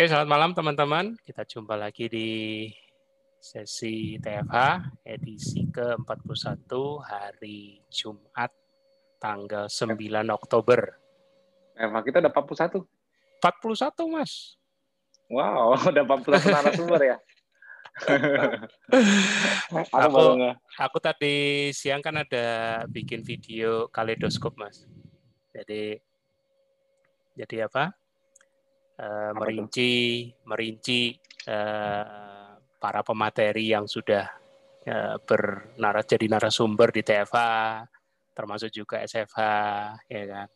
Oke, selamat malam teman-teman. Kita jumpa lagi di sesi TFH edisi ke-41 hari Jumat tanggal 9 Oktober. TFH kita udah 41. 41, Mas. Wow, udah 41 narasumber ya. aku, aku tadi siang kan ada bikin video kaleidoskop, Mas. Jadi jadi apa? Uh, merinci merinci uh, para pemateri yang sudah uh, bernaras jadi narasumber di TFA termasuk juga SFH ya kan.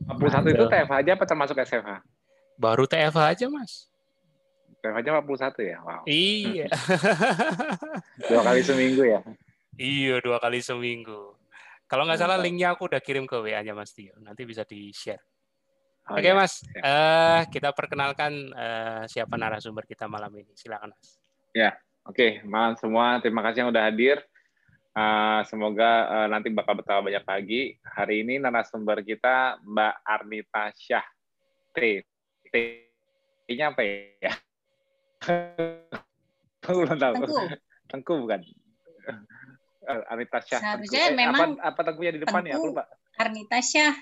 41 nah, itu TFH aja apa termasuk SFH? Baru TFH aja, Mas. TFH aja 41 ya? Wow. Iya. dua kali seminggu ya? Iya, dua kali seminggu. Kalau nggak salah linknya aku udah kirim ke WA-nya Mas Tio. Nanti bisa di-share. Oh, Oke, okay, iya. Mas. Ya. Uh, kita perkenalkan uh, siapa narasumber kita malam ini. Silakan, Mas. Ya, oke. Okay. Malam semua. Terima kasih yang udah hadir. Uh, semoga uh, nanti bakal betapa banyak lagi. Hari ini narasumber kita Mbak Arnita Syah. T. T-nya apa ya? Belum tahu. Tengku. Tengku bukan. Arnita Syah. Seharusnya eh, memang apa, apa tengkunya di depan ya? Aku lupa. Arnita Syah.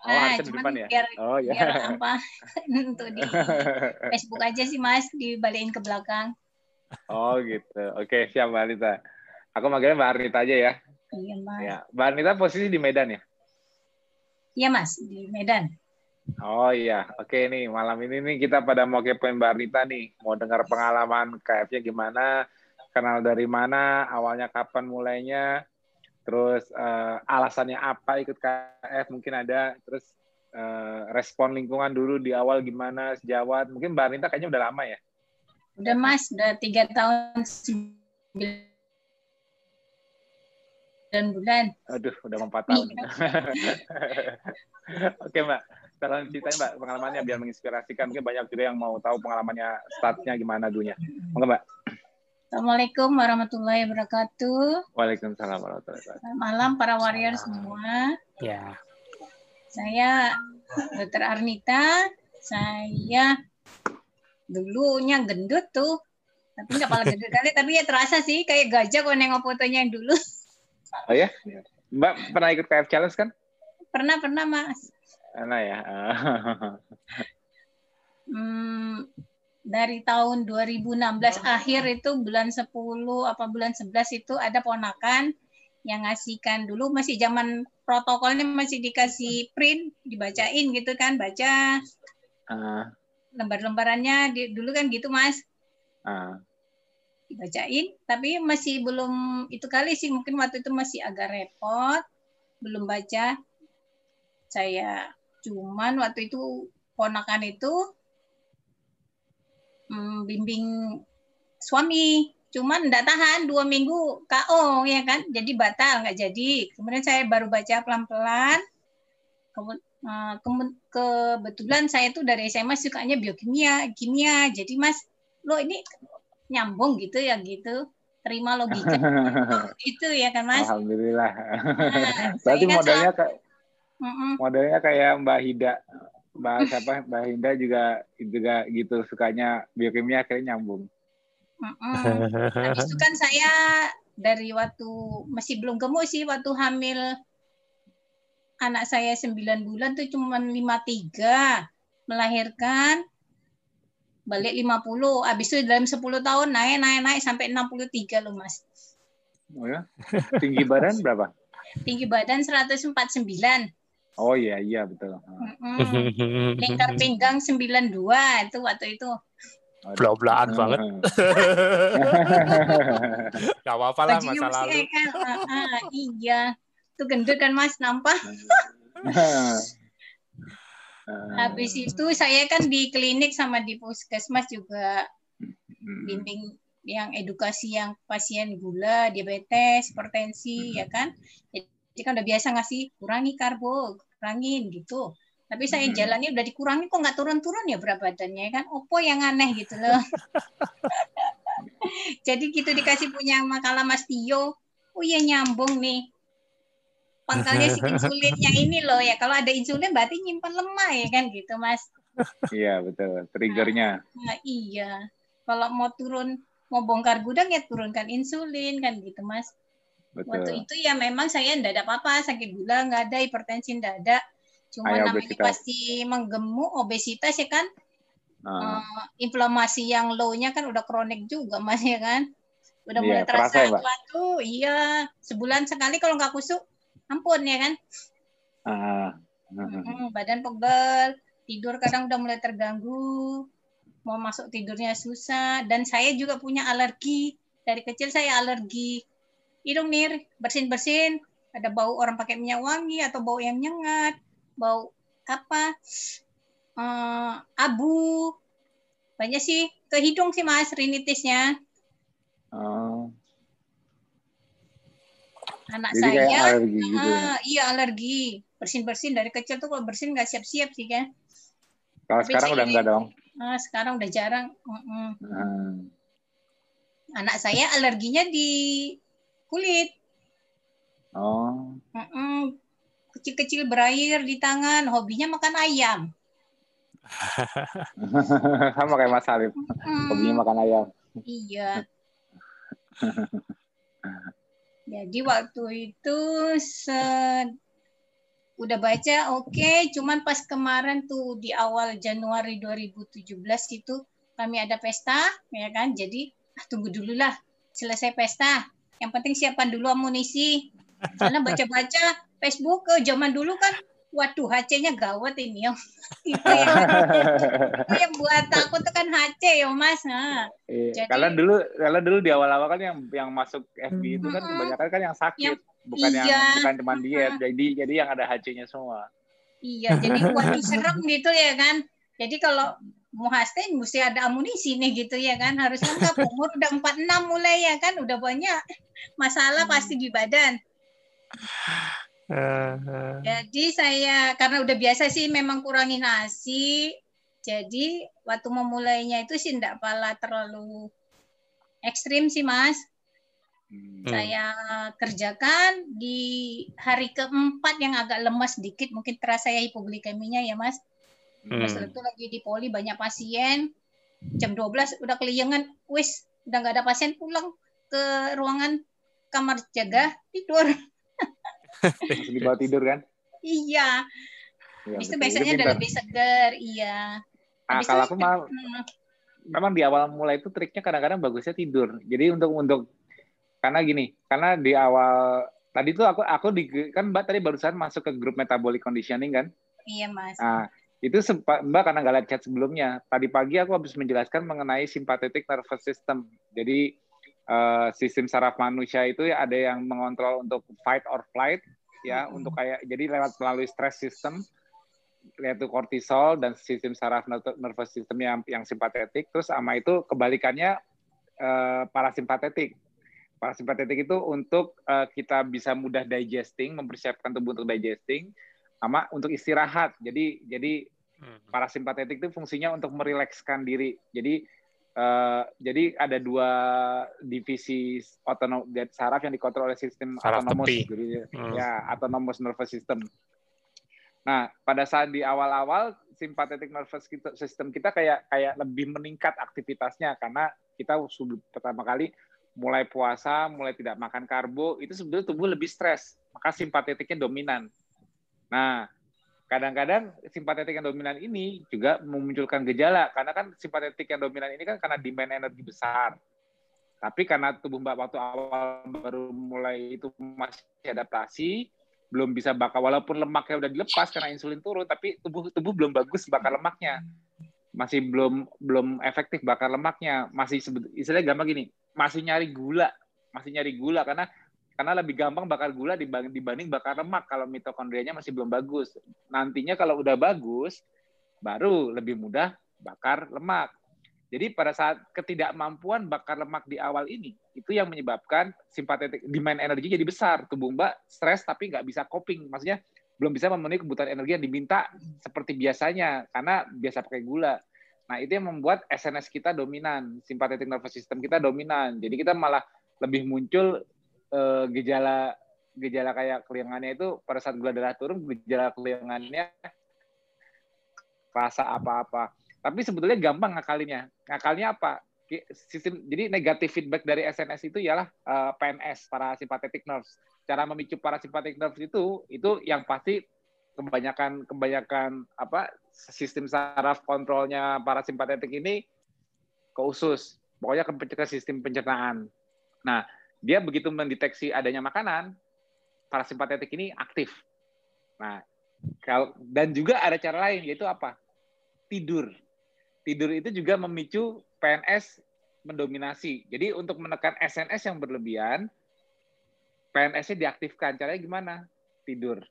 Oh, ah, di depan ya? Biar, oh, ya. biar apa untuk di Facebook aja sih Mas, dibalikin ke belakang. Oh gitu. Oke, siap Mbak Anita. Aku manggilnya Mbak Arnita aja ya. Iya, Mas. Ya. Mbak Arnita posisi di Medan ya? Iya, Mas, di Medan. Oh iya, oke nih malam ini nih kita pada mau kepoin Mbak Arnita nih, mau dengar pengalaman KF-nya gimana, kenal dari mana, awalnya kapan mulainya, terus uh, alasannya apa ikut KF mungkin ada. Terus uh, respon lingkungan dulu di awal gimana sejawat? Mungkin Mbak Rinta kayaknya udah lama ya? Udah Mas. Udah tiga tahun dan bulan. Aduh udah empat tahun. Oke Mbak. Tolong ceritain Mbak pengalamannya biar menginspirasikan. Mungkin banyak juga yang mau tahu pengalamannya startnya gimana dulunya. Monggo Mbak Assalamualaikum warahmatullahi wabarakatuh. Waalaikumsalam warahmatullahi wabarakatuh. Malam para warrior semua. Ya. Saya Dr. Arnita. Saya dulunya gendut tuh. Tapi nggak pala gendut kali, tapi ya terasa sih kayak gajah kalau nengok fotonya yang dulu. Oh ya? Mbak pernah ikut KF Challenge kan? Pernah, pernah Mas. Pernah ya? hmm, dari tahun 2016 akhir itu bulan 10 apa bulan 11 itu ada ponakan yang ngasihkan. Dulu masih zaman protokolnya masih dikasih print dibacain gitu kan baca. Uh. lembar-lembarannya dulu kan gitu mas. Uh. dibacain tapi masih belum itu kali sih mungkin waktu itu masih agak repot belum baca. Saya cuman waktu itu ponakan itu hmm, bimbing suami. Cuman enggak tahan dua minggu KO ya kan? Jadi batal nggak jadi. Kemudian saya baru baca pelan-pelan. Eh, kebetulan saya tuh dari SMA sukanya biokimia kimia. Jadi mas lo ini nyambung gitu ya gitu. Terima logika. Itu ya kan mas? Alhamdulillah. Nah, berarti modalnya kayak modelnya kayak Mbak Hida bahas apa Mbak Hinda juga juga gitu sukanya biokimia akhirnya nyambung. Habis itu kan saya dari waktu masih belum gemuk sih waktu hamil anak saya 9 bulan tuh cuma 53 melahirkan balik 50 habis itu dalam 10 tahun naik naik naik sampai 63 loh Mas. Oh ya. Tinggi badan berapa? Tinggi badan 149. Oh iya iya betul. Mm-hmm. Lingkar pinggang 92 itu waktu itu. Belah-belahan banget. Gak apa-apa lah masa lalu. Kan? Uh, uh, iya. Itu gendut kan Mas nampak. Habis itu saya kan di klinik sama di puskesmas juga bimbing yang edukasi yang pasien gula, diabetes, hipertensi, ya kan. Jadi kan udah biasa ngasih kurangi karbo, kurangin gitu. Tapi saya hmm. jalannya udah dikurangi kok nggak turun-turun ya berat badannya? Kan opo yang aneh gitu loh. Jadi gitu dikasih punya makalah Mas Tio. Oh ya nyambung nih. Pangkalnya si insulinnya ini loh ya. Kalau ada insulin berarti nyimpan lemah ya kan gitu Mas? Iya betul, triggernya. Nah, nah, iya, kalau mau turun mau bongkar gudang ya turunkan insulin kan gitu mas. Betul. Waktu itu ya memang saya tidak ada apa-apa, sakit gula nggak ada, hipertensi tidak ada. Cuma Ayah, namanya obesitas. pasti menggemuk, obesitas ya kan. Uh. Uh, inflamasi yang low-nya kan udah kronik juga mas ya kan. Udah iya, mulai terasa ya, tuh, iya sebulan sekali kalau nggak kusuk, ampun ya kan. Uh. Uh. Badan pegel, tidur kadang udah mulai terganggu, mau masuk tidurnya susah, dan saya juga punya alergi. Dari kecil saya alergi hidung nih bersin-bersin, ada bau orang pakai minyak wangi atau bau yang nyengat, bau apa, uh, abu, banyak sih ke hidung sih mas rinitisnya. Oh. Anak Jadi saya, alergi gitu ya? iya alergi, bersin-bersin dari kecil tuh kalau bersin nggak siap-siap sih kan. Kalau sekarang udah enggak dong? Uh, sekarang udah jarang. Uh -uh. Hmm. Anak saya alerginya di kulit. Oh. Kecil-kecil berair di tangan, hobinya makan ayam. Sama kayak Mas Alif, hmm. hobinya makan ayam. Iya. Jadi waktu itu se udah baca oke, okay. cuman pas kemarin tuh di awal Januari 2017 itu kami ada pesta, ya kan? Jadi ah, tunggu dulu lah selesai pesta yang penting siapkan dulu amunisi. Karena baca-baca Facebook ke zaman dulu kan waduh HC-nya gawat ini ya. itu yang, yang buat takut tuh kan HC ya Mas. Nah, iya. Jadi, kalau dulu kalau dulu di awal-awal kan yang yang masuk FB itu kan kebanyakan kan yang sakit, yang, bukan iya. yang bukan cuma diet. Jadi jadi yang ada HC-nya semua. Iya, jadi waduh serem gitu ya kan. Jadi kalau mau hashtag mesti ada amunisi nih gitu ya kan. Harus lengkap umur udah 46 mulai ya kan. Udah banyak masalah hmm. pasti di badan. Jadi saya karena udah biasa sih memang kurangi nasi jadi waktu memulainya itu sih enggak pala terlalu ekstrim sih mas. Hmm. saya kerjakan di hari keempat yang agak lemas sedikit mungkin terasa ya hipoglikeminya ya mas Hmm. Pas itu lagi di poli banyak pasien. Jam 12 udah keliengan, wis udah nggak ada pasien pulang ke ruangan kamar jaga tidur. Masih di bawah tidur kan? Iya. Ya, itu biasanya udah lebih segar, iya. Ah, kalau aku mal, hmm. memang di awal mulai itu triknya kadang-kadang bagusnya tidur. Jadi untuk untuk karena gini, karena di awal tadi tuh aku aku di kan Mbak tadi barusan masuk ke grup metabolic conditioning kan? Iya mas. Nah, itu sempat Mbak karena nggak lihat chat sebelumnya. Tadi pagi aku habis menjelaskan mengenai sympathetic nervous system. Jadi uh, sistem saraf manusia itu ada yang mengontrol untuk fight or flight ya hmm. untuk kayak jadi lewat melalui stress system yaitu kortisol dan sistem saraf nervous system yang yang simpatetik terus sama itu kebalikannya uh, parasimpatetik parasimpatetik itu untuk uh, kita bisa mudah digesting mempersiapkan tubuh untuk digesting sama untuk istirahat. Jadi jadi. Parasimpatetik itu fungsinya untuk merilekskan diri. Jadi uh, jadi ada dua divisi otonom saraf yang dikontrol oleh sistem saraf autonomous, jadi hmm. ya autonomous nervous system. Nah, pada saat di awal-awal simpatetik nervous system kita kayak kayak lebih meningkat aktivitasnya karena kita sudah pertama kali mulai puasa, mulai tidak makan karbo, itu sebetulnya tubuh lebih stres, maka simpatetiknya dominan. Nah, kadang-kadang simpatetik yang dominan ini juga memunculkan gejala karena kan simpatetik yang dominan ini kan karena demand energi besar. Tapi karena tubuh Mbak waktu awal baru mulai itu masih adaptasi, belum bisa bakar walaupun lemaknya udah dilepas karena insulin turun, tapi tubuh tubuh belum bagus bakar lemaknya. Masih belum belum efektif bakar lemaknya, masih istilahnya gampang gini, masih nyari gula, masih nyari gula karena karena lebih gampang bakar gula dibanding, bakar lemak kalau mitokondrianya masih belum bagus. Nantinya kalau udah bagus, baru lebih mudah bakar lemak. Jadi pada saat ketidakmampuan bakar lemak di awal ini, itu yang menyebabkan simpatetik demand energi jadi besar. Tubuh Mbak stres tapi nggak bisa coping. Maksudnya belum bisa memenuhi kebutuhan energi yang diminta seperti biasanya karena biasa pakai gula. Nah, itu yang membuat SNS kita dominan, simpatetik nervous system kita dominan. Jadi kita malah lebih muncul uh, gejala gejala kayak keliangannya itu pada saat gula darah turun gejala keliangannya rasa apa-apa. Tapi sebetulnya gampang ngakalinya. Ngakalnya apa? Sistem jadi negatif feedback dari SNS itu ialah uh, eh, PNS para sympathetic nerves. Cara memicu para sympathetic nerves itu itu yang pasti kebanyakan kebanyakan apa sistem saraf kontrolnya para simpatetik ini ke usus. Pokoknya ke, ke sistem pencernaan. Nah, dia begitu mendeteksi adanya makanan, para simpatetik ini aktif. Nah, kalau dan juga ada cara lain yaitu apa? Tidur. Tidur itu juga memicu PNS mendominasi. Jadi untuk menekan SNS yang berlebihan, PNS-nya diaktifkan. Caranya gimana? Tidur.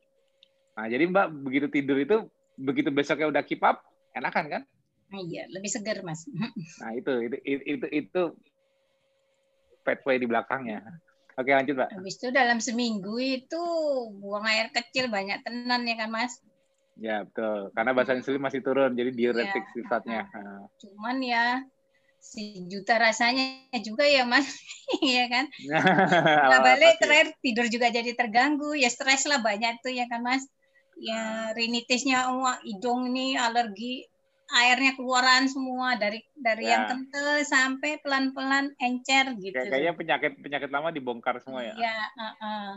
Nah, jadi Mbak begitu tidur itu begitu besoknya udah keep up, enakan kan? Iya, lebih segar, Mas. Nah, itu itu itu itu, pathway di belakangnya. Oke, lanjut, Mbak. Habis itu dalam seminggu itu buang air kecil banyak tenan ya kan, Mas? Ya, betul. Karena bahasa insulin masih turun, jadi diuretik ya. sifatnya. Cuman ya sejuta rasanya juga ya mas ya kan nah, balik terakhir tidur juga jadi terganggu ya stres lah banyak tuh ya kan mas ya rinitisnya oh, hidung ini alergi airnya keluaran semua dari dari ya. yang kental sampai pelan-pelan encer gitu. Kayaknya penyakit penyakit lama dibongkar semua ya. Iya, uh -uh.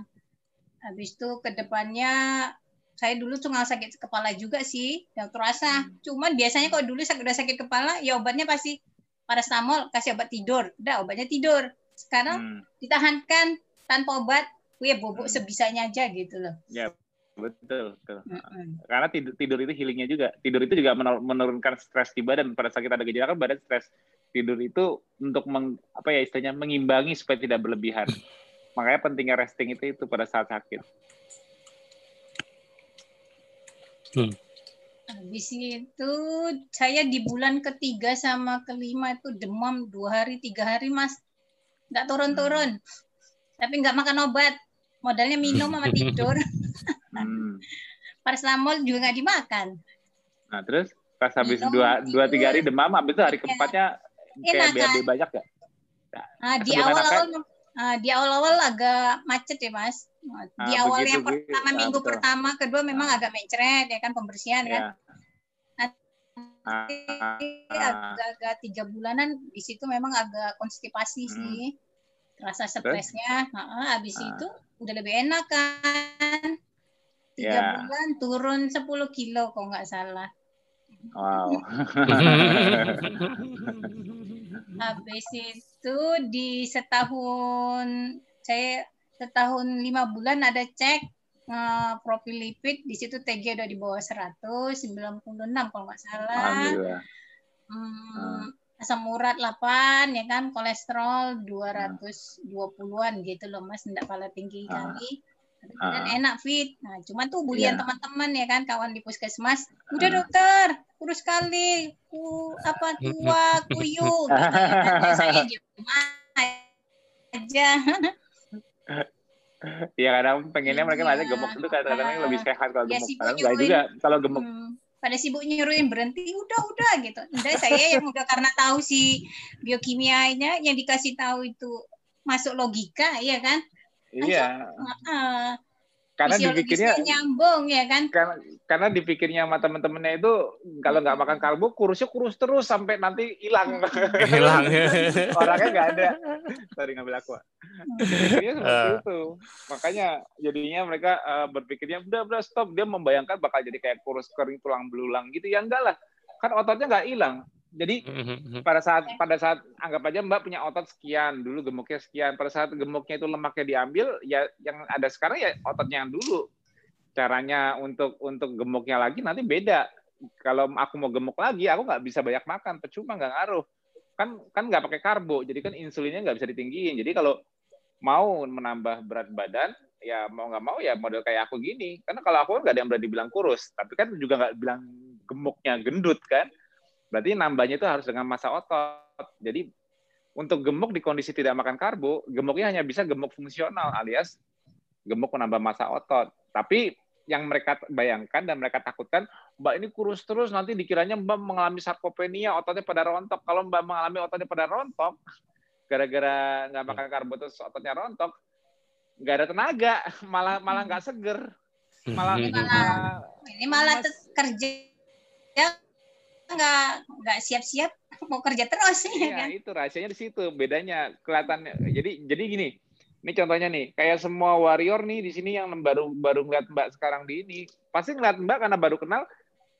Habis itu ke depannya saya dulu cuma sakit kepala juga sih, yang terasa. Hmm. Cuman biasanya kalau dulu sakit udah sakit kepala, ya obatnya pasti paracetamol, kasih obat tidur, udah obatnya tidur. Sekarang hmm. ditahankan tanpa obat, ya bobok hmm. sebisanya aja gitu loh. Ya, Betul, betul. Mm-hmm. Karena tidur, tidur itu healingnya juga. Tidur itu juga menurunkan stres di badan. Pada saat kita ada gejala kan badan stres. Tidur itu untuk meng, apa ya istilahnya mengimbangi supaya tidak berlebihan. Makanya pentingnya resting itu itu pada saat sakit. Hmm. Habis itu saya di bulan ketiga sama kelima itu demam dua hari tiga hari mas, nggak turun-turun, hmm. tapi nggak makan obat, modalnya minum sama tidur. Hmm. Paracetamol juga nggak dimakan. Nah terus pas habis Minum dua dua tiga hari demam, habis itu hari iya. keempatnya kayak BAB banyak ya? Nah, di awal-awal uh, di awal-awal agak macet ya mas. Nah, di ah, awal yang pertama ah, minggu betul. pertama, kedua memang ah. agak mencret ya kan pembersihan ya. kan. agak-agak tiga bulanan di situ memang agak konstipasi hmm. sih, rasa stresnya. Nah, habis ah. itu udah lebih enak kan tiga yeah. bulan turun 10 kilo kok nggak salah. Wow. Habis itu di setahun saya setahun lima bulan ada cek uh, profil lipid di situ TG udah di bawah 196 kalau nggak salah. Hmm, asam urat 8 ya kan kolesterol 220-an gitu loh Mas enggak pala tinggi uh. Dan uh. enak fit. Nah, cuman tuh bulian yeah. teman-teman ya kan kawan di puskesmas, udah uh. dokter, kurus sekali, ku apa tua, kuyu. gitu, ya. Saya diem aja. Iya kadang pengennya mereka masih gemuk itu kadang-kadang lebih sehat kalau ya, gemuk. Kadang enggak juga kalau gemuk. Hmm, pada sibuk nyuruhin berhenti, udah udah gitu. Udah saya yang udah karena tahu si biokimianya yang dikasih tahu itu masuk logika, ya kan? Iya. Uh, karena dipikirnya nyambung ya kan? Karena karena dipikirnya sama temen-temennya itu kalau nggak makan karbo kurusnya kurus terus sampai nanti hilang. Hilang. Orangnya nggak ada. Tadi ngambil aku seperti uh. itu. Makanya jadinya mereka uh, berpikirnya udah udah stop. Dia membayangkan bakal jadi kayak kurus kering tulang belulang gitu. Ya enggak lah. Kan ototnya nggak hilang jadi mm-hmm. pada saat pada saat anggap aja Mbak punya otot sekian, dulu gemuknya sekian. Pada saat gemuknya itu lemaknya diambil, ya yang ada sekarang ya ototnya yang dulu. Caranya untuk untuk gemuknya lagi nanti beda. Kalau aku mau gemuk lagi, aku nggak bisa banyak makan, percuma nggak ngaruh. Kan kan nggak pakai karbo, jadi kan insulinnya nggak bisa ditinggiin. Jadi kalau mau menambah berat badan, ya mau nggak mau ya model kayak aku gini. Karena kalau aku kan nggak ada yang berani bilang kurus, tapi kan juga nggak bilang gemuknya gendut kan Berarti nambahnya itu harus dengan masa otot. Jadi untuk gemuk di kondisi tidak makan karbo, gemuknya hanya bisa gemuk fungsional alias gemuk menambah masa otot. Tapi yang mereka bayangkan dan mereka takutkan, Mbak ini kurus terus nanti dikiranya Mbak mengalami sarkopenia, ototnya pada rontok. Kalau Mbak mengalami ototnya pada rontok, gara-gara nggak makan karbo terus ototnya rontok, nggak ada tenaga, malah malah nggak seger, malah, malah ini malah kerja nggak nggak siap-siap mau kerja terus ya iya, kan? itu rahasianya di situ bedanya kelihatan jadi jadi gini ini contohnya nih kayak semua warrior nih di sini yang baru baru ngeliat mbak sekarang di ini pasti ngeliat mbak karena baru kenal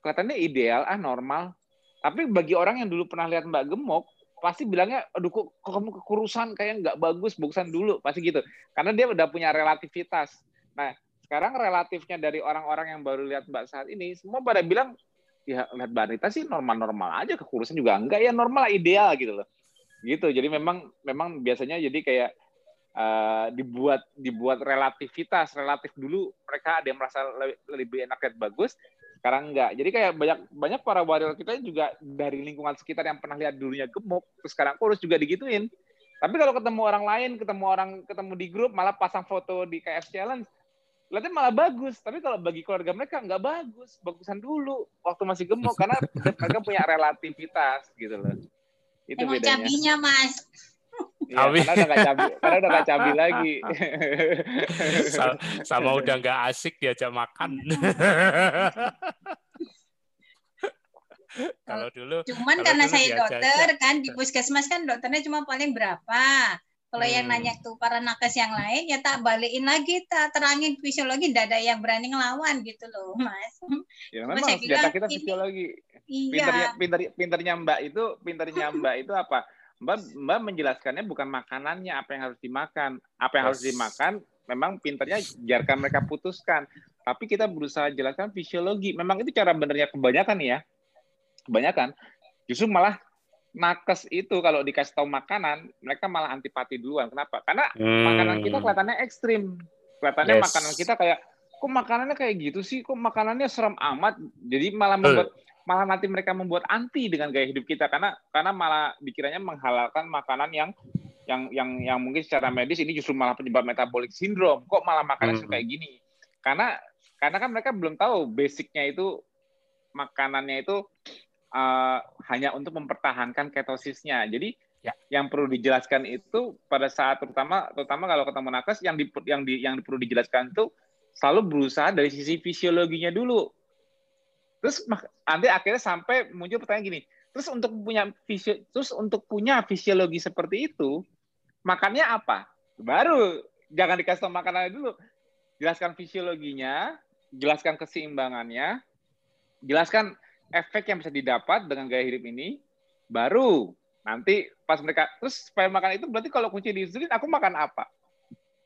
kelihatannya ideal ah normal. Tapi bagi orang yang dulu pernah lihat mbak gemuk pasti bilangnya aduh kok, kok kamu kekurusan? Kayak nggak bagus bagusan dulu. Pasti gitu. Karena dia udah punya relativitas. Nah sekarang relatifnya dari orang-orang yang baru lihat mbak saat ini semua pada bilang ya lihat mbak sih normal-normal aja kekurusan juga enggak ya normal ideal gitu loh gitu jadi memang memang biasanya jadi kayak uh, dibuat dibuat relativitas relatif dulu mereka ada yang merasa lebih, lebih enak lihat bagus sekarang enggak. Jadi kayak banyak banyak para warrior kita juga dari lingkungan sekitar yang pernah lihat dulunya gemuk, terus sekarang kurus juga digituin. Tapi kalau ketemu orang lain, ketemu orang ketemu di grup, malah pasang foto di KF Challenge, lihatnya malah bagus. Tapi kalau bagi keluarga mereka nggak bagus, bagusan dulu waktu masih gemuk karena mereka punya relativitas gitu loh. Itu Emang bedanya. cabinya mas. Ya, karena udah gak cabi, karena udah gak cabi lagi. sama, sama udah gak asik diajak makan. Kalau dulu cuman kalau karena dulu saya dokter kan di puskesmas kan dokternya cuma paling berapa. Kalau hmm. yang nanya tuh para nakes yang lain ya tak balikin lagi tak terangin fisiologi tidak ada yang berani ngelawan gitu loh mas. Ya memang senjata kita fisiologi. Iya. Pinternya, pinter, pinternya Mbak itu pinternya Mbak itu apa? Mbak Mbak menjelaskannya bukan makanannya apa yang harus dimakan, apa yang yes. harus dimakan memang pinternya biarkan mereka putuskan. Tapi kita berusaha jelaskan fisiologi. Memang itu cara benernya kebanyakan ya. Kebanyakan justru malah nakes itu kalau dikasih tahu makanan, mereka malah antipati duluan. Kenapa? Karena hmm. makanan kita kelihatannya ekstrim. Kelihatannya yes. makanan kita kayak kok makanannya kayak gitu sih? Kok makanannya serem amat? Jadi malah membuat malah nanti mereka membuat anti dengan gaya hidup kita karena karena malah dikiranya menghalalkan makanan yang yang yang yang mungkin secara medis ini justru malah penyebab metabolic syndrome kok malah makanan hmm. kayak gini karena karena kan mereka belum tahu basicnya itu makanannya itu uh, hanya untuk mempertahankan ketosisnya jadi ya. yang perlu dijelaskan itu pada saat terutama terutama kalau ketemu nakes yang di, yang di, yang perlu dijelaskan itu selalu berusaha dari sisi fisiologinya dulu Terus nanti akhirnya sampai muncul pertanyaan gini, terus untuk punya fisio, terus untuk punya fisiologi seperti itu, makannya apa? Baru jangan dikasih tahu makanannya dulu. Jelaskan fisiologinya, jelaskan keseimbangannya, jelaskan efek yang bisa didapat dengan gaya hidup ini, baru nanti pas mereka terus supaya makan itu berarti kalau kunci di insulin aku makan apa?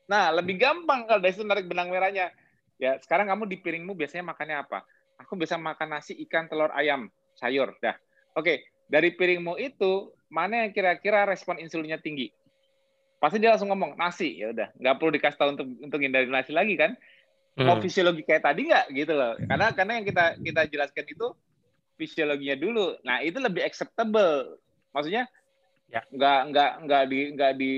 Nah, lebih gampang kalau dari situ narik benang merahnya. Ya, sekarang kamu di piringmu biasanya makannya apa? aku bisa makan nasi, ikan, telur, ayam, sayur. Dah. Oke, dari piringmu itu mana yang kira-kira respon insulinnya tinggi? Pasti dia langsung ngomong nasi, ya udah, nggak perlu dikasih tahu untuk untuk hindari nasi lagi kan? Mau hmm. fisiologi kayak tadi nggak gitu loh? Karena karena yang kita kita jelaskan itu fisiologinya dulu. Nah itu lebih acceptable. Maksudnya ya. nggak nggak nggak di nggak di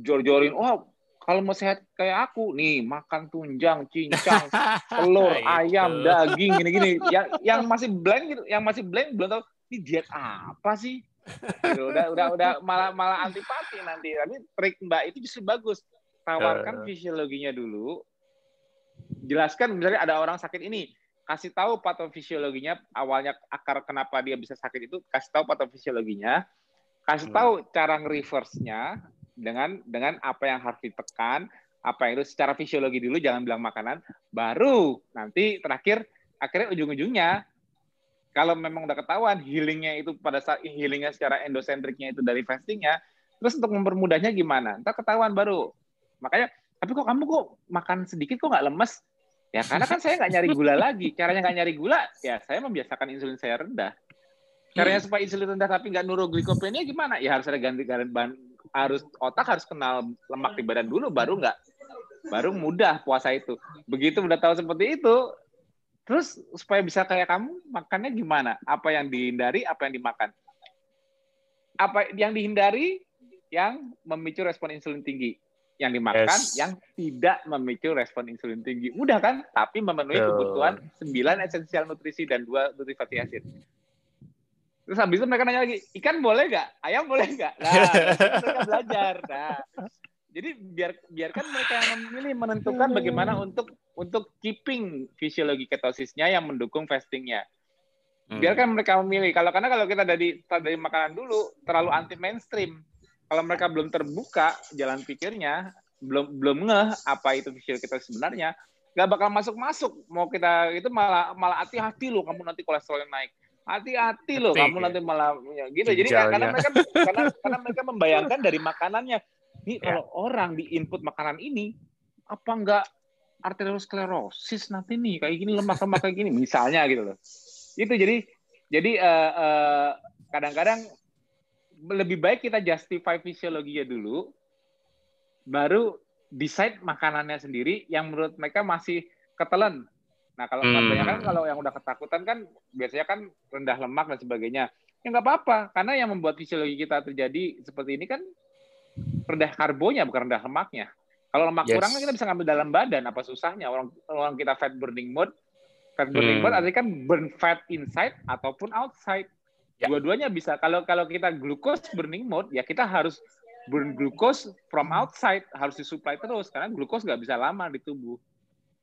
jor-jorin. Oh kalau mau sehat kayak aku nih makan tunjang, cincang, telur, nah, ayam, daging gini-gini. Yang yang masih blank gitu, yang masih blank belum tahu ini diet apa sih? Gitu, udah udah udah malah malah antipati nanti. Tapi trik Mbak itu justru bagus. Tawarkan uh. fisiologinya dulu. Jelaskan misalnya ada orang sakit ini, kasih tahu patofisiologinya awalnya akar kenapa dia bisa sakit itu, kasih tahu patofisiologinya, kasih hmm. tahu cara nge-reverse-nya, dengan dengan apa yang harus ditekan, apa yang itu secara fisiologi dulu jangan bilang makanan, baru nanti terakhir akhirnya ujung-ujungnya kalau memang udah ketahuan healingnya itu pada saat healingnya secara endosentriknya itu dari fastingnya, terus untuk mempermudahnya gimana? Entah ketahuan baru. Makanya, tapi kok kamu kok makan sedikit kok nggak lemes? Ya karena kan saya nggak nyari gula lagi. Caranya nggak nyari gula, ya saya membiasakan insulin saya rendah. Caranya supaya insulin rendah tapi nggak nurul glikopenia gimana? Ya harus ada ganti bahan harus otak harus kenal lemak di badan dulu baru nggak baru mudah puasa itu begitu udah tahu seperti itu terus supaya bisa kayak kamu makannya gimana apa yang dihindari apa yang dimakan apa yang dihindari yang memicu respon insulin tinggi yang dimakan yes. yang tidak memicu respon insulin tinggi mudah kan tapi memenuhi kebutuhan 9 esensial nutrisi dan dua nutri fatty acid Terus habis itu mereka nanya lagi, ikan boleh nggak? Ayam boleh nggak? Nah, mereka belajar. Nah, jadi biar biarkan mereka yang memilih menentukan bagaimana untuk untuk keeping fisiologi ketosisnya yang mendukung fastingnya. Hmm. Biarkan mereka memilih. Kalau karena kalau kita dari dari makanan dulu terlalu anti mainstream. Kalau mereka belum terbuka jalan pikirnya, belum belum ngeh apa itu visual kita sebenarnya, nggak bakal masuk masuk. Mau kita itu malah malah hati-hati loh, kamu nanti kolesterol naik. Hati-hati loh, kamu ya. nanti malah ya, gitu. Jadi karena mereka karena karena mereka membayangkan dari makanannya. Nih ya. kalau orang di input makanan ini, apa enggak arteriosklerosis nanti nih kayak gini lemak-lemak kayak gini misalnya gitu loh itu jadi jadi uh, uh, kadang-kadang lebih baik kita justify fisiologinya dulu baru decide makanannya sendiri yang menurut mereka masih ketelan nah kalau hmm. kan kalau yang udah ketakutan kan biasanya kan rendah lemak dan sebagainya ya nggak apa-apa karena yang membuat fisiologi kita terjadi seperti ini kan rendah karbonya bukan rendah lemaknya kalau lemak yes. kurang kan kita bisa ngambil dalam badan, apa susahnya? Orang orang kita fat burning mode, fat burning hmm. mode artinya kan burn fat inside ataupun outside. Yeah. Dua-duanya bisa. Kalau kalau kita glucose burning mode, ya kita harus burn glucose from outside, harus disuplai terus karena glucose nggak bisa lama di tubuh.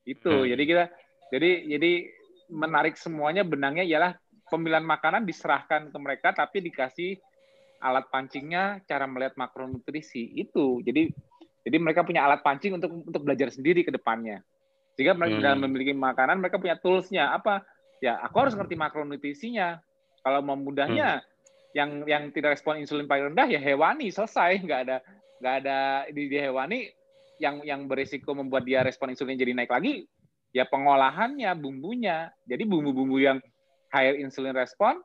Itu. Hmm. Jadi kita jadi jadi menarik semuanya benangnya ialah pemilihan makanan diserahkan ke mereka tapi dikasih alat pancingnya cara melihat makronutrisi itu. Jadi jadi mereka punya alat pancing untuk untuk belajar sendiri ke depannya. Jika mereka hmm. dalam memiliki makanan, mereka punya toolsnya apa? Ya, aku harus ngerti makronutrisinya. Kalau mau mudahnya, hmm. yang yang tidak respon insulin paling rendah ya hewani selesai, nggak ada nggak ada di, di hewani yang yang berisiko membuat dia respon insulin jadi naik lagi. Ya pengolahannya, bumbunya. Jadi bumbu-bumbu yang higher insulin respon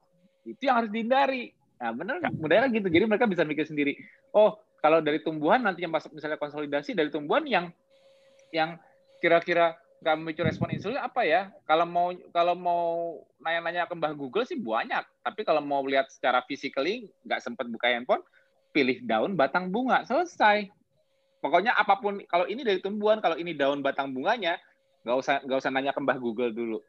itu yang harus dihindari. Nah, benar nggak? Mudahnya gitu. Jadi mereka bisa mikir sendiri. Oh, kalau dari tumbuhan nanti yang masuk misalnya konsolidasi dari tumbuhan yang yang kira-kira nggak memicu respon insulin apa ya? Kalau mau kalau mau nanya-nanya ke Mbah Google sih banyak. Tapi kalau mau lihat secara physically nggak sempat buka handphone, pilih daun batang bunga selesai. Pokoknya apa pun kalau ini dari tumbuhan, kalau ini daun batang bunganya nggak usah nggak usah nanya ke Mbah Google dulu.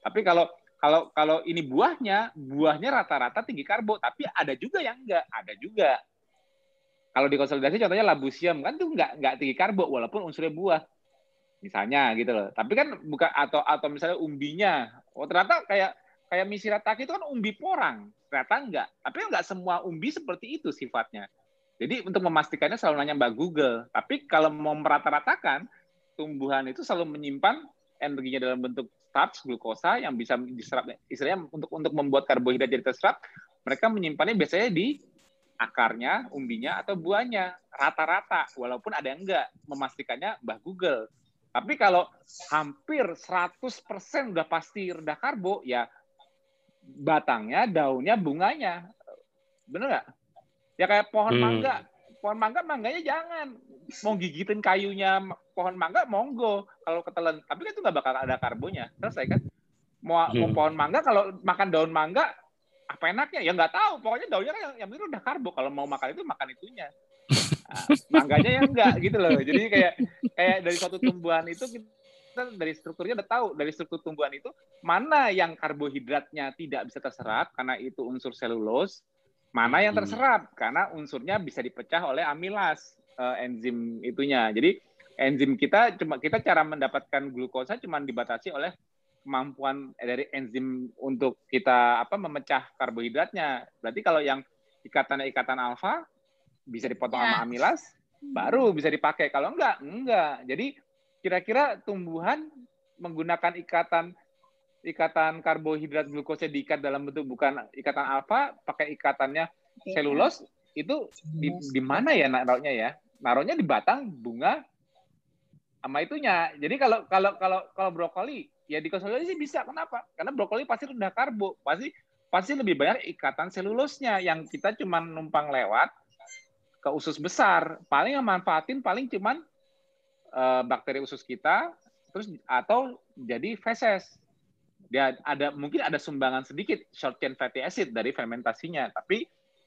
Tapi kalau kalau kalau ini buahnya, buahnya rata-rata tinggi karbo, tapi ada juga yang enggak, ada juga. Kalau di konsolidasi contohnya labusium kan tuh nggak nggak tinggi karbo walaupun unsurnya buah. Misalnya gitu loh. Tapi kan bukan atau atau misalnya umbinya. Oh ternyata kayak kayak misirataki itu kan umbi porang. Ternyata enggak. Tapi enggak semua umbi seperti itu sifatnya. Jadi untuk memastikannya selalu nanya Mbak Google. Tapi kalau mau merata-ratakan, tumbuhan itu selalu menyimpan energinya dalam bentuk starch, glukosa yang bisa diserap. Istilahnya untuk untuk membuat karbohidrat jadi terserap, mereka menyimpannya biasanya di akarnya, umbinya, atau buahnya. Rata-rata, walaupun ada yang enggak. Memastikannya Mbah Google. Tapi kalau hampir 100% udah pasti rendah karbo, ya batangnya, daunnya, bunganya. Bener nggak? Ya kayak pohon hmm. mangga. Pohon mangga, mangganya jangan. Mau gigitin kayunya pohon mangga, monggo. Kalau ketelan. Tapi kan itu nggak bakal ada karbonya. Selesai kan? Mau, hmm. mau pohon mangga, kalau makan daun mangga, apa enaknya ya nggak tahu pokoknya daunnya kan yang, yang itu udah karbo kalau mau makan itu makan itunya nah, mangganya yang enggak gitu loh jadi kayak kayak dari suatu tumbuhan itu kita dari strukturnya udah tahu dari struktur tumbuhan itu mana yang karbohidratnya tidak bisa terserap karena itu unsur selulose mana yang hmm. terserap karena unsurnya bisa dipecah oleh amilas uh, enzim itunya jadi enzim kita cuma kita cara mendapatkan glukosa cuma dibatasi oleh kemampuan dari enzim untuk kita apa memecah karbohidratnya. Berarti kalau yang ikatannya ikatan alfa bisa dipotong ya. sama amilas, baru bisa dipakai. Kalau enggak, enggak. Jadi kira-kira tumbuhan menggunakan ikatan ikatan karbohidrat glukosa diikat dalam bentuk bukan ikatan alfa, pakai ikatannya selulos itu di, di mana ya naruhnya ya? Naruhnya di batang bunga sama itunya. Jadi kalau kalau kalau kalau brokoli ya di konsolidasi bisa. Kenapa? Karena brokoli pasti rendah karbo, pasti pasti lebih banyak ikatan selulosnya yang kita cuma numpang lewat ke usus besar. Paling yang manfaatin paling cuman uh, bakteri usus kita terus atau jadi feses. Dia ada mungkin ada sumbangan sedikit short chain fatty acid dari fermentasinya, tapi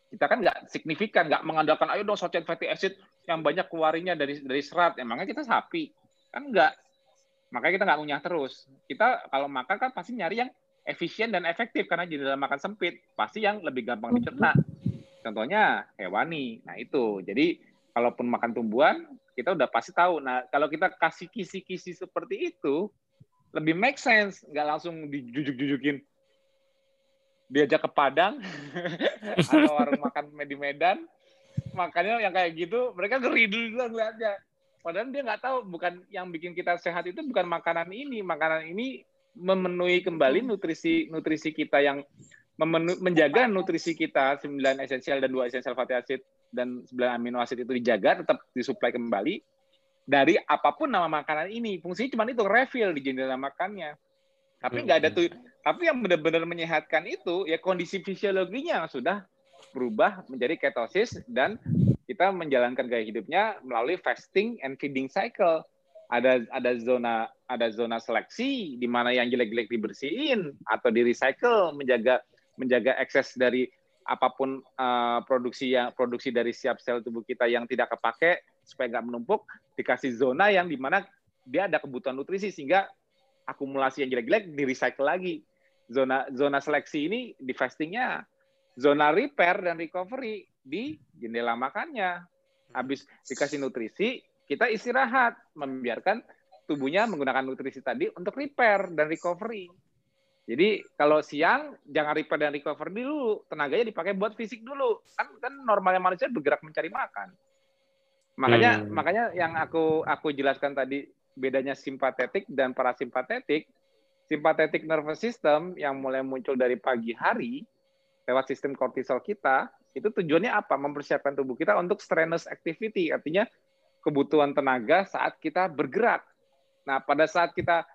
kita kan nggak signifikan, nggak mengandalkan ayo dong short chain fatty acid yang banyak keluarinya dari dari serat. Emangnya kita sapi kan nggak Makanya kita nggak ngunyah terus. Kita kalau makan kan pasti nyari yang efisien dan efektif karena jendela makan sempit. Pasti yang lebih gampang dicerna. Contohnya hewani. Nah itu. Jadi kalaupun makan tumbuhan, kita udah pasti tahu. Nah kalau kita kasih kisi-kisi seperti itu, lebih make sense. Nggak langsung dijujuk-jujukin. diajak ke Padang atau warung makan di Medan, makanya yang kayak gitu mereka ngeri dulu ngeliatnya. Padahal dia nggak tahu bukan yang bikin kita sehat itu bukan makanan ini, makanan ini memenuhi kembali nutrisi nutrisi kita yang memenu, menjaga nutrisi kita 9 esensial dan 2 esensial fatty acid dan 9 amino acid itu dijaga tetap disuplai kembali dari apa pun nama makanan ini. Fungsinya cuma itu refill di jendela makannya. Tapi nggak ada tuh. Tapi yang benar-benar menyehatkan itu ya kondisi fisiologinya yang sudah berubah menjadi ketosis dan kita menjalankan gaya hidupnya melalui fasting and feeding cycle. Ada ada zona ada zona seleksi di mana yang jelek-jelek dibersihin atau di recycle menjaga menjaga ekses dari apa pun uh, produksi yang produksi dari siap sel tubuh kita yang tidak kepake supaya nggak menumpuk dikasih zona yang di mana dia ada kebutuhan nutrisi sehingga akumulasi yang jelek-jelek di recycle lagi. Zona zona seleksi ini di fastingnya zona repair dan recovery di jendela makannya. Habis dikasih nutrisi kita istirahat membiarkan tubuhnya menggunakan nutrisi tadi untuk repair dan recovery jadi kalau siang jangan repair dan recover dulu, tenaganya dipakai buat fisik dulu. Kan kan normalnya manusia bergerak mencari makan. Makanya hmm. makanya yang aku aku jelaskan tadi bedanya simpatetik dan parasimpatetik. Simpatetik nervous system yang mulai muncul dari pagi hari lewat sistem kortisol kita, itu tujuannya apa? Mempersiapkan tubuh kita untuk strenuous activity, artinya kebutuhan tenaga saat kita bergerak. Nah, pada saat kita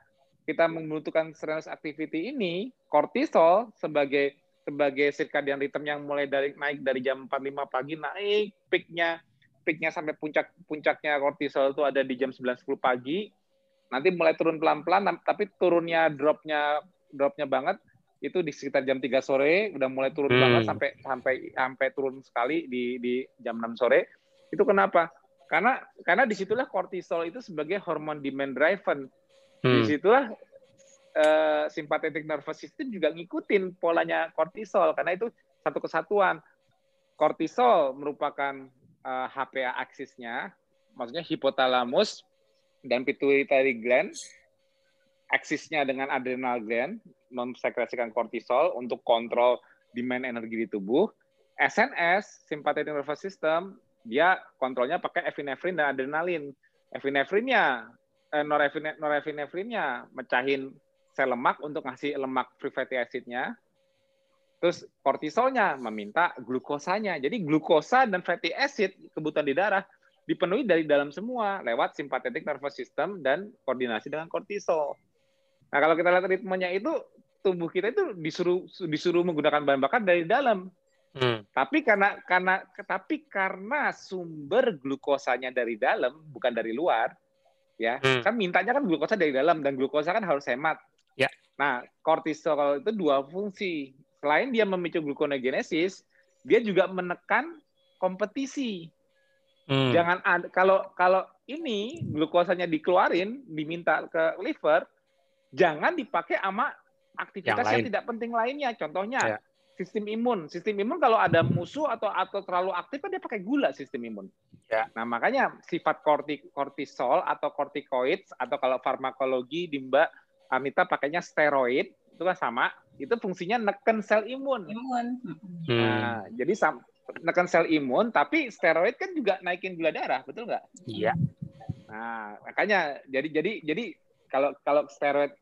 kita membutuhkan strenuous activity ini, kortisol sebagai sebagai circadian rhythm yang mulai dari naik dari jam 4.5 pagi naik peaknya peaknya sampai puncak puncaknya kortisol itu ada di jam 9.10 pagi. Nanti mulai turun pelan-pelan tapi turunnya dropnya dropnya banget itu di sekitar jam 3 sore udah mulai turun hmm. banget sampai sampai sampai turun sekali di di jam 6 sore. Itu kenapa? Karena karena di situlah kortisol itu sebagai hormon demand driven Hmm. Di situlah uh, sympathetic nervous system juga ngikutin polanya kortisol karena itu satu kesatuan. Kortisol merupakan uh, eh, HPA aksisnya, maksudnya hipotalamus dan pituitary gland, aksisnya dengan adrenal gland memsekresikan kortisol untuk kontrol demand energi di tubuh. SNS, sympathetic nervous system, dia kontrolnya pakai epinefrin dan adrenalin. Epinefrinnya eh, norepinefrinnya mecahin sel lemak untuk ngasih lemak free fatty acidnya. Terus kortisolnya meminta glukosanya. Jadi glukosa dan fatty acid kebutuhan di darah dipenuhi dari dalam semua lewat simpatetik nervous system dan koordinasi dengan kortisol. Nah, kalau kita lihat ritmenya itu tubuh kita itu disuruh disuruh menggunakan bahan bakar dari dalam. Hmm. Tapi karena karena tapi karena sumber glukosanya dari dalam bukan dari luar, ya. Hmm. kan mintanya kan glukosa dari dalam dan glukosa kan harus hemat. Ya. Nah kortisol itu dua fungsi. Selain dia memicu gluconeogenesis dia juga menekan kompetisi. Hmm. jangan ada, kalau kalau ini glukosanya dikeluarin diminta ke liver jangan dipakai sama aktivitas yang, yang tidak penting lainnya. Contohnya ya sistem imun. Sistem imun kalau ada musuh atau atau terlalu aktif kan dia pakai gula sistem imun. Ya. Nah, makanya sifat kortisol atau kortikoid atau kalau farmakologi di Mbak Anita pakainya steroid itu kan sama, itu fungsinya neken sel imun. Imun. Hmm. Nah, jadi neken sel imun tapi steroid kan juga naikin gula darah, betul nggak? Iya. Nah, makanya jadi jadi jadi kalau kalau steroid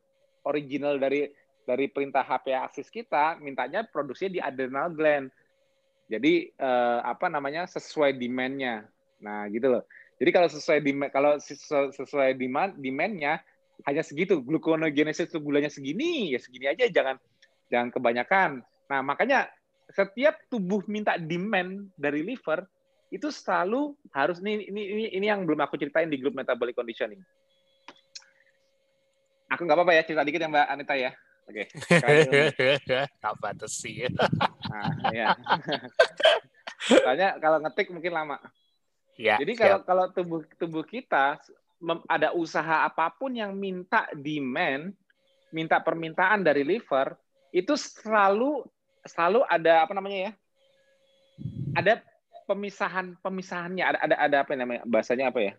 original dari dari perintah HPA aksis kita mintanya produksinya di adrenal gland. Jadi eh, apa namanya sesuai demand-nya. Nah, gitu loh. Jadi kalau sesuai demand kalau sesuai demand demand-nya hanya segitu, gluconeogenesis gulanya segini, ya segini aja jangan jangan kebanyakan. Nah, makanya setiap tubuh minta demand dari liver itu selalu harus ini ini ini, ini yang belum aku ceritain di grup metabolic conditioning. Aku nggak apa-apa ya cerita dikit ya Mbak Anita ya. Oke. Okay. Apa sih? nah, ya. Tanya kalau ngetik mungkin lama. Ya, Jadi kalau siap. kalau tubuh tubuh kita ada usaha apa pun yang minta demand, minta permintaan dari liver, itu selalu selalu ada apa namanya ya? Ada pemisahan pemisahannya, ada ada ada apa namanya? Bahasanya apa ya?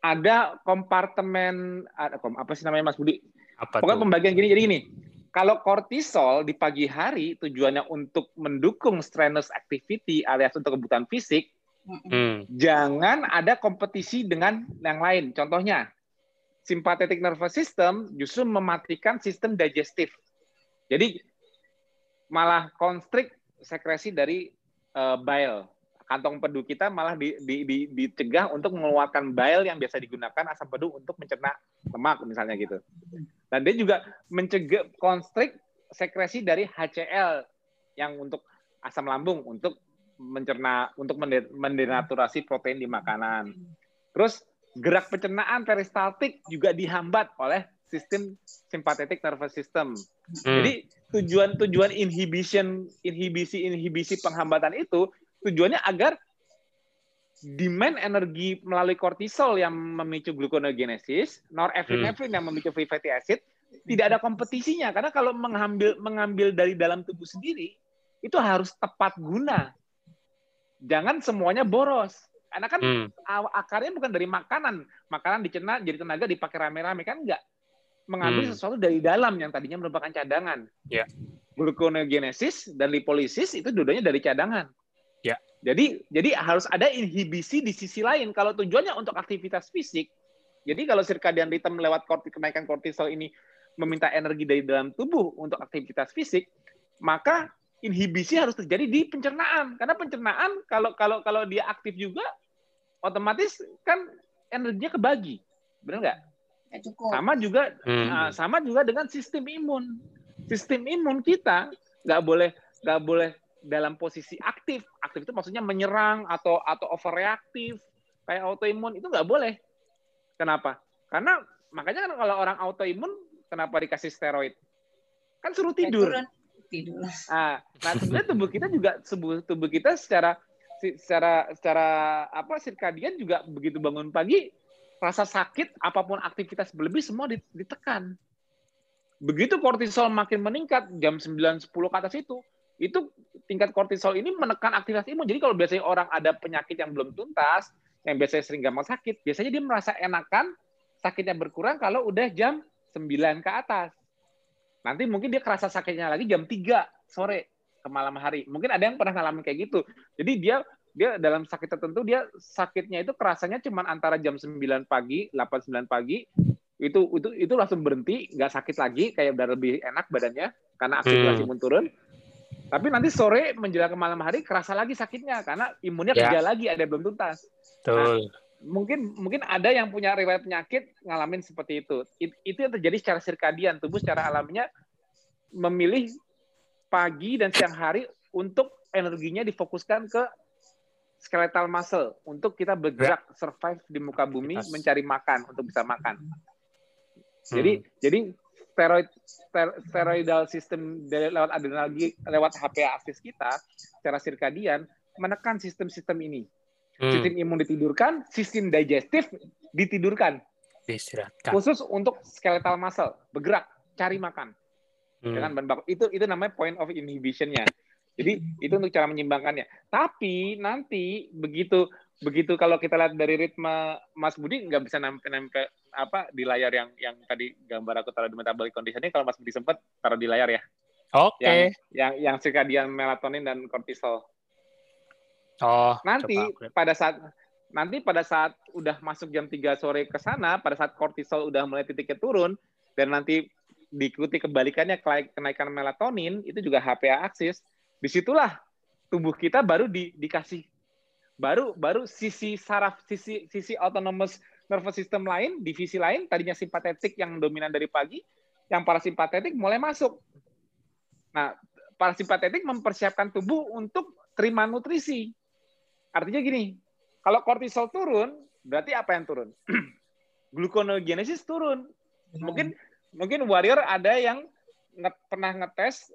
Ada kompartemen ada apa sih namanya Mas Budi? Apa Pokoknya tuh? pembagian gini jadi gini. kalau kortisol di pagi hari tujuannya untuk mendukung strenuous activity alias untuk kebutuhan fisik, hmm. jangan ada kompetisi dengan yang lain. Contohnya, sympathetic nervous system justru mematikan sistem digestif. Jadi malah konstrik sekresi dari uh, bile. Kantong pedu kita malah di, di, di, dicegah untuk mengeluarkan bile yang biasa digunakan asam pedu untuk mencerna lemak misalnya gitu. Dan dia juga mencegah konstrik sekresi dari HCl yang untuk asam lambung untuk mencerna untuk mendenaturasi protein di makanan. Terus gerak pencernaan peristaltik juga dihambat oleh sistem sympathetic nervous system. Hmm. Jadi tujuan tujuan inhibition inhibisi inhibisi penghambatan itu tujuannya agar demand energi melalui kortisol yang memicu gluconeogenesis, norepinephrine hmm. yang memicu free fatty acid tidak ada kompetisinya karena kalau mengambil mengambil dari dalam tubuh sendiri itu harus tepat guna. Jangan semuanya boros. Karena kan hmm. akarnya bukan dari makanan. Makanan dicerna jadi tenaga dipakai rame-rame kan enggak. Mengambil hmm. sesuatu dari dalam yang tadinya merupakan cadangan. Ya. Gluconeogenesis dan lipolisis itu dudanya dari cadangan. Ya. Jadi jadi harus ada inhibisi di sisi lain. Kalau tujuannya untuk aktivitas fisik, jadi kalau circadian rhythm lewat korti, kenaikan kortisol ini meminta energi dari dalam tubuh untuk aktivitas fisik, maka inhibisi harus terjadi di pencernaan karena pencernaan kalau kalau kalau dia aktif juga otomatis kan energinya kebagi benar nggak sama juga hmm. uh, sama juga dengan sistem imun sistem imun kita nggak boleh nggak boleh dalam posisi aktif. Aktif itu maksudnya menyerang atau atau overreaktif kayak autoimun itu nggak boleh. Kenapa? Karena makanya kan kalau orang autoimun kenapa dikasih steroid? Kan suruh tidur. tidur. Ah, nah sebenarnya tubuh kita juga tubuh tubuh kita secara secara secara apa sirkadian juga begitu bangun pagi rasa sakit apa pun aktivitas berlebih semua ditekan. Begitu kortisol makin meningkat jam 9 10 ke atas itu, itu tingkat kortisol ini menekan aktivitas imun. Jadi kalau biasanya orang ada penyakit yang belum tuntas, yang biasanya sering gampang sakit, biasanya dia merasa enakan, sakitnya berkurang kalau udah jam 9 ke atas. Nanti mungkin dia kerasa sakitnya lagi jam 3 sore ke malam hari. Mungkin ada yang pernah ngalamin kayak gitu. Jadi dia dia dalam sakit tertentu dia sakitnya itu kerasanya cuma antara jam 9 pagi, 8 9 pagi itu itu itu langsung berhenti, nggak sakit lagi, kayak udah lebih enak badannya karena aktivitas hmm. imun turun. Tapi nanti sore menjelang ke malam hari kerasa lagi sakitnya karena imunnya ya. kerja lagi ada belum tuntas. Betul. Nah, mungkin mungkin ada yang punya riwayat penyakit ngalamin seperti itu. It, itu yang terjadi secara sirkadian. Tubuh secara alaminya memilih pagi dan siang hari untuk energinya difokuskan ke skeletal muscle untuk kita bergerak ya. survive di muka bumi mencari makan untuk bisa makan. Hmm. Jadi steroid steroidal sistem dari lewat adrenalgi lewat HPA aksis kita secara sirkadian menekan sistem-sistem ini Hmm. Sistem imun ditidurkan, sistem digestif ditidurkan. Istirahatkan. Khusus untuk skeletal muscle, bergerak, cari makan. Hmm. Dengan bahan baku. Itu itu namanya point of inhibition-nya. Jadi itu untuk cara menyimbangkannya. Tapi nanti begitu begitu kalau kita lihat dari ritme Mas Budi nggak bisa nempel-nempel apa di layar yang yang tadi gambar aku taruh di metabolic condition ini kalau Mas Budi sempat taruh di layar ya. Oke. Okay. Yang yang yang circadian melatonin dan kortisol. Oh, nanti pada saat nanti pada saat udah masuk jam 3 sore ke sana, pada saat kortisol udah mulai titiknya turun dan nanti diikuti kebalikannya kenaikan melatonin itu juga HPA aksis, di situlah tubuh kita baru di, dikasih baru baru sisi saraf sisi sisi autonomous nervous system lain, divisi lain tadinya simpatetik yang dominan dari pagi, yang parasimpatetik mulai masuk. Nah, parasimpatetik mempersiapkan tubuh untuk terima nutrisi. Artinya gini, kalau kortisol turun, berarti apa yang turun? Gluconeogenesis turun. Hmm. Mungkin mungkin warrior ada yang nge pernah ngetes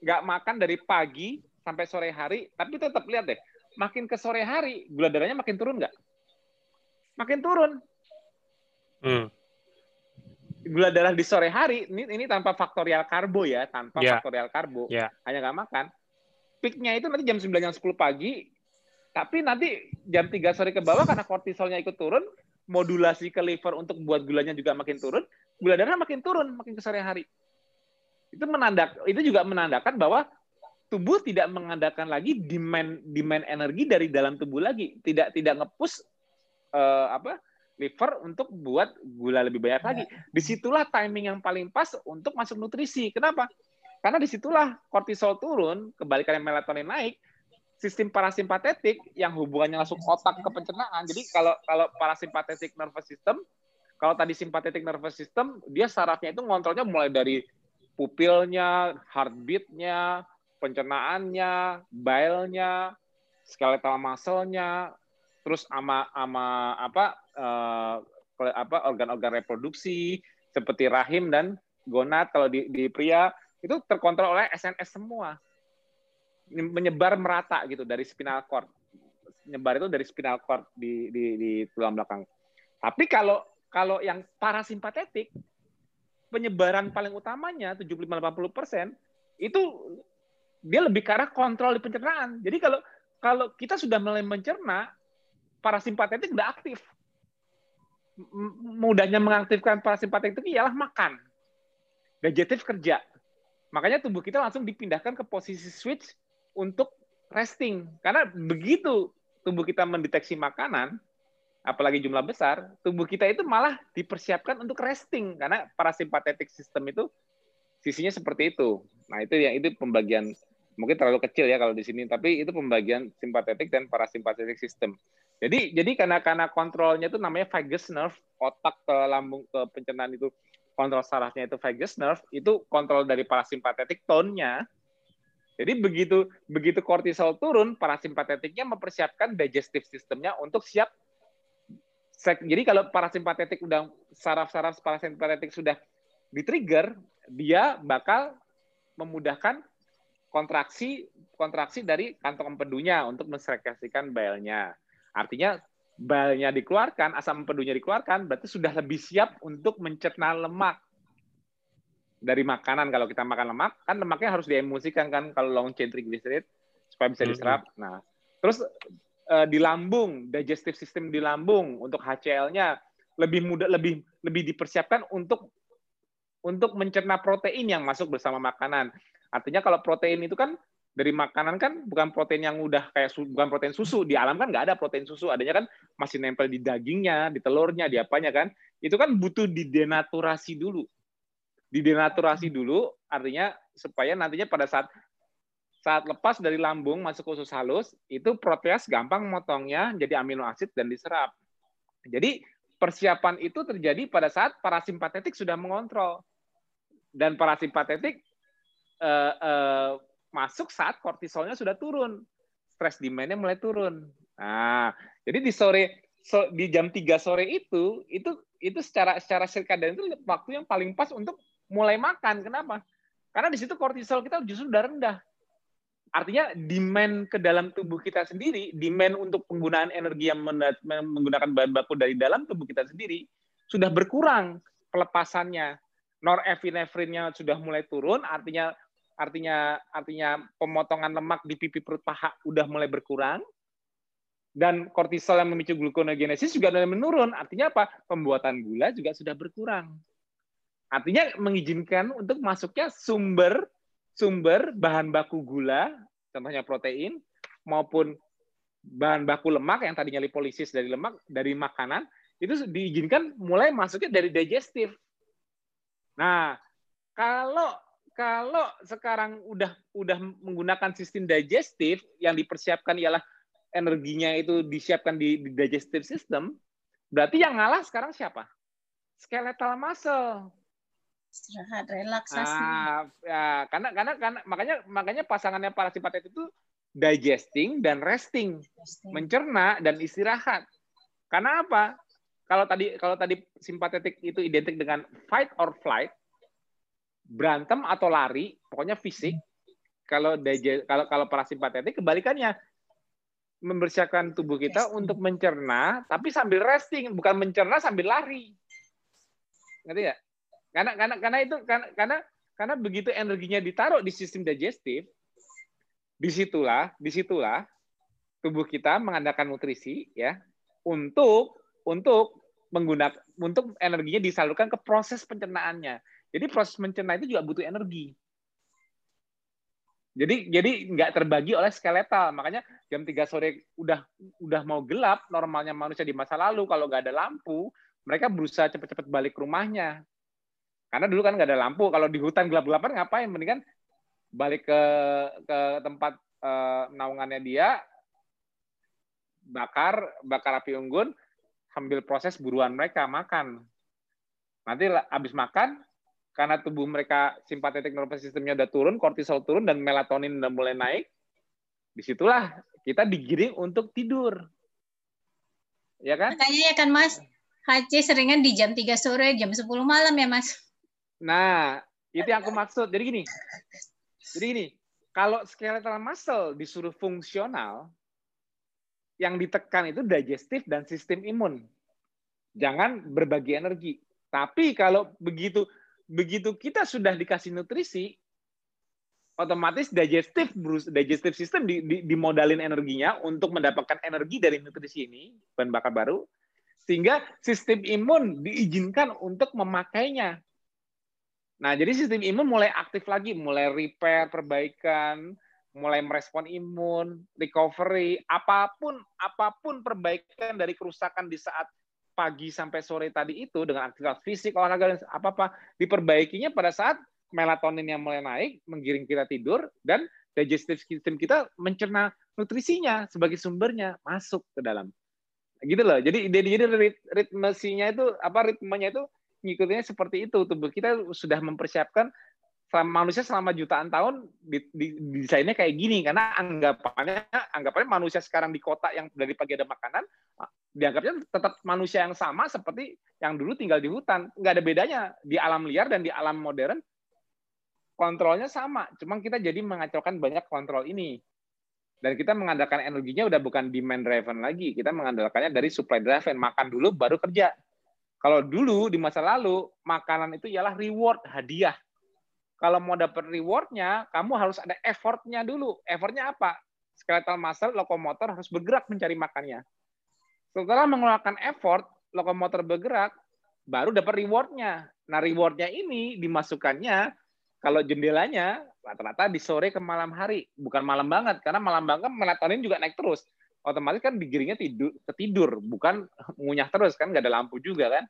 nggak makan dari pagi sampai sore hari, tapi tetap lihat deh, makin ke sore hari gula darahnya makin turun nggak? Makin turun. Hmm. Gula darah di sore hari ini ini tanpa faktorial karbo ya, tanpa yeah. faktorial karbo, yeah. hanya nggak makan. Peaknya itu nanti jam 9 jam 10 pagi tapi nanti jam 3 sore ke bawah karena kortisolnya ikut turun, modulasi ke liver untuk buat gulanya juga makin turun, gula darah makin turun makin ke sore hari. itu menandak itu juga menandakan bahwa tubuh tidak mengandalkan lagi demand demand energi dari dalam tubuh lagi, tidak tidak ngepus uh, apa liver untuk buat gula lebih banyak lagi. Ya. Di situlah timing yang paling pas untuk masuk nutrisi. Kenapa? Karena di situlah kortisol turun, kebalikannya melatonin naik, sistem parasimpatetik yang hubungannya langsung otak ke pencernaan. Jadi kalau kalau parasimpatetik nervous system, kalau tadi simpatetik nervous system, dia sarafnya itu ngontrolnya mulai dari pupilnya, heartbeatnya, pencernaannya, bile-nya, skeletal muscle-nya, terus ama ama apa uh, apa organ-organ reproduksi seperti rahim dan gonad kalau di, di pria itu terkontrol oleh SNS semua. Menyebar merata gitu dari spinal cord. Menyebar itu dari spinal cord di, di, di tulang belakang. Tapi kalau kalau yang parasimpatetik penyebaran paling utamanya 75-80 persen itu dia lebih ke arah kontrol di pencernaan. Jadi kalau kalau kita sudah mulai mencerna, parasimpatetik udah aktif. Mudahnya mengaktifkan parasimpatetik itu ialah makan. Gadgetif kerja. Makanya tubuh kita langsung dipindahkan ke posisi switch untuk resting. Karena begitu tubuh kita mendeteksi makanan, apalagi jumlah besar, tubuh kita itu malah dipersiapkan untuk resting karena parasimpatetik sistem itu sisinya seperti itu. Nah, itu yang itu pembagian mungkin terlalu kecil ya kalau di sini, tapi itu pembagian simpatetik dan parasimpatetik sistem. Jadi jadi karena karena kontrolnya itu namanya vagus nerve, otak ke lambung ke pencernaan itu kontrol sarafnya itu vagus nerve, itu kontrol dari parasimpatetik tone-nya. Jadi begitu begitu kortisol turun, parasimpatetiknya mempersiapkan digestive sistemnya untuk siap. Jadi kalau parasimpatetik udah saraf-saraf parasimpatetik sudah di-trigger, dia bakal memudahkan kontraksi kontraksi dari kantong empedunya untuk mensekretasikan bile-nya. Artinya bile-nya dikeluarkan, asam empedunya dikeluarkan, berarti sudah lebih siap untuk mencerna lemak dari makanan. Kalau kita makan lemak, kan lemaknya harus diemulsikan kan kalau long chain triglyceride supaya bisa diserap. Nah, terus eh, di lambung, digestive system di lambung untuk HCl-nya lebih mudah lebih lebih dipersiapkan untuk untuk mencerna protein yang masuk bersama makanan. Artinya kalau protein itu kan dari makanan kan bukan protein yang udah kayak bukan protein susu. Di alam kan nggak ada protein susu. Adanya kan masih nempel di dagingnya di telurnya di apanya kan. Itu kan butuh didenaturasi dulu. Didenaturasi dulu artinya supaya nantinya pada saat saat lepas dari lambung masuk ke usus halus itu proteas gampang motongnya jadi amino asid dan diserap. Jadi persiapan itu terjadi pada saat parasimpatetik sudah mengontrol. Dan parasimpatetik uh, uh, masuk saat kortisolnya sudah turun. Stress demand-nya mulai turun. Nah, jadi di sore so, di jam 3 sore itu itu itu secara secara sirkadian itu waktu yang paling pas untuk mulai makan. Kenapa? Karena di situ kortisol kita justru sudah rendah. Artinya demand ke dalam tubuh kita sendiri, demand untuk penggunaan energi yang menggunakan bahan baku dari dalam tubuh kita sendiri sudah berkurang pelepasannya. Norepinefrinnya sudah mulai turun, artinya artinya artinya pemotongan lemak di pipi perut paha udah mulai berkurang dan kortisol yang memicu gluconeogenesis juga mulai menurun. Artinya apa? Pembuatan gula juga sudah berkurang. Artinya mengizinkan untuk masuknya sumber sumber bahan baku gula, contohnya protein maupun bahan baku lemak yang tadinya lipolisis dari lemak dari makanan itu diizinkan mulai masuknya dari digestif. Nah, kalau kalau sekarang udah udah menggunakan sistem digestif yang dipersiapkan ialah energinya itu disiapkan di, di digestive system, berarti yang ngalah sekarang siapa? Skeletal muscle. Istirahat, relaksasi. Ah, ya, karena karena karena makanya makanya pasangannya parasimpatetik itu digesting dan resting, resting, mencerna dan istirahat. Karena apa? Kalau tadi kalau tadi simpatetik itu identik dengan fight or flight, berantem atau lari, pokoknya fisik. Kalau kalau kalau parasimpatetik kebalikannya mempersiapkan tubuh kita resting. untuk mencerna, tapi sambil resting, bukan mencerna sambil lari. Ngerti ya? Karena karena karena itu karena karena karena begitu energinya ditaruh di sistem digestif, di situlah di situlah tubuh kita mengandalkan nutrisi ya untuk untuk menggunakan untuk energinya disalurkan ke proses pencernaannya. Jadi proses mencerna itu juga butuh energi. Jadi jadi nggak terbagi oleh skeletal. Makanya jam 3 sore udah udah mau gelap, normalnya manusia di masa lalu kalau nggak ada lampu, mereka berusaha cepat-cepat balik ke rumahnya. Karena dulu kan nggak ada lampu. Kalau di hutan gelap-gelapan ngapain? Mendingan balik ke ke tempat uh, naungannya dia, bakar bakar api unggun, sambil proses buruan mereka makan. Nanti habis makan, karena tubuh mereka simpatetik nervous systemnya udah turun, kortisol turun dan melatonin udah mulai naik, di situlah kita digiring untuk tidur. Ya kan? Makanya ya kan Mas, HC seringan di jam 3 sore, jam 10 malam ya Mas. Nah, itu yang aku maksud. Jadi gini, jadi gini, kalau skeletal muscle disuruh fungsional, yang ditekan itu digestif dan sistem imun. Jangan berbagi energi. Tapi kalau begitu begitu kita sudah dikasih nutrisi, otomatis digestif digestif system di, di, dimodalin energinya untuk mendapatkan energi dari nutrisi ini bahan bakar baru sehingga sistem imun diizinkan untuk memakainya. Nah, jadi sistem imun mulai aktif lagi, mulai repair, perbaikan, mulai merespon imun, recovery, apa pun apa pun perbaikan dari kerusakan di saat pagi sampai sore tadi itu dengan aktivitas fisik, olahraga dan apa-apa diperbaikinya pada saat melatonin yang mulai naik, menggiring kita tidur dan digestive system kita mencerna nutrisinya sebagai sumbernya masuk ke dalam. Gitu loh. Jadi jadi ritmesinya itu apa ritmenya itu ngikutnya seperti itu. Tubuh kita sudah mempersiapkan selama manusia selama jutaan tahun di, di, desainnya kayak gini. Karena anggapannya anggapannya manusia sekarang di kota yang dari pagi ada makanan dianggapnya tetap manusia yang sama seperti yang dulu tinggal di hutan. Nggak ada bedanya. Di alam liar dan di alam modern kontrolnya sama. Cuma kita jadi mengacaukan banyak kontrol ini. Dan kita mengandalkan energinya udah bukan demand driven lagi. Kita mengandalkannya dari supply driven. Makan dulu baru kerja. Kalau dulu di masa lalu makanan itu ialah reward hadiah kalau mau dapat rewardnya, kamu harus ada effortnya dulu. Effortnya apa? Skeletal muscle, lokomotor harus bergerak mencari makannya. Setelah mengeluarkan effort, lokomotor bergerak, baru dapat rewardnya. Nah, rewardnya ini dimasukkannya kalau jendelanya rata-rata di sore ke malam hari, bukan malam banget, karena malam banget melatonin juga naik terus. Otomatis kan digiringnya tidur, ketidur, bukan ngunyah terus kan, nggak ada lampu juga kan.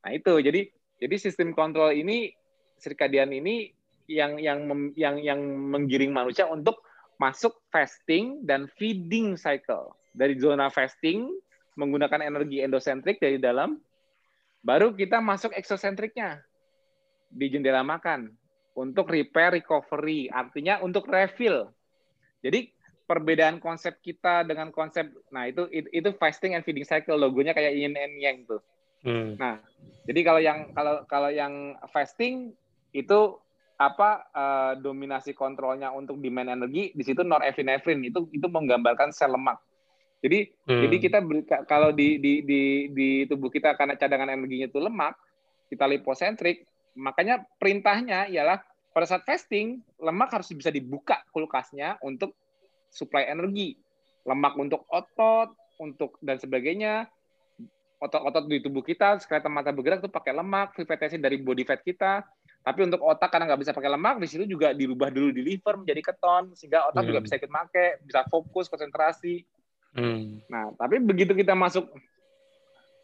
Nah itu, jadi jadi sistem kontrol ini, sirkadian ini yang yang yang yang menggiring manusia untuk masuk fasting dan feeding cycle. Dari zona fasting menggunakan energi endosentrik dari dalam baru kita masuk eksosentriknya. Di jendela makan untuk repair recovery artinya untuk refill. Jadi perbedaan konsep kita dengan konsep nah itu itu fasting and feeding cycle logonya kayak yin and yang tuh. Hmm. nah jadi kalau yang kalau kalau yang fasting itu apa uh, dominasi kontrolnya untuk demand energi di situ norepinefrin itu itu menggambarkan sel lemak. Jadi hmm. jadi kita kalau di, di di di tubuh kita karena cadangan energinya itu lemak, kita liposentrik, makanya perintahnya ialah pada saat fasting lemak harus bisa dibuka kulkasnya untuk suplai energi. Lemak untuk otot, untuk dan sebagainya. Otot-otot di tubuh kita, skeleton mata bergerak itu pakai lemak, free dari body fat kita tapi untuk otak karena nggak bisa pakai lemak, di situ juga dirubah dulu di liver menjadi keton, sehingga otak hmm. juga bisa ikut make, bisa fokus, konsentrasi. Hmm. Nah, tapi begitu kita masuk,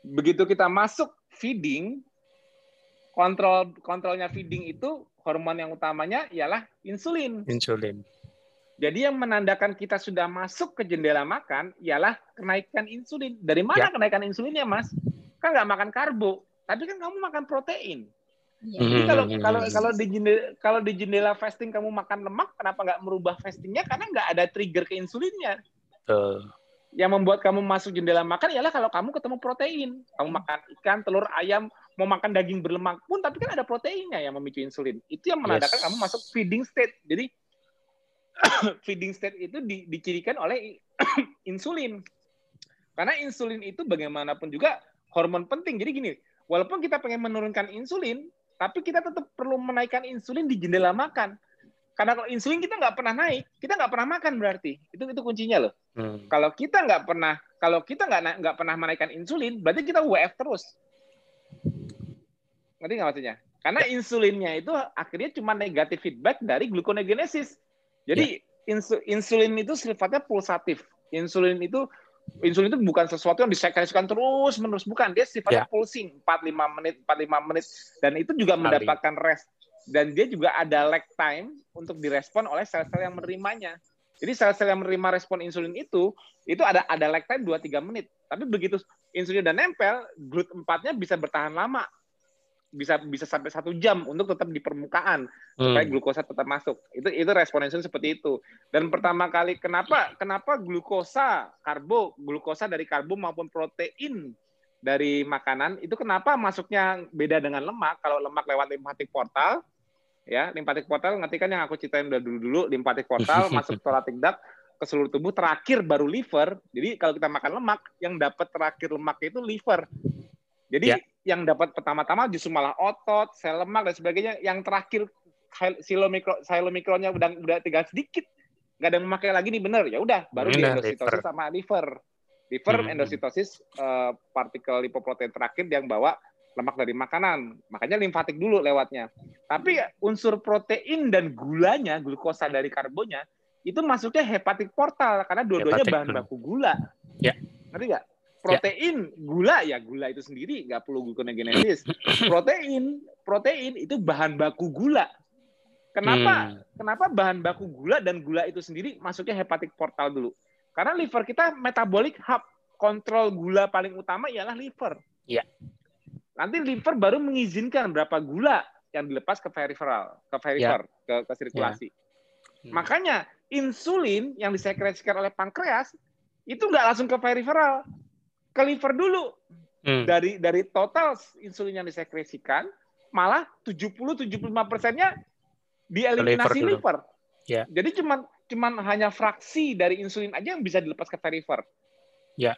begitu kita masuk feeding, kontrol kontrolnya feeding itu hormon yang utamanya ialah insulin. Insulin. Jadi yang menandakan kita sudah masuk ke jendela makan ialah kenaikan insulin. Dari mana ya. kenaikan insulinnya, Mas? Kan nggak makan karbo, tapi kan kamu makan protein. Ya. Jadi kalau hmm. kalau kalau di jendela kalau di jendela fasting kamu makan lemak, kenapa nggak merubah fastingnya? Karena nggak ada trigger ke insulinnya. Uh. Yang membuat kamu masuk jendela makan ialah kalau kamu ketemu protein. Kamu makan ikan, telur, ayam, mau makan daging berlemak pun, tapi kan ada proteinnya yang memicu insulin. Itu yang menandakan yes. kamu masuk feeding state. Jadi feeding state itu di, dicirikan oleh insulin. Karena insulin itu bagaimanapun juga hormon penting. Jadi gini, walaupun kita pengen menurunkan insulin, tapi kita tetap perlu menaikkan insulin di jendela makan. Karena kalau insulin kita nggak pernah naik, kita nggak pernah makan berarti. Itu itu kuncinya loh. Hmm. Kalau kita nggak pernah, kalau kita nggak nggak pernah menaikkan insulin, berarti kita WF terus. Ngerti nggak maksudnya? Karena ya. insulinnya itu akhirnya cuma negatif feedback dari gluconeogenesis. Jadi yeah. insulin itu sifatnya pulsatif. Insulin itu insulin itu bukan sesuatu yang disekresikan terus menerus bukan dia sifatnya yeah. pulsing 45 menit 45 menit dan itu juga mendapatkan rest dan dia juga ada lag time untuk direspon oleh sel-sel yang menerimanya. Jadi sel-sel yang menerima respon insulin itu itu ada ada lag time 2 3 menit. Tapi begitu insulin udah nempel, glut 4-nya bisa bertahan lama bisa bisa sampai satu jam untuk tetap di permukaan hmm. supaya glukosa tetap masuk. Itu itu responensial seperti itu. Dan pertama kali kenapa kenapa glukosa karbo glukosa dari karbo maupun protein dari makanan itu kenapa masuknya beda dengan lemak? Kalau lemak lewat limpatik portal, ya limpatik portal ngerti kan yang aku ceritain udah dulu dulu limpatik portal masuk thoracic duct ke seluruh tubuh terakhir baru liver. Jadi kalau kita makan lemak yang dapat terakhir lemak itu liver. Jadi ya. yang dapat pertama-tama justru malah otot, sel lemak dan sebagainya. Yang terakhir silomikro, silomikronnya udah udah tinggal sedikit, nggak ada memakai lagi nih bener. Ya udah, baru di endositosis sama liver. Liver hmm. endositosis uh, partikel lipoprotein terakhir yang bawa lemak dari makanan. Makanya limfatik dulu lewatnya. Tapi unsur protein dan gulanya, glukosa dari karbonnya, itu masuknya hepatik portal karena dua-duanya bahan baku gula. Ya. Ngerti nggak? Protein gula ya gula itu sendiri nggak perlu gluconeogenesis protein protein itu bahan baku gula kenapa hmm. kenapa bahan baku gula dan gula itu sendiri masuknya hepatik portal dulu karena liver kita metabolic hub kontrol gula paling utama ialah liver ya nanti liver baru mengizinkan berapa gula yang dilepas ke peripheral ke perifer ya. ke, ke sirkulasi ya. hmm. makanya insulin yang disekresikan oleh pankreas itu nggak langsung ke periferal ke liver dulu. Hmm. Dari dari total insulin yang disekresikan, malah 70-75 persennya dieliminasi liver. liver. Yeah. Jadi cuma cuman hanya fraksi dari insulin aja yang bisa dilepas ke. Ya. Yeah.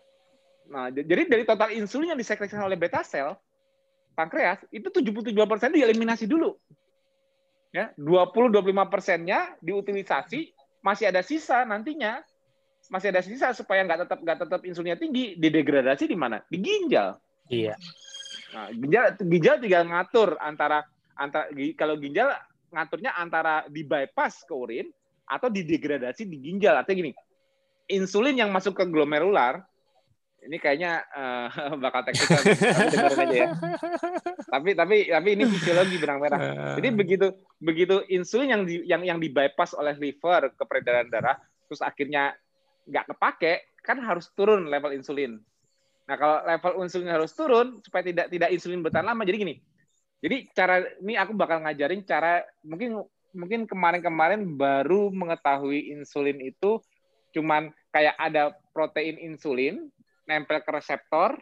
Nah, jadi dari total insulin yang disekresikan oleh beta sel, pankreas, itu 77 persen dieliminasi dulu. Ya, 20-25 persennya diutilisasi, masih ada sisa nantinya masih ada sisa supaya nggak tetap nggak tetap insulinnya tinggi, didegradasi di mana? Di ginjal. Iya. Nah, ginjal ginjal tinggal ngatur antara antara kalau ginjal ngaturnya antara di bypass ke urin atau didegradasi di ginjal. Artinya gini, insulin yang masuk ke glomerular ini kayaknya uh, bakal teknikal tapi aja ya. Tapi tapi tapi ini fisiologi benang merah. Jadi begitu begitu insulin yang di, yang yang di bypass oleh liver ke peredaran darah, terus akhirnya nggak kepake, kan harus turun level insulin. Nah, kalau level insulin harus turun supaya tidak tidak insulin bertahan lama. Jadi gini. Jadi cara ini aku bakal ngajarin cara mungkin mungkin kemarin-kemarin baru mengetahui insulin itu cuman kayak ada protein insulin nempel ke reseptor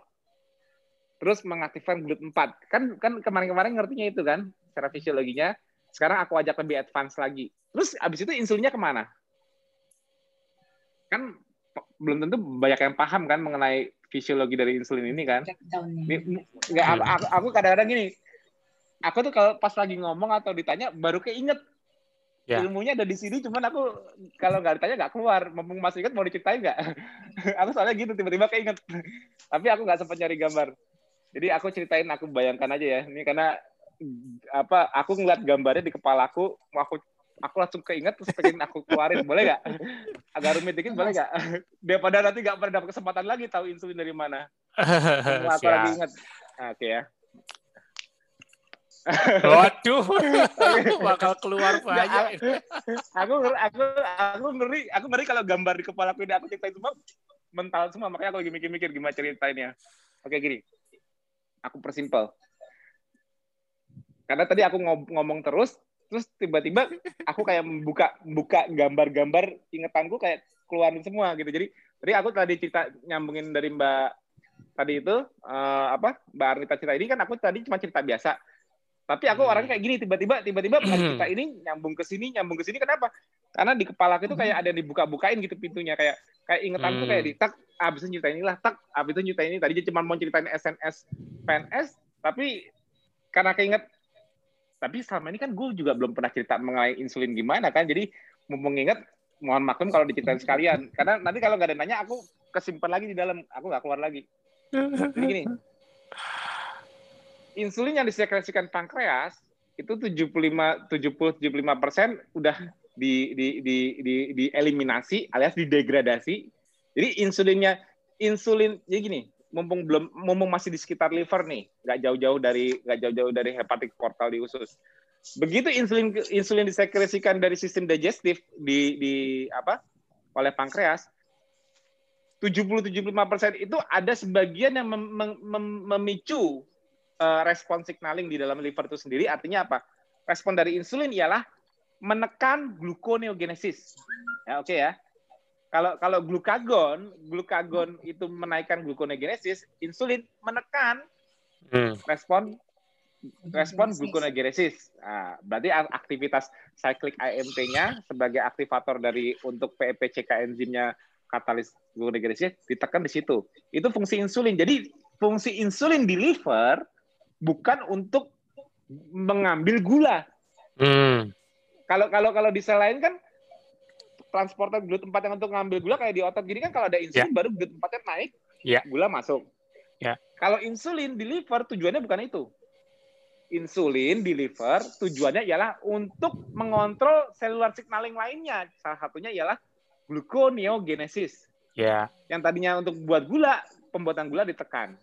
terus mengaktifkan GLUT 4. Kan kan kemarin-kemarin ngertinya itu kan secara fisiologinya. Sekarang aku ajak lebih advance lagi. Terus abis itu insulinnya ke mana? Kan belum tentu banyak yang paham kan mengenai fisiologi dari insulin ini kan. Nggak, aku, aku kadang-kadang gini, aku tuh kalau pas lagi ngomong atau ditanya baru keinget ya. ilmunya ada di sini, cuman aku kalau nggak ditanya nggak keluar. Mumpung masih ingat mau diceritain nggak? aku soalnya gitu tiba-tiba keinget, tapi aku nggak sempat nyari gambar. Jadi aku ceritain, aku bayangkan aja ya. Ini karena apa? Aku ngeliat gambarnya di kepala aku, mau aku aku langsung keinget terus pengen aku keluarin. Boleh nggak? Agak rumit dikit boleh nggak? Daripada nanti nggak pernah dapat kesempatan lagi tahu insulin dari mana. Aku lagi inget oke okay, ya. Waduh, bakal keluar banyak. aku aku aku ngeri, aku ngeri kalau gambar di kepala aku ini aku ceritain semua. Mental semua, makanya aku lagi mikir-mikir gimana ceritainnya. Oke gini, aku persimpel. Karena tadi aku ngomong terus, terus tiba-tiba aku kayak membuka buka gambar-gambar ingetanku kayak keluarin semua gitu. Jadi jadi aku tadi cerita nyambungin dari mbak tadi itu uh, apa mbak Arnita cerita ini kan aku tadi cuma cerita biasa. Tapi aku hmm. orangnya kayak gini tiba-tiba tiba-tiba pas cerita ini nyambung ke sini nyambung ke sini. Kenapa? Karena di kepala aku itu kayak ada yang dibuka-bukain gitu pintunya. Kayak kayak ingetan hmm. tuh kayak di tak abis itu cerita inilah tak abis itu cerita ini tadi. Cuma mau ceritain SNS PNS tapi karena keinget tapi selama ini kan gue juga belum pernah cerita mengenai insulin gimana kan. Jadi mumpung inget mohon maklum kalau diceritain sekalian. Karena nanti kalau nggak ada nanya aku kesimpan lagi di dalam. Aku nggak keluar lagi. Jadi gini. Insulin yang disekresikan pankreas itu 75 70 75 persen udah di di di di dieliminasi alias didegradasi. Jadi insulinnya insulin jadi gini, mumpung belum mumpung masih di sekitar liver nih, nggak jauh-jauh dari nggak jauh-jauh dari hepatik portal di usus. Begitu insulin insulin disekresikan dari sistem digestif di di apa oleh pankreas, 70-75% itu ada sebagian yang mem, mem, memicu uh, respon signaling di dalam liver itu sendiri. Artinya apa? Respon dari insulin ialah menekan gluconeogenesis. Ya, oke okay ya. Kalau kalau glukagon, glukagon itu menaikkan gluconeogenesis, insulin menekan hmm. respon respon gluconeogenesis. Nah, berarti aktivitas cyclic AMP-nya sebagai aktivator dari untuk PEPCK enzimnya katalis gluconeogenesis ditekan di situ. Itu fungsi insulin. Jadi fungsi insulin di liver bukan untuk mengambil gula. Hmm. Kalau kalau kalau di sel lain kan transporter glut 4 yang untuk ngambil gula kayak di otot gini kan kalau ada insulin yeah. baru glut 4 naik, yeah. gula masuk. Yeah. Kalau insulin di liver tujuannya bukan itu. Insulin di liver tujuannya ialah untuk mengontrol selular signaling lainnya. Salah satunya ialah gluconeogenesis. Yeah. Yang tadinya untuk buat gula, pembuatan gula ditekan.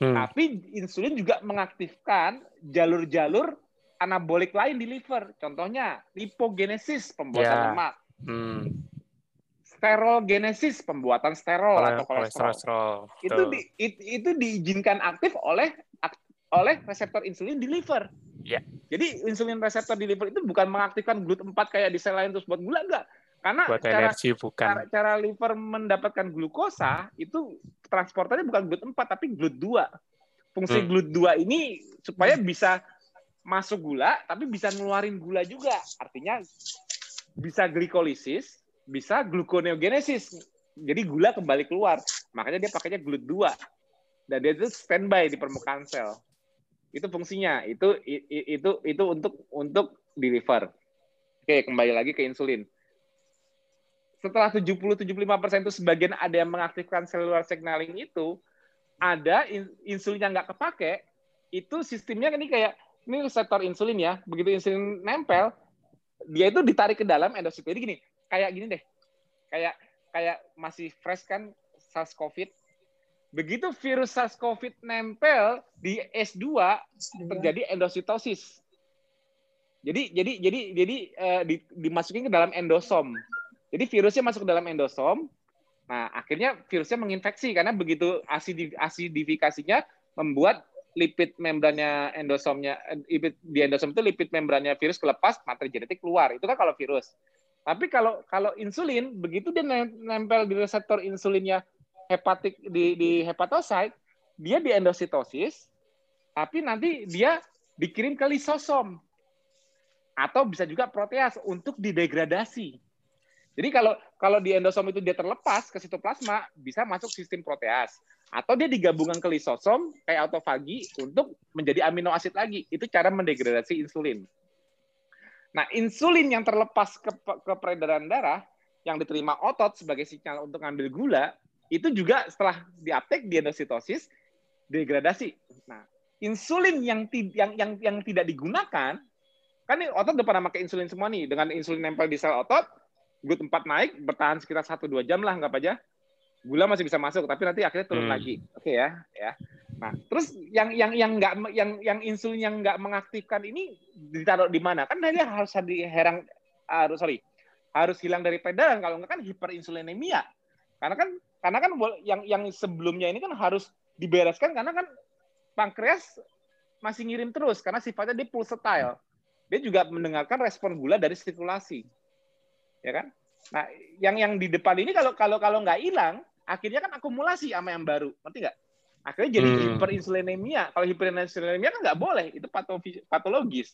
Hmm. Tapi insulin juga mengaktifkan jalur-jalur anabolik lain di liver. Contohnya lipogenesis pembuatan yeah. lemak. Hmm. Sterogenesis pembuatan sterol Kole atau kolesterol. kolesterol. Itu di, it, itu diizinkan aktif oleh oleh reseptor insulin di liver. Yeah. Jadi insulin reseptor di liver itu bukan mengaktifkan glut 4 kayak di sel lain terus buat gula enggak. Karena buat cara, energi bukan. Cara, cara liver mendapatkan glukosa itu transporternya bukan glut 4 tapi glut 2. Fungsi hmm. glut 2 ini supaya bisa masuk gula tapi bisa ngeluarin gula juga. Artinya bisa glikolisis, bisa gluconeogenesis. Jadi gula kembali keluar. Makanya dia pakainya glut 2. Dan dia itu standby di permukaan sel. Itu fungsinya. Itu itu itu untuk untuk deliver. Oke, kembali lagi ke insulin. Setelah 70-75% itu sebagian ada yang mengaktifkan cellular signaling itu, ada insulin yang nggak kepake, itu sistemnya ini kayak ini reseptor insulin ya, begitu insulin nempel, dia itu ditarik ke dalam endosit. Jadi gini, kayak gini deh, kayak kayak masih fresh kan SARS-CoV. Begitu virus SARS-CoV nempel di S2 terjadi endositosis. Jadi jadi jadi jadi uh, di, dimasukin ke dalam endosom. Jadi virusnya masuk ke dalam endosom. Nah, akhirnya virusnya menginfeksi karena begitu asidifikasinya membuat lipid membrannya endosomnya lipid di endosom itu lipid membrannya virus kelepas materi genetik keluar. Itu kan kalau virus. Tapi kalau kalau insulin begitu dia nempel di reseptor insulinnya hepatik di di hepatosit dia di endositosis tapi nanti dia dikirim ke lisosom. Atau bisa juga proteas untuk didegradasi. Jadi kalau kalau di endosom itu dia terlepas ke sitoplasma bisa masuk sistem proteas atau dia digabungkan ke lisosom kayak autofagi untuk menjadi amino asid lagi. Itu cara mendegradasi insulin. Nah, insulin yang terlepas ke, ke peredaran darah yang diterima otot sebagai sinyal untuk ngambil gula itu juga setelah diaptek di endositosis degradasi. Nah, insulin yang yang yang yang tidak digunakan kan otot udah pernah pakai insulin semua nih dengan insulin nempel di sel otot, gut 4 naik bertahan sekitar 1 2 jam lah nggak aja gula masih bisa masuk tapi nanti akhirnya turun hmm. lagi. Oke okay, ya ya. Nah terus yang yang yang nggak yang yang insulin yang nggak mengaktifkan ini ditaruh di mana? Kan dia harus di herang harus sorry harus hilang dari peredaran. Kalau nggak kan hiperinsulinemia. Karena kan karena kan yang yang sebelumnya ini kan harus dibereskan karena kan pankreas masih ngirim terus. Karena sifatnya dia pulsatile dia juga mendengarkan respon gula dari sirkulasi. Ya kan? Nah yang yang di depan ini kalau kalau kalau nggak hilang akhirnya kan akumulasi sama yang baru, ngerti nggak? Akhirnya jadi hmm. hiperinsulinemia. Kalau hiperinsulinemia kan nggak boleh, itu patologis.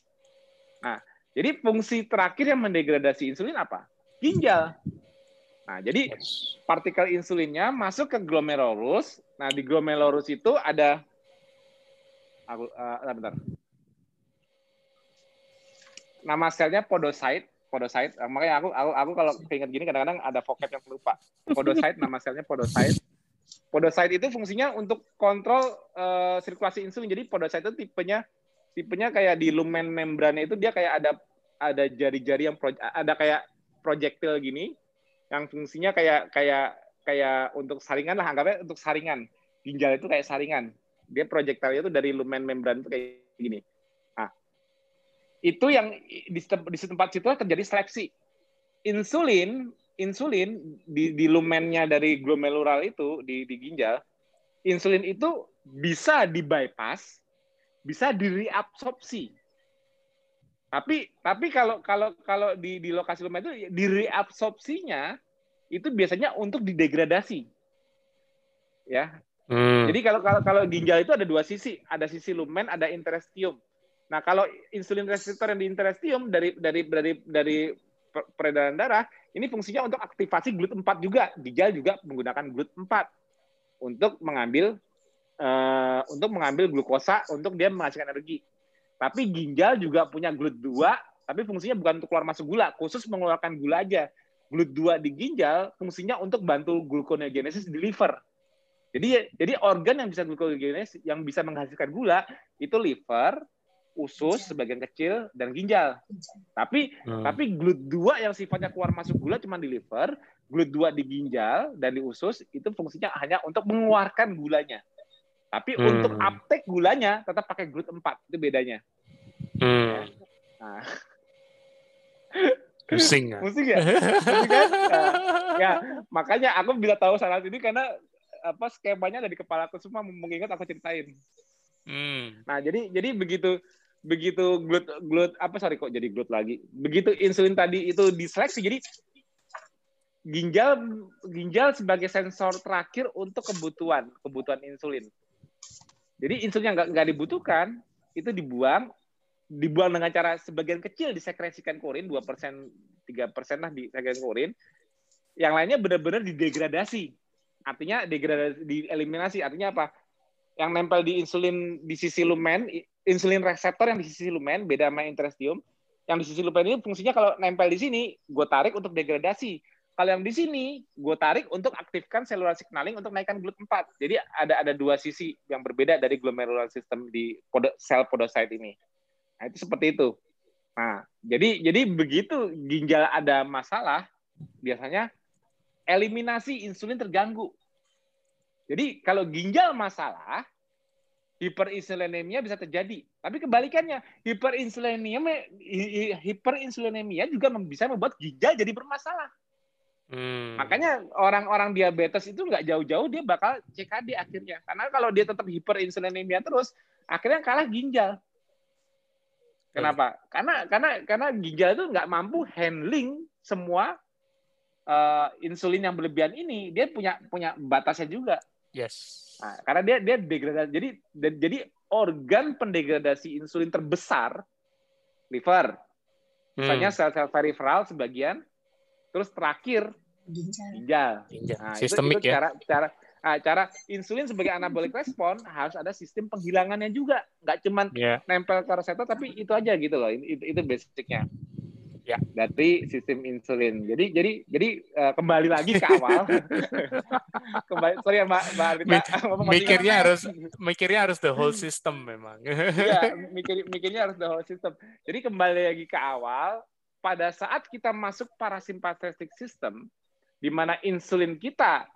Nah, jadi fungsi terakhir yang mendegradasi insulin apa? Ginjal. Nah, jadi partikel insulinnya masuk ke glomerulus. Nah, di glomerulus itu ada aku uh, bentar. Nama selnya podocyte podocyte. Eh, makanya aku aku, aku kalau keinget gini kadang-kadang ada vocab yang lupa. Podocyte nama selnya podocyte. Podocyte itu fungsinya untuk kontrol uh, sirkulasi insulin. Jadi podocyte itu tipenya tipenya kayak di lumen membrannya itu dia kayak ada ada jari-jari yang ada kayak projectil gini yang fungsinya kayak kayak kayak untuk saringan lah anggapnya untuk saringan ginjal itu kayak saringan dia projektilnya itu dari lumen membran itu kayak gini itu yang di, di tempat situ terjadi seleksi insulin insulin di, di lumennya dari glomerular itu di, di ginjal insulin itu bisa di bypass bisa direabsorpsi tapi tapi kalau kalau kalau di di lokasi lumen itu di reabsorpsinya itu biasanya untuk didegradasi. Ya. Hmm. Jadi kalau kalau kalau ginjal itu ada dua sisi, ada sisi lumen, ada interstium. Nah, kalau insulin reseptor yang di interstium dari dari dari dari peredaran darah, ini fungsinya untuk aktivasi GLUT4 juga. Ginjal juga menggunakan GLUT4 untuk mengambil uh, untuk mengambil glukosa untuk dia menghasilkan energi. Tapi ginjal juga punya GLUT2, tapi fungsinya bukan untuk keluar masuk gula, khusus mengeluarkan gula aja. GLUT2 di ginjal fungsinya untuk bantu gluconeogenesis di liver. Jadi jadi organ yang bisa gluconeogenesis yang bisa menghasilkan gula itu liver, usus sebagian kecil dan ginjal. Tapi hmm. tapi GLUT2 yang sifatnya keluar masuk gula cuma di liver, GLUT2 di ginjal dan di usus itu fungsinya hanya untuk mengeluarkan gulanya. Tapi hmm. untuk uptake gulanya tetap pakai GLUT 4 itu bedanya. Hmm. Nah. Pusing ya? Pusing ya? Pusing kan? Nah, ya, makanya aku bila tahu saat ini karena apa skemanya ada di kepala aku semua mengingat aku ceritain. Hmm. Nah, jadi jadi begitu begitu glut glut apa sorry kok jadi glut lagi. Begitu insulin tadi itu diseleksi jadi ginjal ginjal sebagai sensor terakhir untuk kebutuhan kebutuhan insulin. Jadi insulin yang nggak dibutuhkan itu dibuang, dibuang dengan cara sebagian kecil disekresikan korin, 2 persen, 3 persen lah disekresikan korin. Yang lainnya benar-benar didegradasi. Artinya degradasi, dieliminasi. Artinya apa? Yang nempel di insulin di sisi lumen, insulin reseptor yang di sisi lumen, beda sama interstium. Yang di sisi lumen ini fungsinya kalau nempel di sini, gue tarik untuk degradasi kalau yang di sini, gue tarik untuk aktifkan cellular signaling untuk naikkan GLUT4. Jadi ada ada dua sisi yang berbeda dari glomerular system di pod sel podocyte ini. Nah, itu seperti itu. Nah, jadi jadi begitu ginjal ada masalah, biasanya eliminasi insulin terganggu. Jadi kalau ginjal masalah, hiperinsulinemia bisa terjadi. Tapi kebalikannya, hiperinsulinemia hiperinsulinemia juga bisa membuat ginjal jadi bermasalah. Hmm. Makanya orang-orang diabetes itu nggak jauh-jauh dia bakal CKD akhirnya. Karena kalau dia tetap hiperinsulinemia terus, akhirnya kalah ginjal. Kenapa? Hmm. Karena karena karena ginjal itu nggak mampu handling semua uh, insulin yang berlebihan ini. Dia punya punya batasnya juga. Yes. Nah, karena dia dia degradasi. Jadi jadi organ pendegradasi insulin terbesar liver. Misalnya hmm. sel-sel peripheral sebagian, Terus terakhir ginjal. Ginjal. ginjal. Nah, Sistemik itu, itu ya. Cara cara nah, cara insulin sebagai anabolic respon harus ada sistem penghilangannya juga. Nggak cuma yeah. nempel ke reseptor tapi itu aja gitu loh. Itu, itu basicnya. Ya. Dari sistem insulin. Jadi jadi jadi uh, kembali lagi ke awal. kembali sorry ya Mbak Mbak Arvita. mikirnya harus mikirnya harus the whole system memang. Iya, mikir, mikirnya harus the whole system. Jadi kembali lagi ke awal, pada saat kita masuk parasympathetic system, di mana insulin kita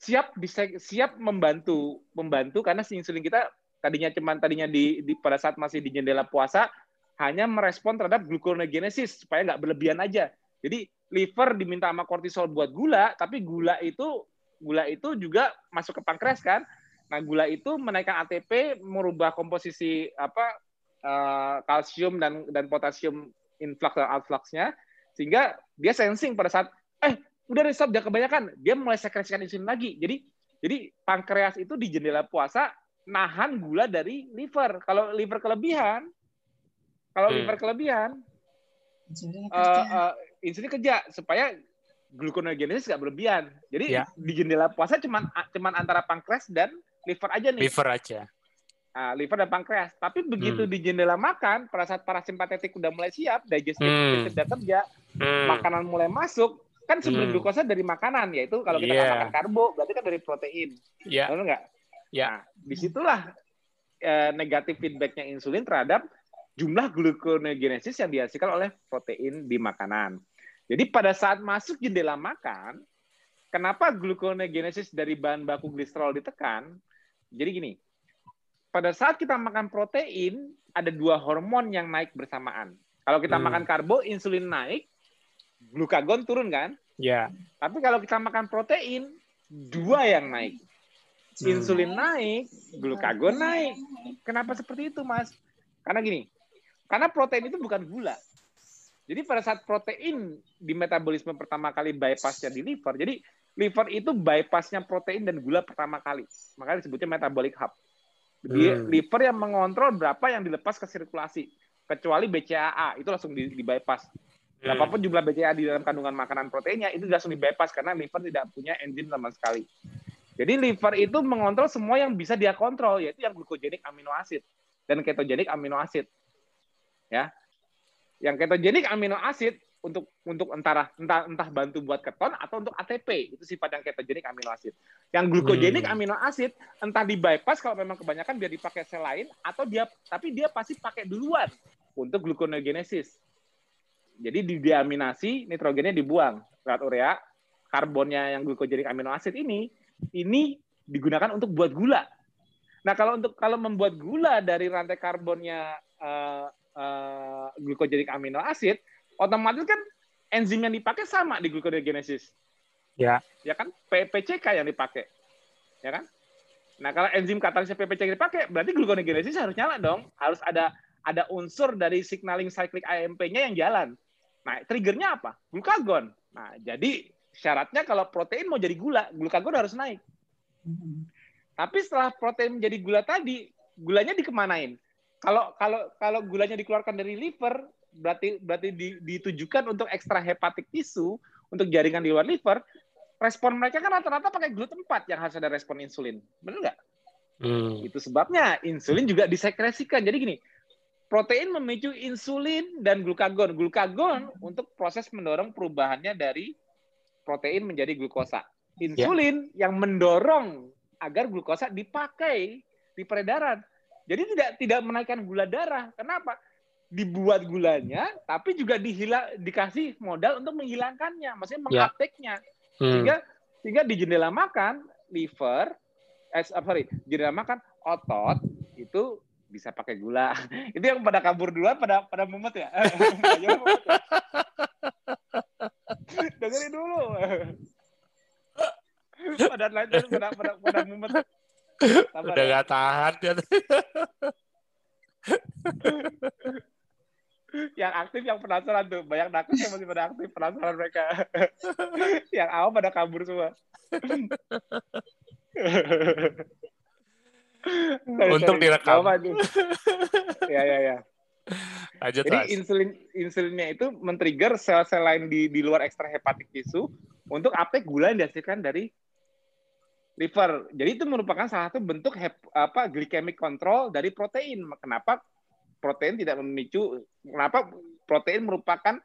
siap siap membantu membantu karena si insulin kita tadinya cuman tadinya di, di pada saat masih di jendela puasa hanya merespon terhadap gluconeogenesis supaya nggak berlebihan aja. Jadi liver diminta sama kortisol buat gula, tapi gula itu gula itu juga masuk ke pankreas kan. Nah, gula itu menaikkan ATP, merubah komposisi apa uh, kalsium dan dan potasium influx dan outfluxnya sehingga dia sensing pada saat eh udah stop jangan kebanyakan dia mulai sekresikan insulin lagi jadi jadi pankreas itu di jendela puasa nahan gula dari liver kalau liver kelebihan kalau hmm. liver kelebihan insulin kerja. Uh, uh, insulin kerja supaya gluconeogenesis nggak berlebihan jadi ya. di jendela puasa cuman cuman antara pankreas dan liver aja nih liver aja Nah, liver dan pankreas. Tapi begitu hmm. di jendela makan, pada saat parasimpatetik udah mulai siap, digestif hmm. sudah kerja, hmm. makanan mulai masuk, kan sumber hmm. glukosa dari makanan, yaitu kalau kita yeah. makan karbo, berarti kan dari protein. Iya. Yeah. Benar nggak? Yeah. Nah, di situlah eh, negatif feedbacknya insulin terhadap jumlah gluconeogenesis yang dihasilkan oleh protein di makanan. Jadi pada saat masuk jendela makan, kenapa gluconeogenesis dari bahan baku gliserol ditekan? Jadi gini, pada saat kita makan protein, ada dua hormon yang naik bersamaan. Kalau kita hmm. makan karbo, insulin naik, glukagon turun kan? Ya. Yeah. Tapi kalau kita makan protein, dua yang naik. Hmm. Insulin naik, glukagon naik. Kenapa seperti itu, Mas? Karena gini, karena protein itu bukan gula. Jadi pada saat protein di metabolisme pertama kali bypassnya di liver, jadi liver itu bypassnya protein dan gula pertama kali. Makanya disebutnya metabolic hub. Dia, hmm. liver yang mengontrol berapa yang dilepas ke sirkulasi. Kecuali BCAA, itu langsung di, di bypass. Hmm. Berapapun jumlah BCAA di dalam kandungan makanan proteinnya, itu langsung di bypass karena liver tidak punya enzim sama sekali. Jadi liver itu mengontrol semua yang bisa dia kontrol, yaitu yang glukogenik amino acid dan ketogenik amino acid ya. Yang ketogenik amino acid untuk untuk entah entah entah bantu buat keton atau untuk ATP itu sifat yang ketogenik amino acid. Yang glukogenik hmm. amino acid entah di bypass kalau memang kebanyakan biar dipakai sel lain atau dia tapi dia pasti pakai duluan untuk gluconeogenesis. Jadi di diaminasi nitrogennya dibuang lewat urea, karbonnya yang glukogenik amino acid ini ini digunakan untuk buat gula. Nah kalau untuk kalau membuat gula dari rantai karbonnya uh, uh, glukogenik amino acid, otomatis kan enzim yang dipakai sama di gluconeogenesis. Ya. Ya kan PPCK yang dipakai. Ya kan? Nah, kalau enzim katalisnya PPCK dipakai, berarti gluconeogenesis harus nyala dong. Harus ada ada unsur dari signaling cyclic AMP-nya yang jalan. Nah, triggernya apa? Glukagon. Nah, jadi syaratnya kalau protein mau jadi gula, glukagon harus naik. Hmm. Tapi setelah protein menjadi gula tadi, gulanya dikemanain? Kalau kalau kalau gulanya dikeluarkan dari liver, berarti berarti ditujukan untuk ekstra hepatik tisu untuk jaringan di luar liver. Respon mereka kan rata-rata pakai glut 4 yang harus ada respon insulin. Benar nggak? Hmm. Itu sebabnya insulin juga disekresikan. Jadi gini, protein memicu insulin dan glukagon. Glukagon untuk proses mendorong perubahannya dari protein menjadi glukosa. Insulin yeah. yang mendorong agar glukosa dipakai di peredaran. Jadi tidak tidak menaikkan gula darah. Kenapa? Dibuat gulanya, tapi juga dihila, dikasih modal untuk menghilangkannya, maksudnya ya. mengapteknya. Hmm. Sehingga sehingga di jendela makan liver, eh sorry, jendela makan otot itu bisa pakai gula. Itu yang pada kabur duluan pada pada mumet ya. Dengerin dulu. pada lain pada pada pada mumet. Udah gak tahan dia. yang aktif yang penasaran tuh. Banyak nakes yang masih pada aktif penasaran mereka. Yang awal pada kabur semua. Untuk direkam. Ya ya ya Lanjut, jadi mas. insulin insulinnya itu men-trigger sel-sel lain di di luar ekstra hepatik tisu untuk apek gula yang dihasilkan dari liver. Jadi itu merupakan salah satu bentuk hep, apa glycemic control dari protein. Kenapa protein tidak memicu? Kenapa protein merupakan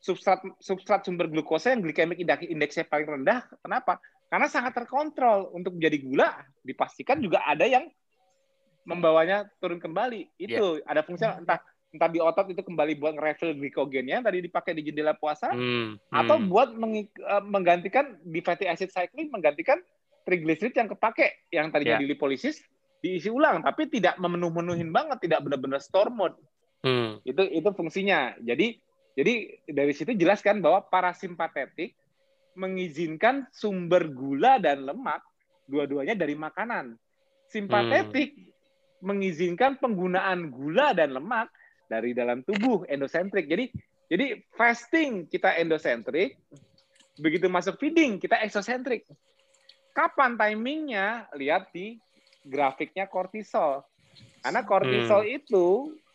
substrat substrat sumber glukosa yang glycemic indeksnya paling rendah? Kenapa? Karena sangat terkontrol untuk menjadi gula. Dipastikan juga ada yang membawanya turun kembali. Itu yeah. ada fungsi entah entah di otot itu kembali buat nge-refill glikogennya tadi dipakai di jendela puasa hmm, hmm. atau buat eh, menggantikan di fatty acid cycling menggantikan trigliserid yang kepake yang tadinya yeah. di lipolisis diisi ulang tapi tidak memenuh-menuhin banget tidak benar-benar store mode hmm. itu itu fungsinya jadi jadi dari situ jelaskan bahwa parasimpatetik mengizinkan sumber gula dan lemak dua-duanya dari makanan simpatetik hmm. mengizinkan penggunaan gula dan lemak dari dalam tubuh endosentrik jadi jadi fasting kita endosentrik begitu masuk feeding kita exosentrik Kapan timingnya? Lihat di grafiknya kortisol. Karena kortisol hmm. itu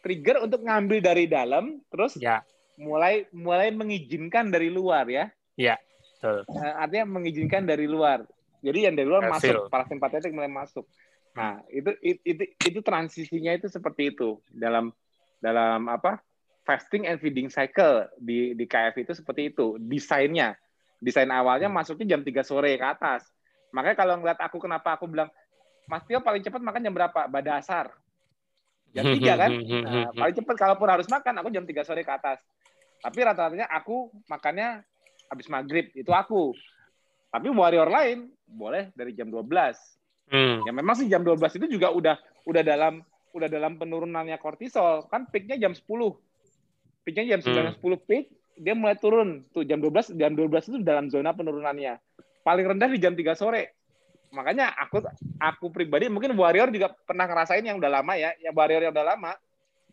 trigger untuk ngambil dari dalam, terus ya. mulai mulai mengizinkan dari luar ya. Ya, betul. Eh, artinya mengizinkan dari luar. Jadi yang dari luar Hasil. masuk, parasimpatetik mulai masuk. Nah, itu, itu itu itu transisinya itu seperti itu dalam dalam apa? fasting and feeding cycle di di KF itu seperti itu desainnya. Desain awalnya masuknya jam 3 sore ke atas. Makanya kalau ngeliat aku kenapa aku bilang Mas Tio paling cepat makan jam berapa? Badasar. Jam 3 kan? Nah, paling cepat kalaupun harus makan, aku jam 3 sore ke atas. Tapi rata-ratanya aku makannya habis maghrib, itu aku. Tapi warrior lain boleh dari jam 12. Hmm. Ya memang sih jam 12 itu juga udah udah dalam udah dalam penurunannya kortisol. Kan peaknya jam 10. Peaknya jam 9 hmm. 10 peak, dia mulai turun. Tuh jam 12 jam 12 itu dalam zona penurunannya. Paling rendah di jam 3 sore. Makanya aku aku pribadi mungkin warrior juga pernah ngerasain yang udah lama ya yang warrior yang udah lama.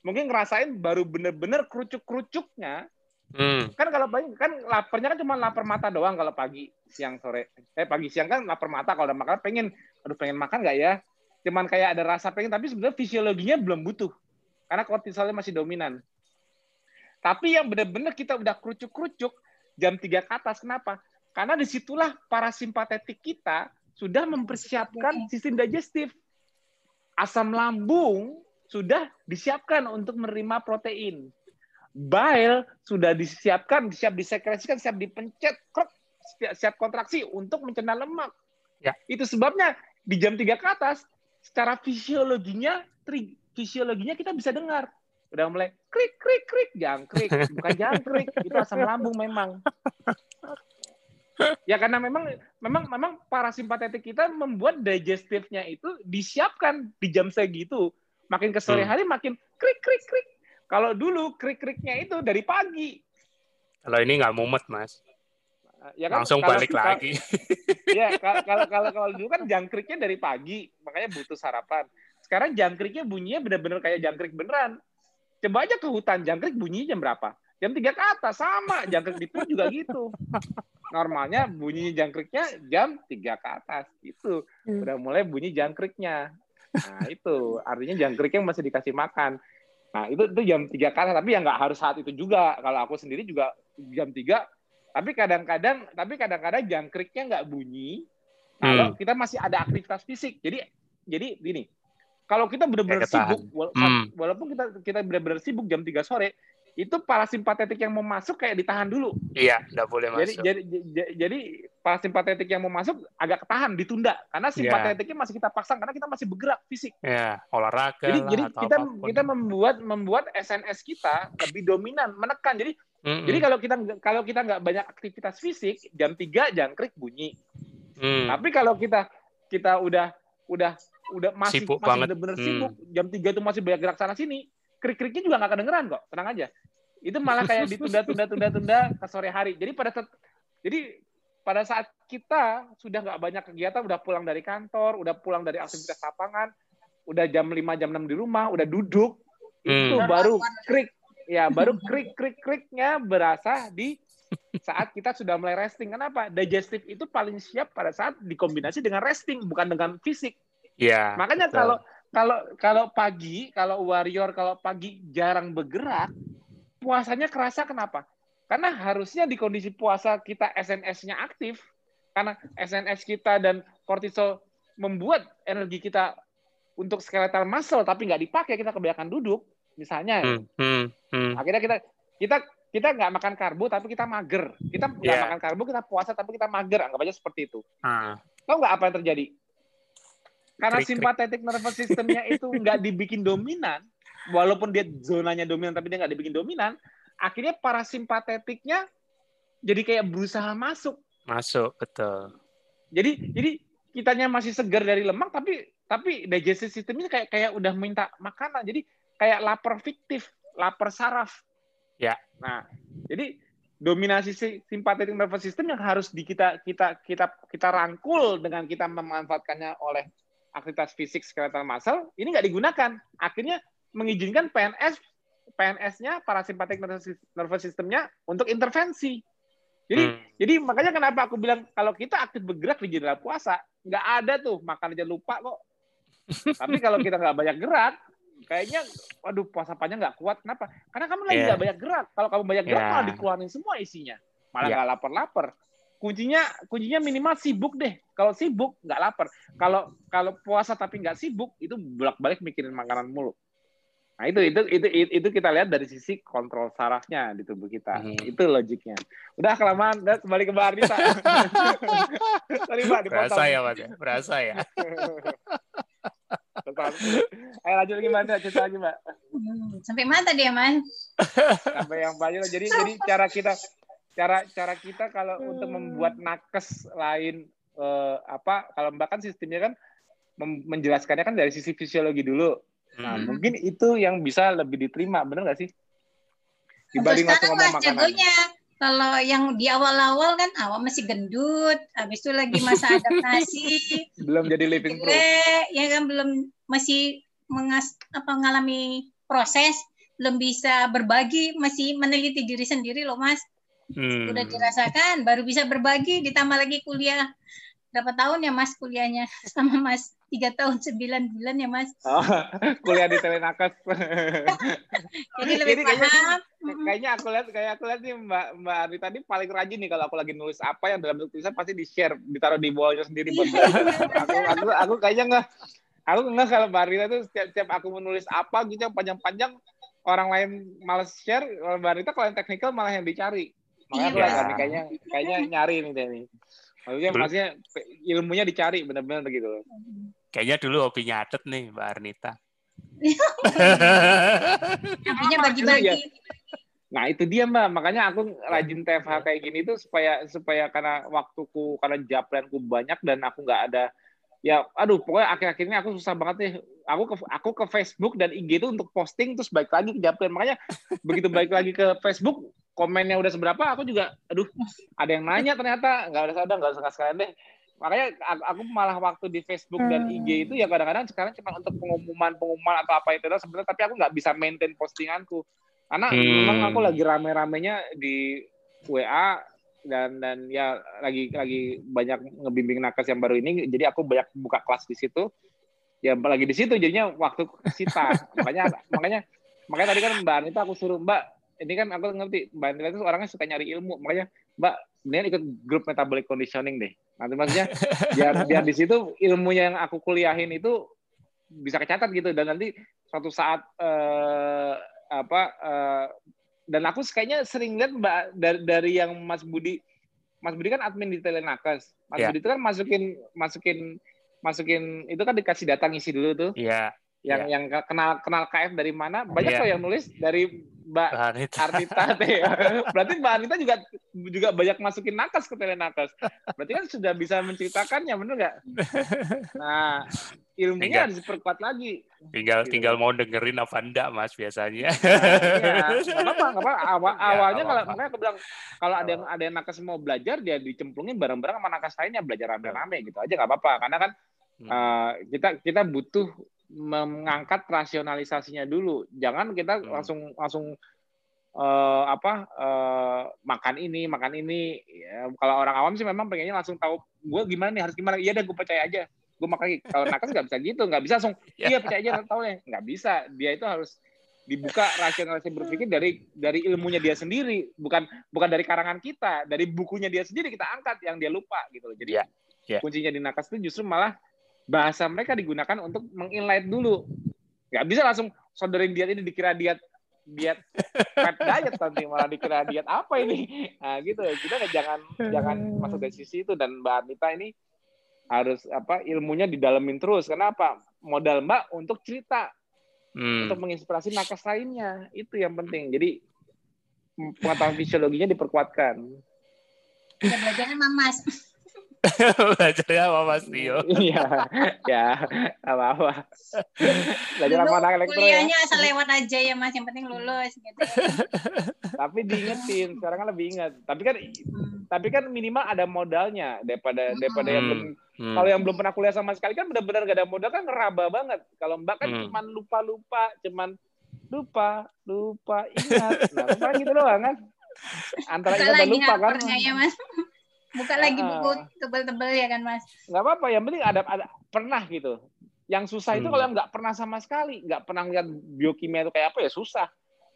Mungkin ngerasain baru bener-bener kerucuk-kerucuknya. Hmm. kan kalau pagi kan laparnya kan cuma lapar mata doang kalau pagi siang sore. Eh pagi siang kan lapar mata kalau udah makan pengen. Aduh pengen makan nggak ya? Cuman kayak ada rasa pengen tapi sebenarnya fisiologinya belum butuh. Karena kortisolnya masih dominan. Tapi yang bener-bener kita udah kerucuk-kerucuk jam 3 ke atas kenapa karena di situlah parasimpatetik kita sudah mempersiapkan sistem digestif. Asam lambung sudah disiapkan untuk menerima protein. Bile sudah disiapkan, siap disekresikan, siap dipencet, krok, siap kontraksi untuk mencerna lemak. Ya. Itu sebabnya di jam 3 ke atas, secara fisiologinya, fisiologinya kita bisa dengar. Udah mulai krik, krik, krik, jangkrik. Bukan jangkrik, itu asam lambung memang ya karena memang memang memang parasimpatetik kita membuat digestifnya itu disiapkan di jam segitu. Makin ke sore hmm. hari makin krik krik krik. Kalau dulu krik kriknya itu dari pagi. Kalau ini nggak mumet mas. Ya kan, langsung balik kalau, lagi. Ya kalau kalau kalau dulu kan jangkriknya dari pagi, makanya butuh sarapan. Sekarang jangkriknya bunyinya benar-benar kayak jangkrik beneran. Coba aja ke hutan jangkrik bunyinya jam berapa? Jam tiga ke atas sama, jangkrik di pun juga gitu normalnya bunyi jangkriknya jam 3 ke atas itu hmm. udah mulai bunyi jangkriknya. Nah itu. Artinya jangkriknya masih dikasih makan. Nah itu itu jam 3 ke atas. Tapi ya nggak harus saat itu juga. Kalau aku sendiri juga jam 3 tapi kadang-kadang tapi kadang-kadang jangkriknya nggak bunyi kalau hmm. kita masih ada aktivitas fisik. Jadi jadi gini. Kalau kita benar-benar sibuk hmm. walaupun kita kita benar-benar sibuk jam 3 sore itu parasimpatetik yang mau masuk kayak ditahan dulu. Iya, nggak boleh jadi, masuk. Jadi, jadi, jadi parasimpatetik yang mau masuk agak ketahan, ditunda. Karena iya. simpatetiknya masih kita pasang karena kita masih bergerak fisik. Iya, olahraga. Jadi, lah, jadi kita apa pun. kita membuat membuat SNS kita lebih dominan, menekan. Jadi mm -hmm. jadi kalau kita kalau kita nggak banyak aktivitas fisik, jam 3 jangkrik bunyi. Mm. Tapi kalau kita kita udah udah udah masih sibuk masih benar-benar mm. sibuk, jam 3 itu masih banyak gerak sana sini, krik-kriknya juga nggak kedengeran kok, tenang aja. Itu malah kayak ditunda-tunda-tunda-tunda ke sore hari. Jadi pada saat, jadi pada saat kita sudah nggak banyak kegiatan, udah pulang dari kantor, udah pulang dari aktivitas lapangan, udah jam 5 jam 6 di rumah, udah duduk, hmm. itu baru krik ya baru krik krik kriknya berasa di saat kita sudah mulai resting. Kenapa? Digestif itu paling siap pada saat dikombinasi dengan resting, bukan dengan fisik. Iya. Makanya betul. kalau kalau kalau pagi, kalau warrior kalau pagi jarang bergerak, puasanya kerasa kenapa? Karena harusnya di kondisi puasa kita SNS-nya aktif, karena SNS kita dan kortisol membuat energi kita untuk skeletal muscle tapi nggak dipakai kita kebanyakan duduk misalnya hmm, hmm, hmm. akhirnya kita kita kita nggak makan karbo tapi kita mager kita nggak yeah. makan karbo kita puasa tapi kita mager anggap aja seperti itu hmm. tahu nggak apa yang terjadi karena simpatetik nervous systemnya itu nggak dibikin dominan, walaupun dia zonanya dominan tapi dia nggak dibikin dominan, akhirnya parasimpatetiknya jadi kayak berusaha masuk. Masuk, betul. Jadi jadi kitanya masih segar dari lemak tapi tapi digestive systemnya kayak kayak udah minta makanan. Jadi kayak lapar fiktif, lapar saraf. Ya. Nah, jadi dominasi simpatetik nervous system yang harus di kita kita kita kita rangkul dengan kita memanfaatkannya oleh aktivitas fisik skeletal muscle ini nggak digunakan. Akhirnya mengizinkan PNS PNS-nya parasimpatik nervous system-nya untuk intervensi. Jadi hmm. jadi makanya kenapa aku bilang kalau kita aktif bergerak di jendela puasa nggak ada tuh makan aja lupa kok. Tapi kalau kita nggak banyak gerak, kayaknya waduh puasa panjang nggak kuat. Kenapa? Karena kamu lagi nggak yeah. banyak gerak. Kalau kamu banyak gerak yeah. malah dikeluarin semua isinya. Malah iya. nggak yeah. lapar-lapar kuncinya kuncinya minimal sibuk deh. Kalau sibuk nggak lapar. Kalau kalau puasa tapi nggak sibuk itu bolak-balik mikirin makanan mulu. Nah itu itu itu itu kita lihat dari sisi kontrol sarafnya di tubuh kita. Hmm. Itu logiknya. Udah kelamaan, udah kembali ke Mbak Mbak, Berasa ya Mas ya? Berasa ya. Ayo lanjut gimana cerita lagi mbak? Hmm, sampai mana tadi ya mas? Sampai yang banyak. Jadi jadi cara kita cara cara kita kalau hmm. untuk membuat nakes lain eh, apa kalau mbak kan sistemnya kan menjelaskannya kan dari sisi fisiologi dulu. Nah, hmm. mungkin itu yang bisa lebih diterima, benar nggak sih? Dibanding langsung ngomong makanan. Jagonya, kalau yang di awal-awal kan awal masih gendut, habis itu lagi masa adaptasi. belum jadi living proof. Ya kan belum masih mengas apa mengalami proses, belum bisa berbagi, masih meneliti diri sendiri loh, Mas. Hmm. Udah dirasakan, baru bisa berbagi, ditambah lagi kuliah. Berapa tahun ya Mas kuliahnya? Sama Mas tiga tahun sembilan bulan ya Mas? Oh, kuliah di Telenakes. Jadi lebih jadi paham. kayaknya, kayaknya aku lihat kayak aku lihat nih Mbak Mbak Ari tadi paling rajin nih kalau aku lagi nulis apa yang dalam tulisan pasti di share ditaruh di bawahnya sendiri buat aku aku aku kayaknya nggak aku nggak kalau Mbak Rita tuh setiap, setiap aku menulis apa gitu yang panjang-panjang orang lain malas share kalau Mbak Rita kalau yang teknikal malah yang dicari makanya aku iya. kayaknya kayaknya nyari nih deh nih Maksudnya, maksudnya ilmunya dicari benar-benar gitu. Kayaknya dulu hobinya adet nih Mbak Arnita. Hobinya bagi-bagi. Iya. Nah itu dia mbak, makanya aku rajin TFH kayak gini tuh supaya supaya karena waktuku karena japlanku banyak dan aku nggak ada ya aduh pokoknya akhir-akhir ini aku susah banget nih aku ke aku ke Facebook dan IG itu untuk posting terus baik lagi ke japlan makanya begitu baik lagi ke Facebook komennya udah seberapa aku juga aduh ada yang nanya ternyata. Nggak ada sadar nggak usah sekalian deh. Makanya aku malah waktu di Facebook dan IG itu ya kadang-kadang sekarang cuma untuk pengumuman pengumuman atau apa itu sebenarnya tapi aku nggak bisa maintain postinganku. Karena hmm. memang aku lagi rame-ramenya di WA dan dan ya lagi lagi banyak ngebimbing nakes yang baru ini. Jadi aku banyak buka kelas di situ. Ya lagi di situ jadinya waktu sita makanya makanya makanya tadi kan mbak Anita aku suruh mbak ini kan aku ngerti Mbak Nila itu orangnya suka nyari ilmu makanya Mbak mendingan ikut grup metabolic conditioning deh nanti maksudnya biar biar di situ ilmunya yang aku kuliahin itu bisa kecatat gitu dan nanti suatu saat eh, apa eh, dan aku kayaknya sering lihat Mbak dari, dari yang Mas Budi Mas Budi kan admin di Telenakes Mas yeah. Budi itu kan masukin masukin masukin itu kan dikasih data ngisi dulu tuh Iya. yang yeah. yang kenal kenal KF dari mana banyak yeah. kok yang nulis dari Mbak Anita. Arnita teh. Berarti Mbak Anita juga juga banyak masukin nakas ke telenakes. Berarti kan sudah bisa menceritakannya, benar nggak? Nah, ilmunya tinggal, harus diperkuat lagi. Tinggal gitu. tinggal mau dengerin apa enggak, Mas biasanya. Nah, iya, apa apa. Awal, ya, awalnya kalau makanya aku bilang kalau ada yang ada yang nakes mau belajar dia dicemplungin bareng-bareng sama nakes lainnya belajar rame-rame gitu aja nggak apa-apa. Karena kan hmm. uh, kita kita butuh mengangkat rasionalisasinya dulu. Jangan kita hmm. langsung langsung uh, apa uh, makan ini makan ini. Ya, kalau orang awam sih memang pengennya langsung tahu gue gimana nih harus gimana. Iya deh gue percaya aja. Gue makan. Kalau nakes nggak bisa gitu, nggak bisa langsung ya. iya percaya aja tahu ya. Nggak bisa. Dia itu harus dibuka rasionalisasi berpikir dari dari ilmunya dia sendiri, bukan bukan dari karangan kita, dari bukunya dia sendiri kita angkat yang dia lupa gitu Jadi ya. Ya. kuncinya di nakes itu justru malah bahasa mereka digunakan untuk menginlight dulu. Nggak bisa langsung sodorin diet ini dikira diet diet fat diet nanti malah dikira diet apa ini. Nah, gitu. Kita jangan jangan masuk dari sisi itu dan Mbak Anita ini harus apa ilmunya didalemin terus. Kenapa? Modal Mbak untuk cerita. Hmm. Untuk menginspirasi nakes lainnya. Itu yang penting. Jadi pengetahuan fisiologinya diperkuatkan. Kita belajarnya mamas. Belajarnya apa Mas Tio? Iya, ya, apa-apa. Belajar apa anak elektro ya? Kuliahnya asal lewat aja ya Mas, yang penting lulus gitu. tapi diingetin, sekarang kan lebih ingat. Tapi kan hmm. tapi kan minimal ada modalnya daripada hmm. daripada yang belum hmm. kalau yang belum pernah kuliah sama sekali kan benar-benar gak ada modal kan ngeraba banget. Kalau Mbak kan hmm. cuman lupa-lupa, cuman lupa, lupa, ingat. Nah, kan gitu doang kan. Antara ingat dan lupa kan. Ya, Mas. Buka uh, lagi buku tebel-tebel ya kan Mas? Nggak apa-apa, yang penting ada, ada pernah gitu. Yang susah itu hmm. kalau nggak pernah sama sekali, nggak pernah lihat biokimia itu kayak apa ya susah.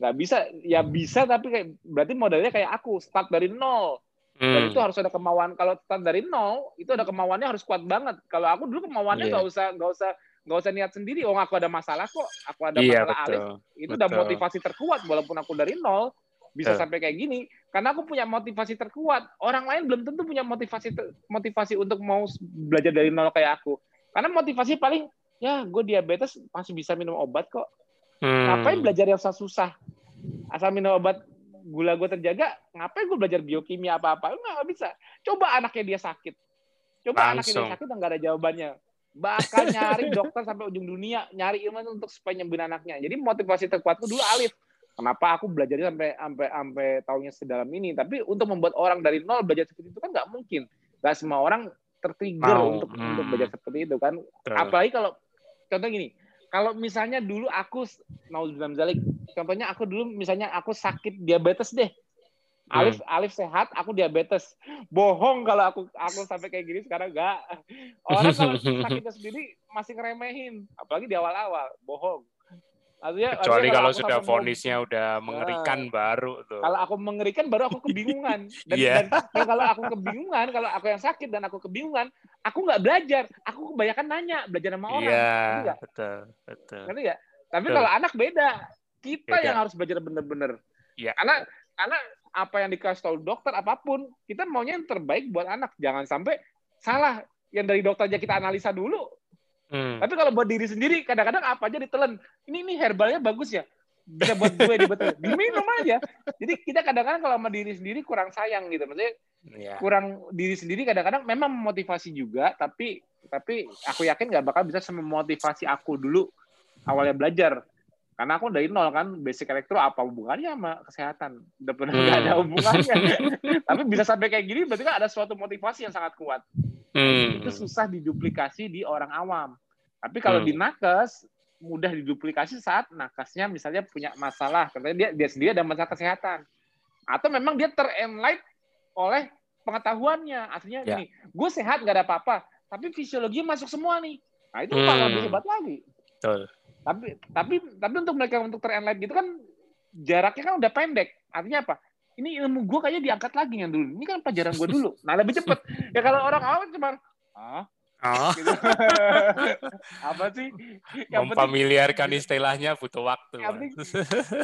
Nggak bisa, ya bisa tapi kayak berarti modelnya kayak aku, start dari nol. Hmm. Dan itu harus ada kemauan. Kalau start dari nol, itu ada kemauannya harus kuat banget. Kalau aku dulu kemauannya iya. nggak yeah. usah nggak usah nggak usah niat sendiri. Oh, aku ada masalah kok. Aku ada yeah, masalah betul. alif. Itu betul. udah motivasi terkuat walaupun aku dari nol bisa sampai kayak gini karena aku punya motivasi terkuat orang lain belum tentu punya motivasi motivasi untuk mau belajar dari nol kayak aku karena motivasi paling ya gue diabetes masih bisa minum obat kok. Hmm. Ngapain belajar yang susah-susah? Asal minum obat gula gue terjaga, ngapain gue belajar biokimia apa-apa? Nggak bisa. Coba anaknya dia sakit. Coba Langsung. anaknya dia sakit, nggak ada jawabannya. Bahkan nyari dokter sampai ujung dunia, nyari ilmu untuk supaya nyembuhin anaknya. Jadi motivasi terkuatku dulu Alif. Kenapa aku belajarnya sampai sampai sampai tahunya sedalam ini? Tapi untuk membuat orang dari nol belajar seperti itu kan nggak mungkin. Nggak semua orang tertrigger untuk hmm. untuk belajar seperti itu kan. Betul. Apalagi kalau contoh gini, kalau misalnya dulu aku mau bilang zalik, contohnya aku dulu misalnya aku sakit diabetes deh. Alif hmm. Alif sehat, aku diabetes. Bohong kalau aku aku sampai kayak gini sekarang enggak. Orang kalau sakitnya sendiri masih ngeremehin, apalagi di awal-awal. Bohong. Artinya, Kecuali artinya kalau, kalau sudah vonisnya udah mengerikan nah, baru tuh. Kalau aku mengerikan baru aku kebingungan. Dan, yeah. dan, dan kalau aku kebingungan, kalau aku yang sakit dan aku kebingungan, aku nggak belajar. Aku kebanyakan nanya, belajar sama orang. Iya, yeah, betul, betul. Ngerti ya? Tapi betul. kalau anak beda. Kita beda. yang harus belajar bener-bener. Iya. Yeah. Karena karena apa yang dikasih tahu dokter apa pun, kita maunya yang terbaik buat anak. Jangan sampai salah. Yang dari dokter aja kita analisa dulu, Hmm. Tapi kalau buat diri sendiri, kadang-kadang apa aja ditelan. Ini ini herbalnya bagus ya, bisa buat gue dibetul. Diminum aja. Jadi kita kadang-kadang kalau sama diri sendiri kurang sayang gitu. Maksudnya yeah. kurang diri sendiri kadang-kadang memang memotivasi juga, tapi tapi aku yakin nggak bakal bisa memotivasi aku dulu awalnya belajar. Karena aku dari nol kan, basic elektro apa hubungannya sama kesehatan? Udah pernah nggak hmm. ada hubungannya. tapi bisa sampai kayak gini berarti kan ada suatu motivasi yang sangat kuat. Hmm. Itu susah diduplikasi di orang awam. Tapi kalau hmm. di nakes mudah diduplikasi saat nakesnya misalnya punya masalah, katanya dia dia sendiri ada masalah kesehatan, atau memang dia terenlight oleh pengetahuannya. Artinya ya. gini, gue sehat nggak ada apa-apa, tapi fisiologi masuk semua nih. Nah itu hmm. lebih hebat lagi. Betul. Tapi tapi tapi untuk mereka untuk terenlight gitu kan jaraknya kan udah pendek. Artinya apa? Ini ilmu gue kayaknya diangkat lagi yang dulu. Ini kan pelajaran gue dulu. Nah lebih cepet. ya kalau orang awam cuma ah Oh. Gitu. apa sih? Yang Memfamiliarkan penting, istilahnya butuh waktu. Yang penting,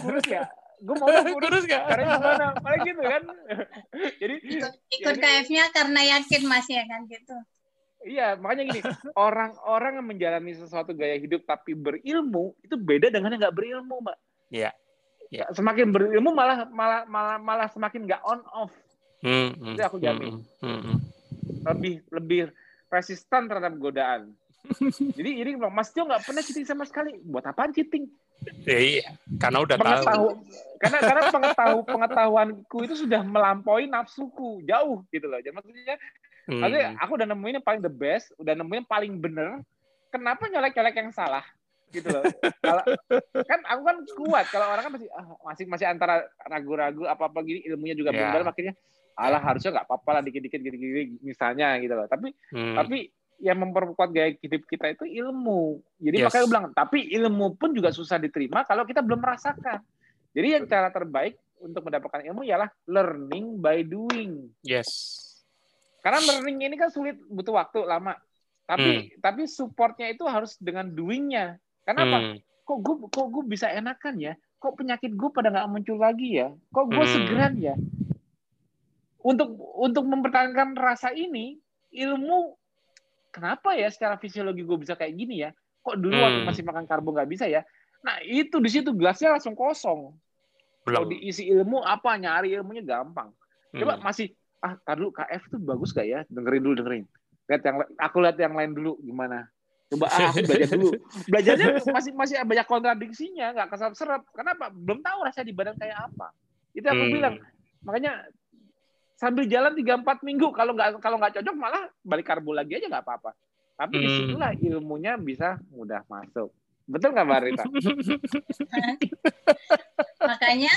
kurus ya. Gue mau kurus, kurus gak? Karena gimana? Paling gitu kan. jadi ikut, ikut KF-nya karena yakin Mas ya kan gitu. Iya, makanya gini, orang-orang yang menjalani sesuatu gaya hidup tapi berilmu itu beda dengan yang nggak berilmu, Mbak. Iya. Ya. Semakin berilmu malah malah malah malah semakin nggak on off. Hmm, hmm, itu aku jamin. Hmm, hmm, hmm. Lebih lebih resisten terhadap godaan. Jadi ini Mas Tio nggak pernah cheating sama sekali. Buat apa cheating? Ya, iya, karena udah tahu. Karena karena pengetahu pengetahuanku itu sudah melampaui nafsuku jauh gitu loh. Jadi maksudnya, hmm. maksudnya aku udah nemuin yang paling the best, udah nemuin yang paling bener. Kenapa nyolek-nyolek yang salah? gitu loh. Kalau kan aku kan kuat. Kalau orang kan masih ah, masih masih antara ragu-ragu apa-apa gini ilmunya juga yeah. belum dalam akhirnya alah harusnya nggak apa-apa lah dikit-dikit gini-gini misalnya gitu loh. Tapi hmm. tapi yang memperkuat gaya hidup kita itu ilmu. Jadi yes. makanya bilang, tapi ilmu pun juga susah diterima kalau kita belum merasakan. Jadi yang cara terbaik untuk mendapatkan ilmu ialah learning by doing. Yes. Karena learning ini kan sulit, butuh waktu lama. Tapi hmm. tapi supportnya itu harus dengan doingnya. Kenapa? Hmm. Kok gue kok gue bisa enakan ya? Kok penyakit gue pada nggak muncul lagi ya? Kok gue hmm. segeran ya? untuk untuk mempertahankan rasa ini ilmu kenapa ya secara fisiologi gue bisa kayak gini ya kok dulu hmm. waktu masih makan karbo nggak bisa ya nah itu di situ gelasnya langsung kosong kalau diisi ilmu apa nyari ilmunya gampang coba hmm. masih ah dulu KF itu bagus gak ya? Dengerin dulu dengerin. Lihat yang aku lihat yang lain dulu gimana? Coba ah, aku belajar dulu. Belajarnya masih masih banyak kontradiksinya nggak kesal seret kenapa? Belum tahu rasa di badan kayak apa. Itu aku hmm. bilang. Makanya sambil jalan tiga empat minggu kalau nggak kalau nggak cocok malah balik karbo lagi aja nggak apa-apa. Tapi hmm. di situlah ilmunya bisa mudah masuk. Betul nggak mbak Rita? Makanya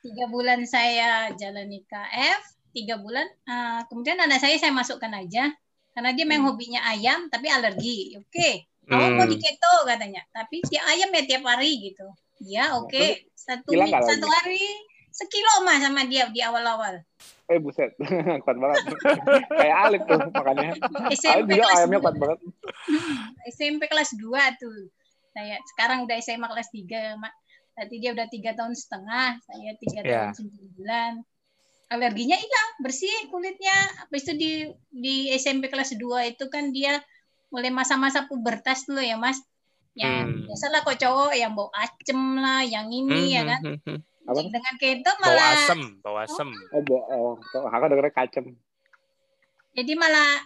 tiga bulan saya jalani KF tiga bulan uh, kemudian anak saya saya masukkan aja karena dia memang hmm. hobinya ayam tapi alergi oke okay. kamu hmm. mau di keto katanya tapi dia ayam ya tiap hari gitu ya oke okay. satu satu hari sekilo mah sama dia di awal-awal Eh buset, kuat banget. Kayak Alif tuh makanya. SMP Alif juga ayamnya kuat banget. SMP kelas 2 tuh. Saya sekarang udah SMA kelas 3, Mak. Tadi dia udah tiga tahun setengah, saya tiga yeah. tahun sembilan. Alerginya hilang, bersih kulitnya. Habis itu di di SMP kelas 2 itu kan dia mulai masa-masa pubertas dulu ya mas yang hmm. biasalah kok cowok yang bau acem lah yang ini hmm, ya kan hmm, hmm. Apa? dengan keto malah bau asem bau asem oh, oh, oh aku dengar kacem jadi malah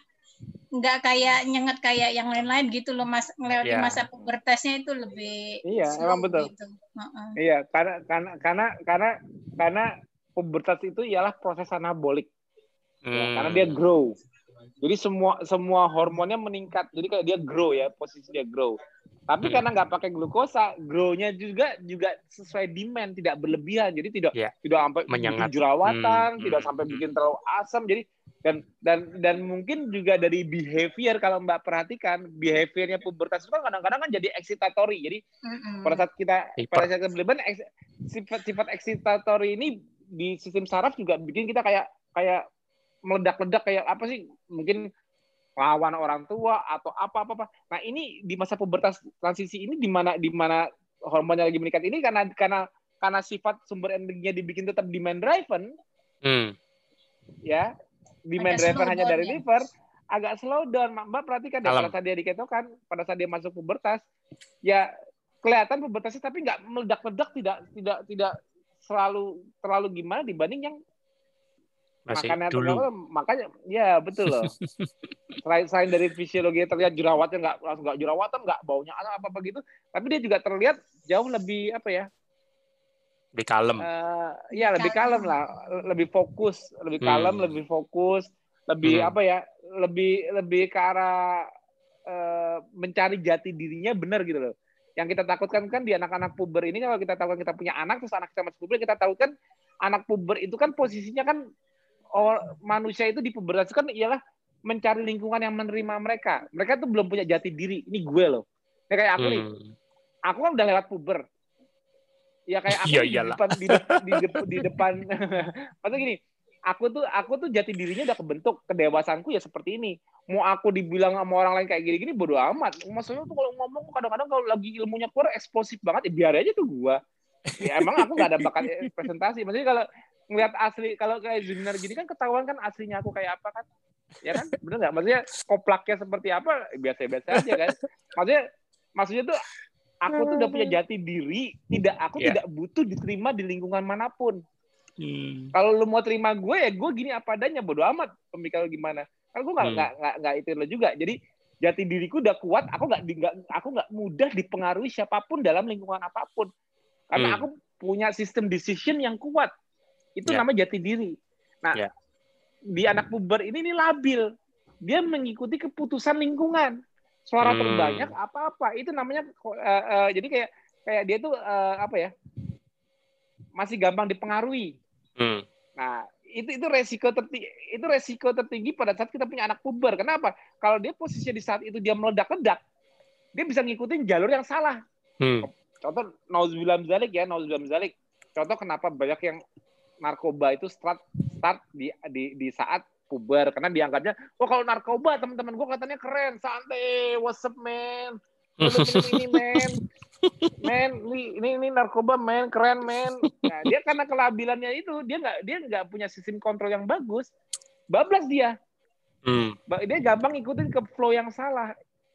nggak kayak nyengat kayak yang lain-lain gitu loh mas melewati yeah. masa pubertasnya itu lebih iya emang betul gitu. uh-uh. iya karena karena karena karena karena pubertas itu ialah proses anabolik ya, hmm. ya, karena dia grow jadi semua semua hormonnya meningkat jadi kayak dia grow ya posisi dia grow tapi hmm. karena nggak pakai glukosa grow-nya juga juga sesuai demand tidak berlebihan jadi tidak yeah. tidak sampai menyengat jerawatan hmm. tidak sampai hmm. bikin terlalu asam jadi dan dan dan mungkin juga dari behavior kalau mbak perhatikan behaviornya pubertas itu kan kadang-kadang kan jadi excitatory jadi mm-hmm. pada saat kita pada saat kita sifat sifat excitatory ini di sistem saraf juga bikin kita kayak kayak meledak-ledak kayak apa sih mungkin lawan orang tua atau apa apa apa nah ini di masa pubertas transisi ini di mana di mana hormonnya lagi meningkat ini karena karena karena sifat sumber energinya dibikin tetap demand driven hmm. ya demand driver hanya dari ya. liver agak slow down mbak perhatikan deh pada saat dia diketokan pada saat dia masuk pubertas ya kelihatan pubertasnya tapi nggak meledak-ledak tidak tidak tidak selalu terlalu gimana dibanding yang Masih makannya dulu. Terlalu, makanya ya betul loh selain selain dari fisiologi terlihat jerawatnya nggak langsung nggak jerawatan nggak baunya apa apa gitu tapi dia juga terlihat jauh lebih apa ya lebih kalem. Uh, ya lebih kalem lah, lebih fokus, lebih kalem, hmm. lebih fokus, lebih hmm. apa ya, lebih lebih ke arah uh, mencari jati dirinya benar gitu loh. Yang kita takutkan kan di anak-anak puber ini kalau kita tahu kita punya anak terus anak kita masih puber kita tahu kan anak puber itu kan posisinya kan oh, manusia itu di pubertas kan ialah mencari lingkungan yang menerima mereka. Mereka tuh belum punya jati diri. Ini gue loh. Ya kayak aku hmm. nih. Aku kan udah lewat puber ya kayak aku iya, di depan di, di, di, di depan maksudnya gini aku tuh aku tuh jati dirinya udah kebentuk kedewasanku ya seperti ini. Mau aku dibilang sama orang lain kayak gini-gini bodo amat. Maksudnya tuh kalau ngomong kadang-kadang kalau lagi ilmunya keluar eksplosif banget ya biar aja tuh gua. Ya emang aku nggak ada bakat presentasi. Maksudnya kalau ngeliat asli kalau kayak seminar gini kan ketahuan kan aslinya aku kayak apa kan? Ya kan? Bener nggak? Maksudnya koplaknya seperti apa? Biasa-biasa aja kan? Maksudnya maksudnya tuh aku tuh udah punya jati diri. Tidak aku yeah. tidak butuh diterima di lingkungan mana pun hmm. kalau lu mau terima gue ya gue gini apa adanya bodo amat pemikiran gimana kan gue nggak nggak hmm. nggak itu lo juga jadi jati diriku udah kuat aku nggak nggak aku nggak mudah dipengaruhi siapa pun dalam lingkungan apa pun karena hmm. aku punya sistem decision yang kuat itu yeah. namanya jati diri nah yeah. di anak puber ini ini labil dia mengikuti keputusan lingkungan suara hmm. terbanyak apa-apa itu namanya uh, uh, jadi kayak kayak dia tuh uh, apa ya masih gampang dipengaruhi. Hmm. Nah itu itu resiko tertinggi itu resiko tertinggi pada saat kita punya anak puber. Kenapa? Kalau dia posisinya di saat itu dia meledak-ledak, dia bisa ngikutin jalur yang salah. Hmm. Contoh nauzubillah zalik ya, nauzubillah zalik. Contoh kenapa banyak yang narkoba itu start start di di di saat puber karena dianggapnya oh kalau narkoba teman-teman gue katanya keren santai what's up man ini men men ini, ini narkoba men keren men nah, dia karena kelabilannya itu dia nggak dia nggak punya sistem kontrol yang bagus bablas dia hmm. dia gampang ikutin ke flow yang salah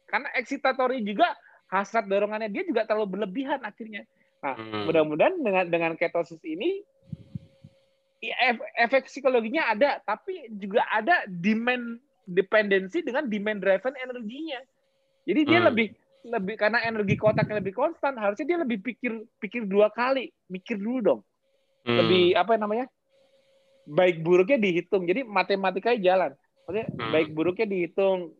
karena excitatory juga hasrat dorongannya dia juga terlalu berlebihan akhirnya nah hmm. mudah-mudahan dengan dengan ketosis ini efek psikologinya ada, tapi juga ada demand dependensi dengan demand driven energinya. Jadi dia hmm. lebih lebih karena energi kotaknya lebih konstan, harusnya dia lebih pikir pikir dua kali, mikir dulu dong. Hmm. Lebih apa namanya? Baik buruknya dihitung. Jadi matematikanya jalan. Maksudnya hmm. baik buruknya dihitung.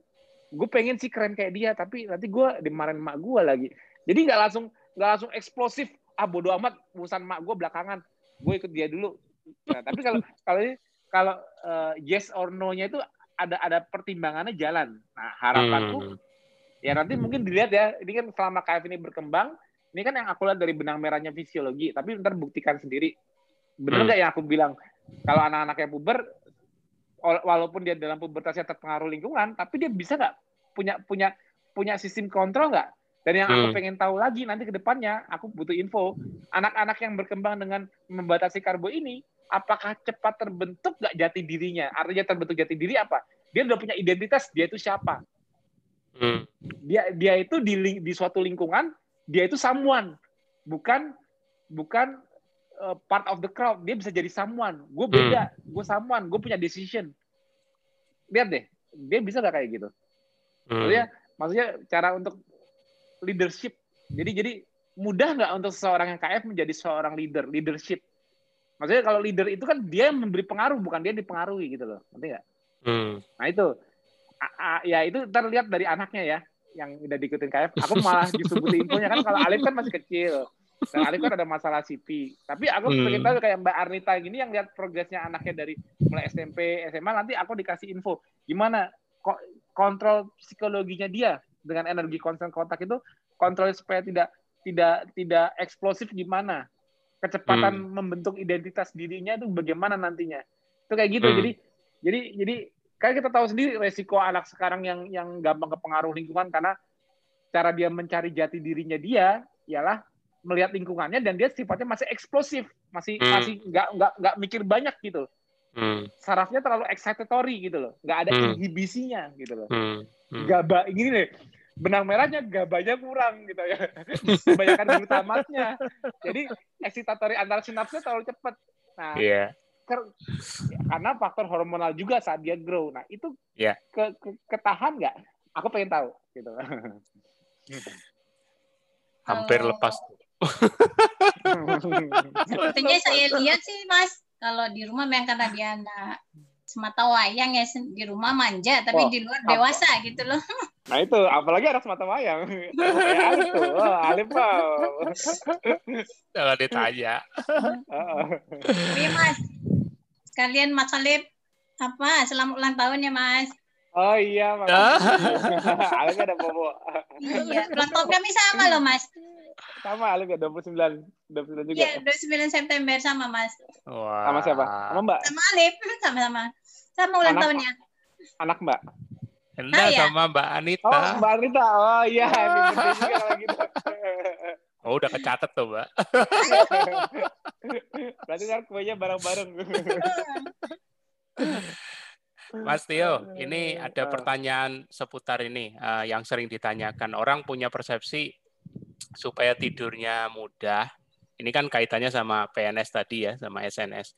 Gue pengen sih keren kayak dia, tapi nanti gue dimarahin mak gue lagi. Jadi nggak langsung nggak langsung eksplosif. Ah bodo amat urusan mak gue belakangan. Gue ikut dia dulu Nah, tapi kalau kalau kalau uh, yes or no-nya itu ada ada pertimbangannya jalan. Nah, harapanku hmm. Ya nanti mungkin dilihat ya. Ini kan selama KF ini berkembang, ini kan yang aku lihat dari benang merahnya fisiologi, tapi ntar buktikan sendiri. Bener hmm. nggak hmm. yang aku bilang? Kalau anak-anak yang puber walaupun dia dalam pubertasnya terpengaruh lingkungan, tapi dia bisa nggak punya punya punya sistem kontrol nggak? Dan yang aku hmm. pengen tahu lagi nanti ke depannya, aku butuh info, anak-anak yang berkembang dengan membatasi karbo ini, apakah cepat terbentuk nggak jati dirinya? Artinya terbentuk jati diri apa? Dia udah punya identitas, dia itu siapa? Hmm. Dia dia itu di di suatu lingkungan dia itu someone, bukan bukan uh, part of the crowd. Dia bisa jadi someone. Gue beda, hmm. gue someone, gue punya decision. Lihat deh, dia bisa gak kayak gitu? Hmm. Maksudnya, maksudnya cara untuk leadership. Jadi jadi mudah nggak untuk seorang yang KF menjadi seorang leader, leadership? Maksudnya kalau leader itu kan dia memberi pengaruh, bukan dia dipengaruhi gitu loh. Nanti nggak? Hmm. Nah itu, ya itu terlihat dari anaknya ya, yang udah diikutin KF. Aku malah disebut infonya kan kalau Alif kan masih kecil. Dan Alif kan ada masalah CP. Tapi aku hmm. pengen tahu kayak Mbak Arnita gini yang lihat progresnya anaknya dari mulai SMP, SMA, nanti aku dikasih info. Gimana kok kontrol psikologinya dia dengan energi konsen kontak itu kontrol supaya tidak tidak tidak eksplosif gimana kecepatan hmm. membentuk identitas dirinya itu bagaimana nantinya itu kayak gitu hmm. jadi jadi jadi kayak kita tahu sendiri resiko anak sekarang yang yang gampang kepengaruh lingkungan karena cara dia mencari jati dirinya dia ialah melihat lingkungannya dan dia sifatnya masih eksplosif masih hmm. masih nggak nggak nggak mikir banyak gitu hmm. sarafnya terlalu excitatory gitu loh nggak ada hmm. inhibisinya gitu loh hmm. Hmm. gaba gini nih benang merahnya gabanya kurang gitu ya kebanyakan glutamatnya jadi excitatory antar sinapsnya terlalu cepat nah yeah. Karena faktor hormonal juga saat dia grow nah itu yeah. ke, ke ketahan nggak aku pengen tahu gitu hampir lepas Sepertinya saya lihat sih Mas, kalau di rumah memang karena dia anak semata wayang ya di rumah manja tapi oh, di luar dewasa apa? gitu loh. Nah itu apalagi anak semata wayang. Oh, Alif Jangan ditanya. Iya Mas, sekalian Mas Alif apa selamat ulang tahun ya Mas. Oh iya, Mas. Alif ada bobo. Iya, ulang tahun kami sama loh Mas. Sama Alif ya 29 29 juga. Iya, 29 September sama Mas. Wow. Sama siapa? Sama Mbak. Sama Alif, sama-sama. Sama ulang anak, tahunnya. Anak Mbak. Enggak ah, iya. sama Mbak Anita. Oh, Mbak Anita. Oh iya, juga kalau gitu. Oh, udah kecatat tuh, Mbak. Berarti kan kuenya bareng-bareng. Mas Tio, ini ada pertanyaan seputar ini uh, yang sering ditanyakan. Orang punya persepsi supaya tidurnya mudah. Ini kan kaitannya sama PNS tadi ya, sama SNS.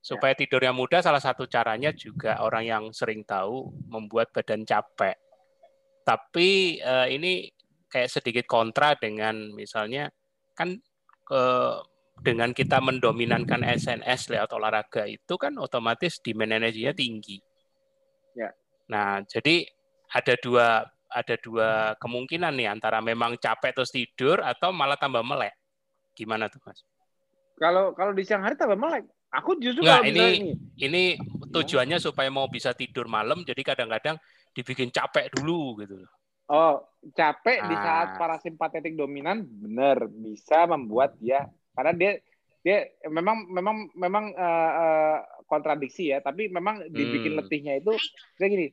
Supaya ya. tidurnya mudah, salah satu caranya juga orang yang sering tahu membuat badan capek. Tapi eh, ini kayak sedikit kontra dengan misalnya kan eh, dengan kita mendominankan SNS lewat olahraga itu kan otomatis demand energinya tinggi. Ya. Nah, jadi ada dua ada dua kemungkinan nih antara memang capek terus tidur atau malah tambah melek. Gimana tuh mas? Kalau kalau di siang hari tambah melek. Aku justru Nggak, ini, ini ini tujuannya supaya mau bisa tidur malam jadi kadang-kadang dibikin capek dulu gitu Oh, capek nah. di saat ah. parasimpatetik dominan benar bisa membuat dia karena dia dia memang memang memang uh, uh, kontradiksi ya, tapi memang dibikin hmm. letihnya itu kayak gini.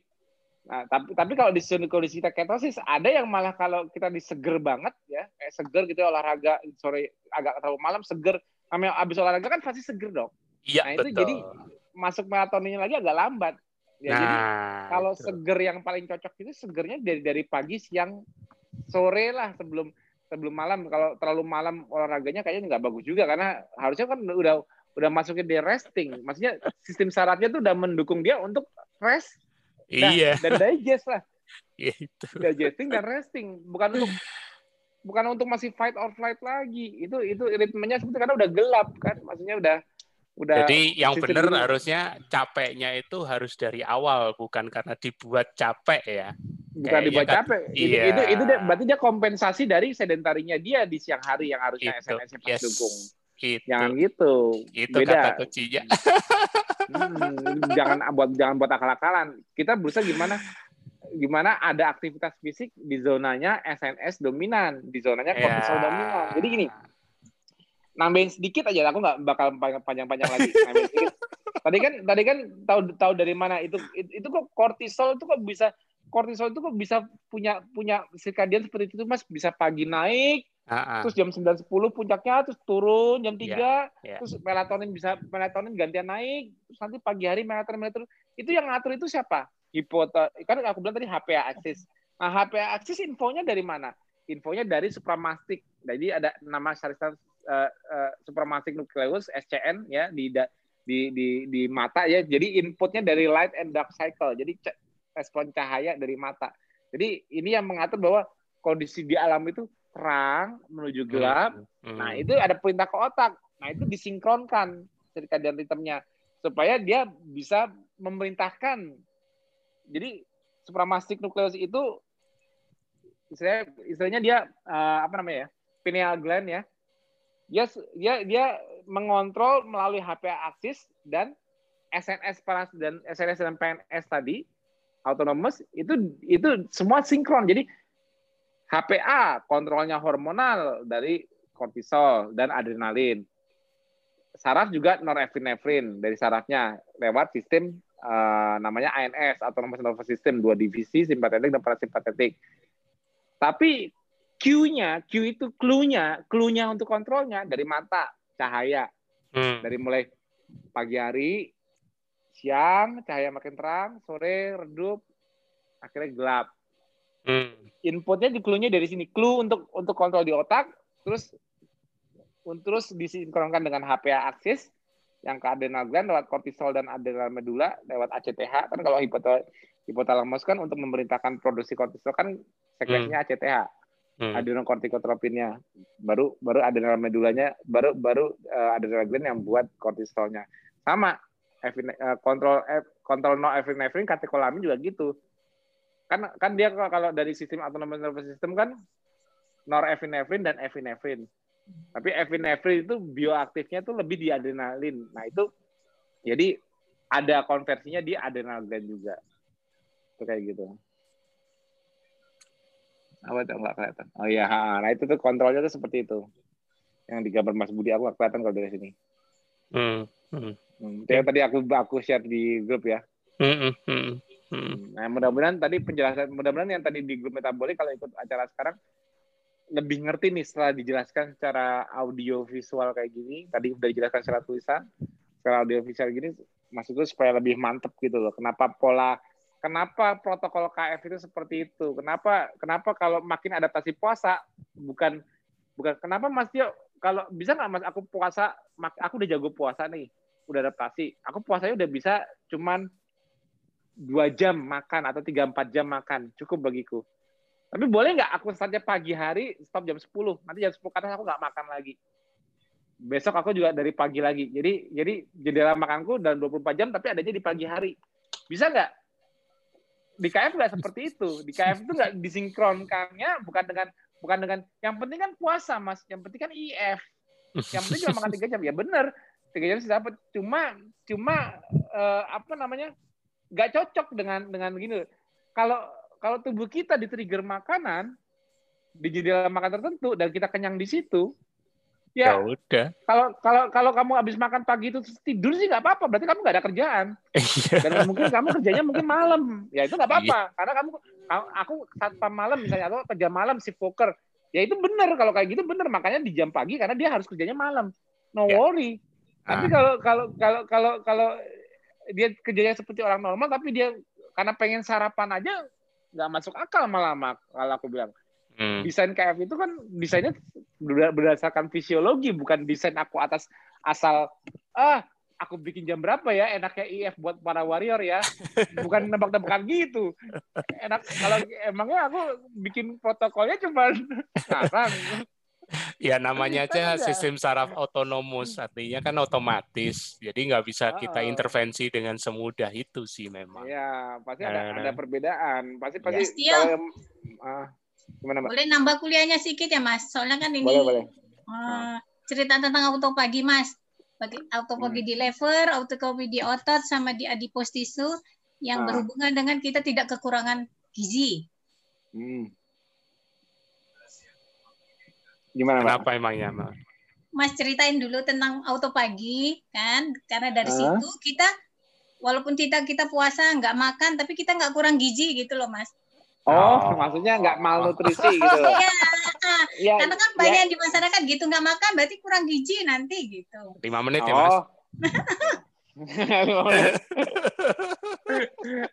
Nah, tapi tapi kalau di kondisi kita ketosis ada yang malah kalau kita diseger banget ya, kayak seger gitu ya, olahraga sore agak terlalu malam seger. Namanya habis olahraga kan pasti seger dong. Iya, nah, itu betul. jadi masuk melatoninnya lagi agak lambat. Ya, nah, jadi kalau itu. seger yang paling cocok itu segernya dari dari pagi, siang, sore lah sebelum sebelum malam. Kalau terlalu malam olahraganya kayaknya nggak bagus juga karena harusnya kan udah udah masukin dia resting. Maksudnya sistem syaratnya tuh udah mendukung dia untuk rest Nah, iya. Dan digest lah. Itu. Digesting dan resting, bukan untuk bukan untuk masih fight or flight lagi. Itu itu ritmenya seperti karena udah gelap kan, maksudnya udah udah. Jadi yang benar harusnya capeknya itu harus dari awal, bukan karena dibuat capek ya. Bukan Kayaknya dibuat kan, capek. Iya. Itu, itu itu berarti dia kompensasi dari sedentarinya dia di siang hari yang harusnya SNS yes. dukung. Itu. Jangan gitu. Itu Beda. kata kuncinya. hmm, jangan buat jangan buat akal-akalan. Kita berusaha gimana gimana ada aktivitas fisik di zonanya SNS dominan, di zonanya kortisol yeah. dominan. Jadi gini, nambahin sedikit aja, aku nggak bakal panjang-panjang lagi. Nambahin sedikit. Tadi kan tadi kan tahu tahu dari mana itu itu, itu kok kortisol itu kok bisa kortisol itu kok bisa punya punya circadian seperti itu Mas bisa pagi naik Uh-uh. Terus jam 9.10 puncaknya terus turun jam 3, yeah, yeah. terus melatonin bisa melatonin gantian naik, terus nanti pagi hari melatonin melatonin. Itu yang ngatur itu siapa? Hipota kan aku bilang tadi HPA axis. Nah, HPA Axis infonya dari mana? Infonya dari supramastic. Jadi ada nama syarikat uh, uh, nucleus SCN ya di di di di mata ya. Jadi inputnya dari light and dark cycle. Jadi respon cahaya dari mata. Jadi ini yang mengatur bahwa kondisi di alam itu terang menuju gelap. Hmm. Hmm. Nah, itu ada perintah ke otak. Nah, itu disinkronkan circadian rhythmnya supaya dia bisa memerintahkan. Jadi supramastic nucleus itu istilahnya, istilahnya dia uh, apa namanya ya pineal gland ya dia dia dia mengontrol melalui HPA aksis dan SNS panas dan SNS dan PNS tadi autonomous itu itu semua sinkron. Jadi HPA kontrolnya hormonal dari kortisol dan adrenalin. Saraf juga norepinefrin dari sarafnya lewat sistem uh, namanya ANS autonomous nervous system dua divisi simpatetik dan parasimpatetik. Tapi Q-nya, Q itu clue-nya, clue-nya untuk kontrolnya dari mata, cahaya. Hmm. Dari mulai pagi hari, siang, cahaya makin terang, sore redup, akhirnya gelap. Hmm. Inputnya di clue-nya dari sini. Clue untuk untuk kontrol di otak, terus terus disinkronkan dengan HPA aksis yang ke adrenal gland lewat kortisol dan adrenal medula lewat ACTH kan kalau hipotalamus kan untuk memerintahkan produksi kortisol kan sekresinya hmm. ACTH hmm. adenokortikotropinnya baru baru adrenal medulanya baru baru uh, adrenal gland yang buat kortisolnya. Sama uh, kontrol uh, kontrol no epinefrin katekolamin juga gitu. Kan kan dia kalau dari sistem autonomous nervous system kan norepinefrin dan epinefrin tapi epinefrin itu bioaktifnya tuh lebih di adrenalin nah itu jadi ada konversinya di adrenal juga. Itu kayak gitu apa itu nggak kelihatan? Oh iya, nah itu tuh kontrolnya tuh seperti itu. Yang digambar Mas Budi aku nggak kelihatan kalau dari sini. Hmm. Hmm. hmm. Itu yang tadi aku aku share di grup ya. Hmm. Hmm. Hmm. hmm. Nah mudah-mudahan tadi penjelasan, mudah-mudahan yang tadi di grup metabolik kalau ikut acara sekarang lebih ngerti nih setelah dijelaskan secara audio visual kayak gini. Tadi udah dijelaskan secara tulisan, secara audio visual gini, maksudku supaya lebih mantep gitu loh. Kenapa pola kenapa protokol KF itu seperti itu? Kenapa kenapa kalau makin adaptasi puasa bukan bukan kenapa Mas Tio kalau bisa nggak Mas aku puasa aku udah jago puasa nih, udah adaptasi. Aku puasanya udah bisa cuman dua jam makan atau tiga empat jam makan cukup bagiku. Tapi boleh nggak aku saja pagi hari stop jam 10, nanti jam 10 ke atas aku nggak makan lagi. Besok aku juga dari pagi lagi. Jadi jadi jendela makanku dalam 24 jam tapi adanya di pagi hari. Bisa nggak? Di KF nggak seperti itu. Di KF itu nggak disinkronkannya bukan dengan bukan dengan yang penting kan puasa mas, yang penting kan IF, yang penting cuma makan tiga jam ya benar tiga jam sih dapat. Cuma cuma uh, apa namanya nggak cocok dengan dengan gini. Kalau kalau tubuh kita di trigger makanan di jendela makan tertentu dan kita kenyang di situ, Ya, ya udah. Kalau kalau kalau kamu habis makan pagi itu tidur sih nggak apa-apa. Berarti kamu nggak ada kerjaan. Iya. Dan mungkin kamu kerjanya mungkin malam. Ya itu nggak apa-apa. Iya. Karena kamu aku saat malam misalnya atau kerja malam si poker. Ya itu benar kalau kayak gitu benar. Makanya di jam pagi karena dia harus kerjanya malam. No ya. worry. Tapi ah. kalau kalau kalau kalau kalau dia kerjanya seperti orang normal tapi dia karena pengen sarapan aja nggak masuk akal malah kalau aku bilang. Hmm. Desain KF itu kan desainnya berdasarkan fisiologi, bukan desain aku atas asal ah aku bikin jam berapa ya? Enaknya IF buat para warrior ya. Bukan nebak-nebakan gitu. Enak kalau emangnya aku bikin protokolnya cuma sekarang. Ya namanya aja sistem saraf otonomus artinya kan otomatis. Jadi nggak bisa kita intervensi dengan semudah itu sih memang. Ya pasti ada, nah, ada perbedaan. Pasti pasti ya, kalau uh, Gimana, Mbak? Boleh nambah kuliahnya sedikit ya, Mas? Soalnya kan ini boleh, boleh. Uh, cerita tentang autopagi, Mas. Bagi autopagi hmm. di lever, autopagi di otot, sama di adipose tisu yang ah. berhubungan dengan kita tidak kekurangan gizi. Hmm. Gimana, Mbak? Kenapa emangnya, Mbak? Mas ceritain dulu tentang autopagi, kan? Karena dari uh. situ kita, walaupun kita kita puasa nggak makan, tapi kita nggak kurang gizi gitu loh, Mas. Oh, oh, maksudnya nggak malnutrisi gitu. Iya. ya, Karena kan banyak ya. di masyarakat gitu nggak makan berarti kurang gizi nanti gitu. Lima menit ya mas.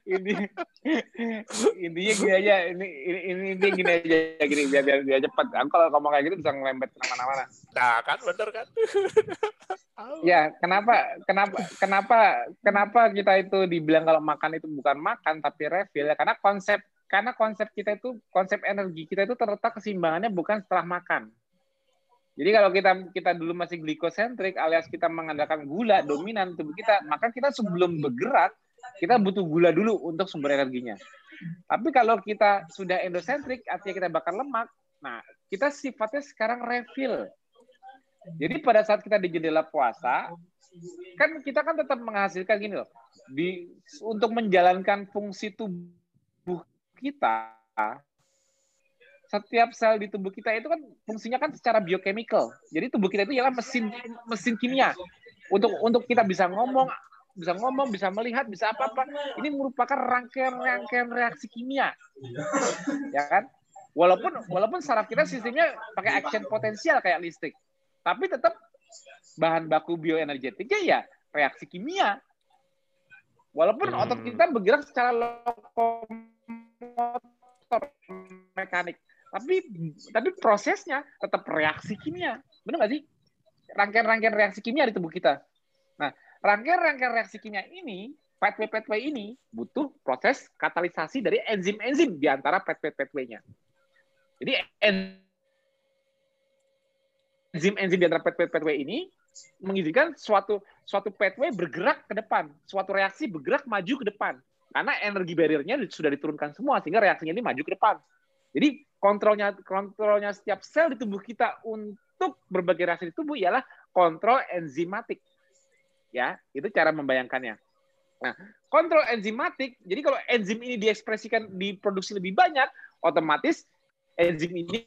ini intinya gini aja ini ini ini, ini gini aja gini biar biar, biar cepat aku kalau ngomong kayak gitu bisa ngelempet ke mana-mana nah kan bener kan ya kenapa kenapa kenapa kenapa kita itu dibilang kalau makan itu bukan makan tapi refill ya karena konsep karena konsep kita itu konsep energi kita itu terletak keseimbangannya bukan setelah makan jadi kalau kita kita dulu masih glikosentrik alias kita mengandalkan gula dominan tubuh kita, maka kita sebelum bergerak kita butuh gula dulu untuk sumber energinya. Tapi kalau kita sudah endosentrik, artinya kita bakar lemak, nah kita sifatnya sekarang refill. Jadi pada saat kita di jendela puasa, kan kita kan tetap menghasilkan gini loh, di untuk menjalankan fungsi tubuh kita, setiap sel di tubuh kita itu kan fungsinya kan secara biochemical. Jadi tubuh kita itu ialah mesin mesin kimia. Untuk untuk kita bisa ngomong, bisa ngomong, bisa melihat, bisa apa-apa. Ini merupakan rangkaian-rangkaian reaksi kimia. Ya kan? Walaupun walaupun saraf kita sistemnya pakai action potensial kayak listrik. Tapi tetap bahan baku bioenergetiknya ya reaksi kimia. Walaupun otot hmm. kita bergerak secara lokomotor mekanik. Tapi tapi prosesnya tetap reaksi kimia. Benar nggak sih? Rangkaian-rangkaian reaksi kimia di tubuh kita. Nah rangkaian-rangkaian reaksi kimia ini pathway pathway ini butuh proses katalisasi dari enzim-enzim di antara pathway pathway-nya jadi enzim-enzim di antara pathway pathway ini mengizinkan suatu suatu pathway bergerak ke depan. Suatu reaksi bergerak maju ke depan karena energi barriernya sudah diturunkan semua sehingga reaksinya ini maju ke depan jadi kontrolnya kontrolnya setiap sel di tubuh kita untuk berbagai reaksi di tubuh ialah kontrol enzimatik. Ya, itu cara membayangkannya. Nah, kontrol enzimatik, jadi kalau enzim ini diekspresikan diproduksi lebih banyak, otomatis enzim ini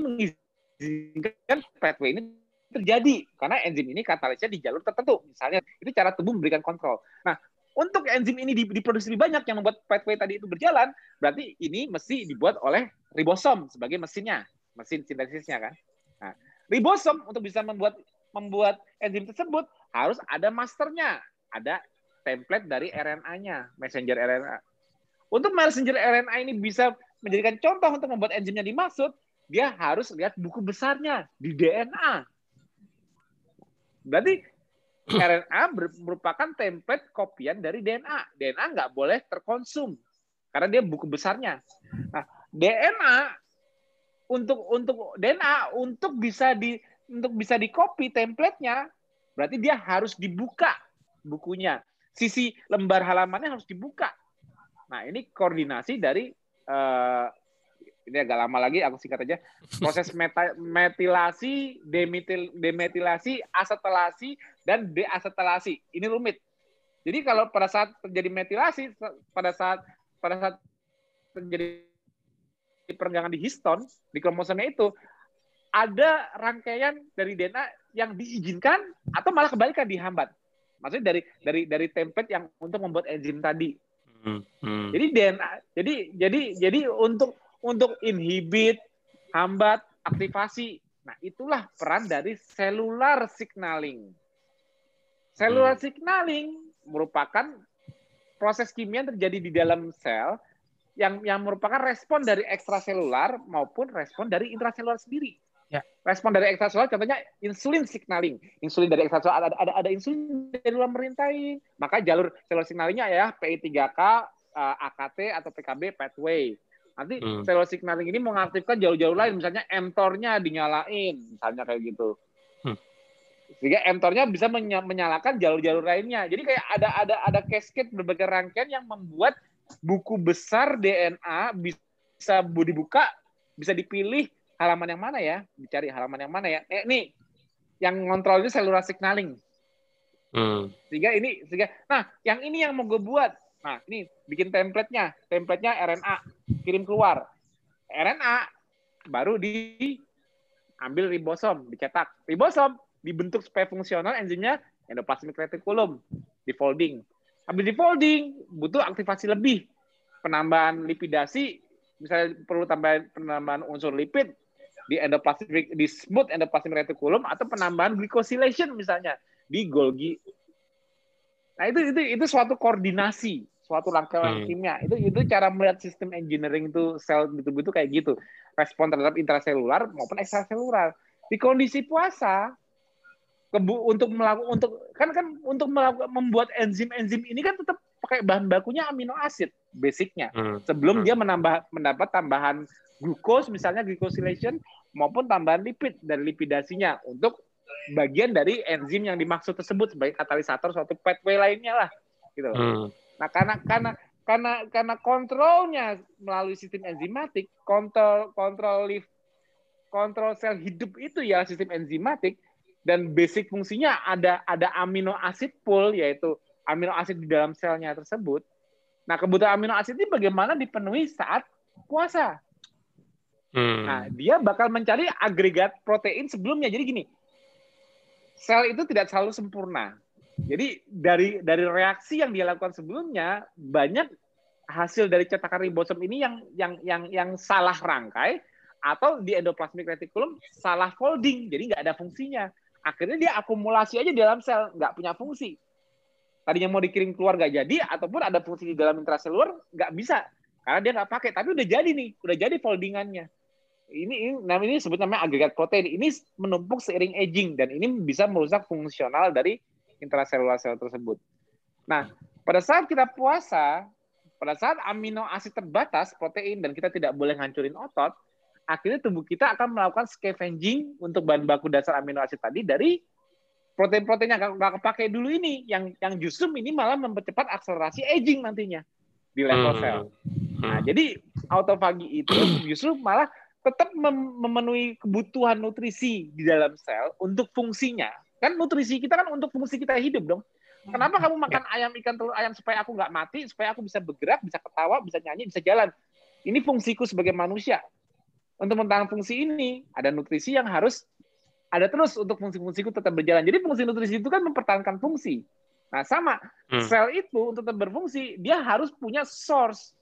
mengizinkan pathway ini terjadi karena enzim ini katalisnya di jalur tertentu. Misalnya, itu cara tubuh memberikan kontrol. Nah, untuk enzim ini diproduksi lebih banyak yang membuat pathway tadi itu berjalan, berarti ini mesti dibuat oleh ribosom sebagai mesinnya, mesin sintesisnya kan. Nah, ribosom untuk bisa membuat membuat enzim tersebut harus ada masternya, ada template dari RNA-nya, messenger RNA. Untuk messenger RNA ini bisa menjadikan contoh untuk membuat enzimnya dimaksud, dia harus lihat buku besarnya di DNA. Berarti RNA merupakan template kopian dari DNA. DNA nggak boleh terkonsum karena dia buku besarnya. Nah, DNA untuk untuk DNA untuk bisa di untuk bisa di copy template-nya berarti dia harus dibuka bukunya. Sisi lembar halamannya harus dibuka. Nah, ini koordinasi dari uh, ini agak lama lagi aku singkat aja. Proses meta, metilasi demetil, demetilasi asetilasi dan deasetilasi. Ini rumit. Jadi kalau pada saat terjadi metilasi pada saat pada saat terjadi perenggangan di histon di kromosomnya itu ada rangkaian dari DNA yang diizinkan atau malah kebalikan dihambat. Maksudnya dari dari dari template yang untuk membuat enzim tadi. Hmm, hmm. jadi DNA jadi jadi jadi untuk untuk inhibit, hambat, aktivasi. Nah, itulah peran dari cellular signaling. Cellular hmm. signaling merupakan proses kimia yang terjadi di dalam sel yang yang merupakan respon dari ekstraselular maupun respon dari intraselular sendiri. Ya. Respon dari ekstraselular contohnya insulin signaling. Insulin dari ekstraselular ada ada, ada insulin dari luar merintai. Maka jalur selular signalingnya ya PI3K, eh, AKT atau PKB pathway. Nanti hmm. signaling ini mengaktifkan jauh-jauh lain, misalnya mTOR-nya dinyalain, misalnya kayak gitu. Hmm. Sehingga mTOR-nya bisa menyalakan jalur-jalur lainnya. Jadi kayak ada ada ada cascade berbagai rangkaian yang membuat buku besar DNA bisa dibuka, bisa dipilih halaman yang mana ya, dicari halaman yang mana ya. Eh, nih, yang ngontrol cellular signaling. Hmm. Sehingga ini, sehingga, nah, yang ini yang mau gue buat Nah, ini bikin template-nya. Template-nya RNA. Kirim keluar. RNA baru diambil ribosom, dicetak. Ribosom dibentuk supaya fungsional enzimnya endoplasmic reticulum, di folding. Habis di folding, butuh aktivasi lebih. Penambahan lipidasi, misalnya perlu tambahan penambahan unsur lipid di endoplasmic di smooth endoplasmic reticulum atau penambahan glycosylation misalnya di Golgi. Nah, itu itu itu suatu koordinasi suatu rangkaian hmm. kimia. Itu itu cara melihat sistem engineering itu sel di tubuh itu kayak gitu. Respon terhadap intraselular maupun ekstraselular. Di kondisi puasa kebu untuk melakukan untuk kan kan untuk melakukan membuat enzim-enzim ini kan tetap pakai bahan bakunya amino asid basicnya hmm. sebelum hmm. dia menambah mendapat tambahan glukos misalnya glycosylation maupun tambahan lipid dan lipidasinya untuk bagian dari enzim yang dimaksud tersebut sebagai katalisator suatu pathway lainnya lah gitu. Hmm. Nah karena karena karena karena kontrolnya melalui sistem enzimatik, kontrol kontrol lift, kontrol sel hidup itu ya sistem enzimatik dan basic fungsinya ada ada amino acid pool yaitu amino acid di dalam selnya tersebut. Nah kebutuhan amino acid ini bagaimana dipenuhi saat puasa? Hmm. Nah dia bakal mencari agregat protein sebelumnya. Jadi gini, sel itu tidak selalu sempurna. Jadi dari dari reaksi yang dia lakukan sebelumnya banyak hasil dari cetakan ribosom ini yang yang yang yang salah rangkai atau di endoplasmic reticulum salah folding, jadi nggak ada fungsinya. Akhirnya dia akumulasi aja di dalam sel, nggak punya fungsi. Tadinya mau dikirim keluar nggak jadi, ataupun ada fungsi di dalam intraseluler nggak bisa karena dia nggak pakai. Tapi udah jadi nih, udah jadi foldingannya ini, ini namanya ini sebut namanya agregat protein. Ini menumpuk seiring aging dan ini bisa merusak fungsional dari intraselular sel tersebut. Nah, pada saat kita puasa, pada saat amino asid terbatas protein dan kita tidak boleh ngancurin otot, akhirnya tubuh kita akan melakukan scavenging untuk bahan baku dasar amino asid tadi dari protein-protein yang nggak kepake dulu ini, yang yang justru ini malah mempercepat akselerasi aging nantinya di level hmm. sel. Nah, hmm. jadi autofagi itu justru malah tetap memenuhi kebutuhan nutrisi di dalam sel untuk fungsinya. Kan nutrisi kita kan untuk fungsi kita hidup dong. Kenapa kamu makan ayam, ikan, telur, ayam supaya aku nggak mati, supaya aku bisa bergerak, bisa ketawa, bisa nyanyi, bisa jalan. Ini fungsiku sebagai manusia. Untuk mentahan fungsi ini, ada nutrisi yang harus ada terus untuk fungsi-fungsiku tetap berjalan. Jadi fungsi nutrisi itu kan mempertahankan fungsi. Nah sama, hmm. sel itu untuk tetap berfungsi, dia harus punya source.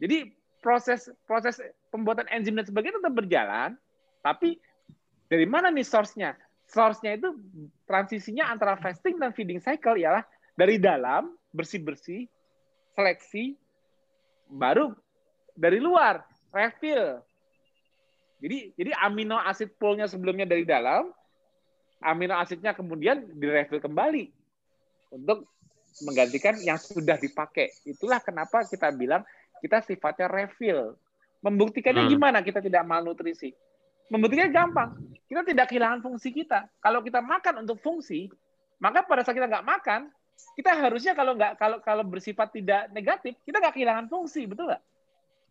Jadi proses proses pembuatan enzim dan sebagainya tetap berjalan, tapi dari mana nih source-nya? Source-nya itu transisinya antara fasting dan feeding cycle ialah dari dalam bersih-bersih, seleksi, baru dari luar refill. Jadi jadi amino acid pool-nya sebelumnya dari dalam, amino asidnya kemudian direfill kembali untuk menggantikan yang sudah dipakai. Itulah kenapa kita bilang kita sifatnya refill. Membuktikannya hmm. gimana kita tidak malnutrisi? Membuktikannya gampang. Kita tidak kehilangan fungsi kita. Kalau kita makan untuk fungsi, maka pada saat kita nggak makan, kita harusnya kalau nggak kalau kalau bersifat tidak negatif, kita nggak kehilangan fungsi, betul nggak?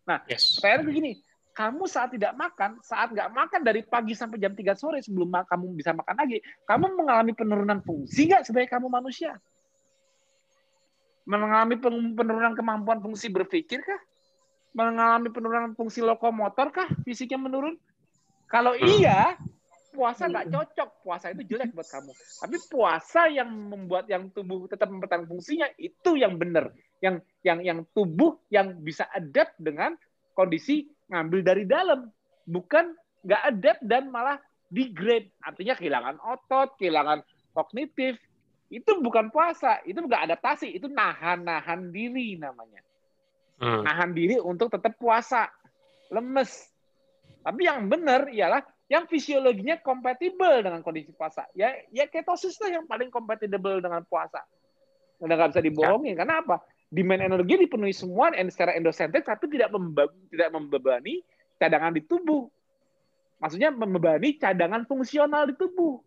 Nah, yes. pertanyaan begini, kamu saat tidak makan, saat nggak makan dari pagi sampai jam 3 sore sebelum kamu bisa makan lagi, kamu mengalami penurunan fungsi nggak sebagai kamu manusia? Mengalami penurunan kemampuan fungsi berpikir kah? Mengalami penurunan fungsi lokomotor kah? Fisiknya menurun? Kalau hmm. iya, puasa nggak cocok. Puasa itu jelek buat kamu. Tapi puasa yang membuat yang tubuh tetap mempertahankan fungsinya itu yang benar. Yang yang yang tubuh yang bisa adapt dengan kondisi ngambil dari dalam, bukan nggak adapt dan malah degrade. Artinya kehilangan otot, kehilangan kognitif, itu bukan puasa, itu bukan adaptasi, itu nahan-nahan diri namanya. Hmm. Nahan diri untuk tetap puasa, lemes. Tapi yang benar ialah yang fisiologinya kompatibel dengan kondisi puasa. Ya, ya ketosis lah yang paling kompatibel dengan puasa. Udah nggak bisa dibohongin. Ya. Karena apa? Demand energi dipenuhi semua secara endosentrik, tapi tidak tidak membebani cadangan di tubuh. Maksudnya membebani cadangan fungsional di tubuh.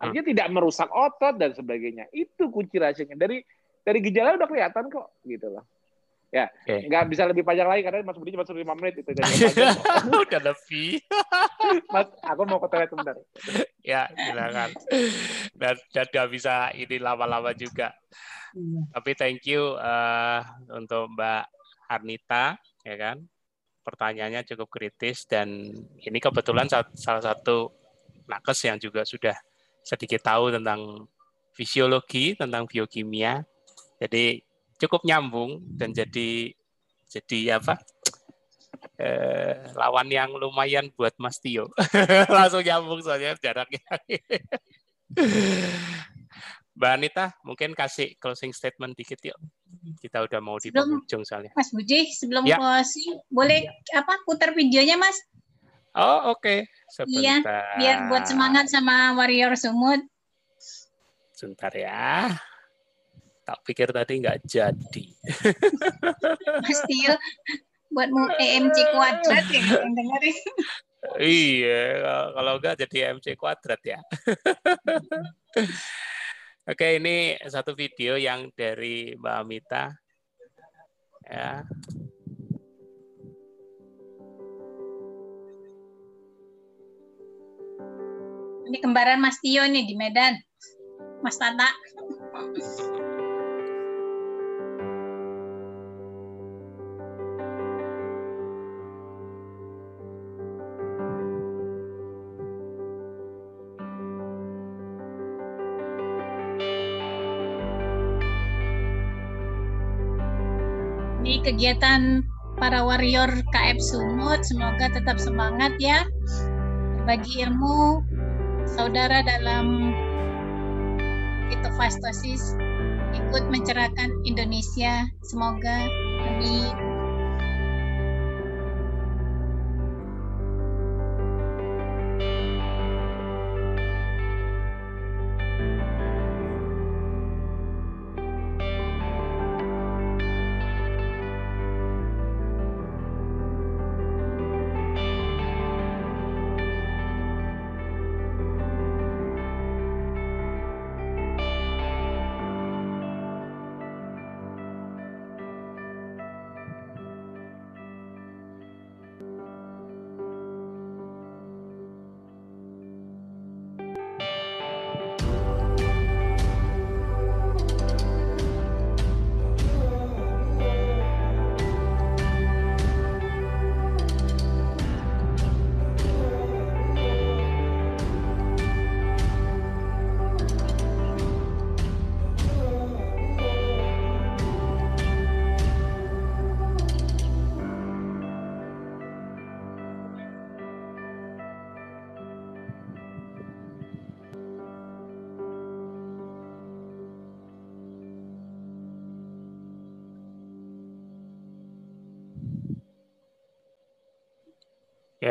Artinya hmm. tidak merusak otot dan sebagainya. Itu kunci rahasianya. Dari dari gejala udah kelihatan kok gitu loh. Ya, okay. nggak bisa lebih panjang lagi karena Mas Budi cuma suruh lima menit itu. udah lebih. Mas, aku mau ke toilet sebentar. ya, silakan. Dan dan nggak bisa ini lama-lama juga. Iya. Tapi thank you uh, untuk Mbak Arnita, ya kan? Pertanyaannya cukup kritis dan ini kebetulan salah satu nakes yang juga sudah sedikit tahu tentang fisiologi, tentang biokimia. Jadi cukup nyambung dan jadi jadi apa? Eh, lawan yang lumayan buat Mas Tio. Langsung nyambung soalnya jaraknya. Mbak Anita, mungkin kasih closing statement dikit yuk. Kita udah mau di penghujung soalnya. Mas Buji, sebelum ya. closing, boleh apa putar videonya, Mas? Oh, oke. Okay. Iya, biar buat semangat sama Warrior Sumut. Sebentar ya. Tak pikir tadi nggak jadi. Mas Tio, buat mau EMC kuadrat ya dengerin. Iya, kalau enggak jadi EMC kuadrat ya. Oke, ini satu video yang dari Mbak Amita. Ya. Ini kembaran Mas Tio nih di Medan. Mas Tata. kegiatan para warrior KF Sumut. Semoga tetap semangat ya. Berbagi ilmu saudara dalam fitofastosis ikut mencerahkan Indonesia. Semoga amin.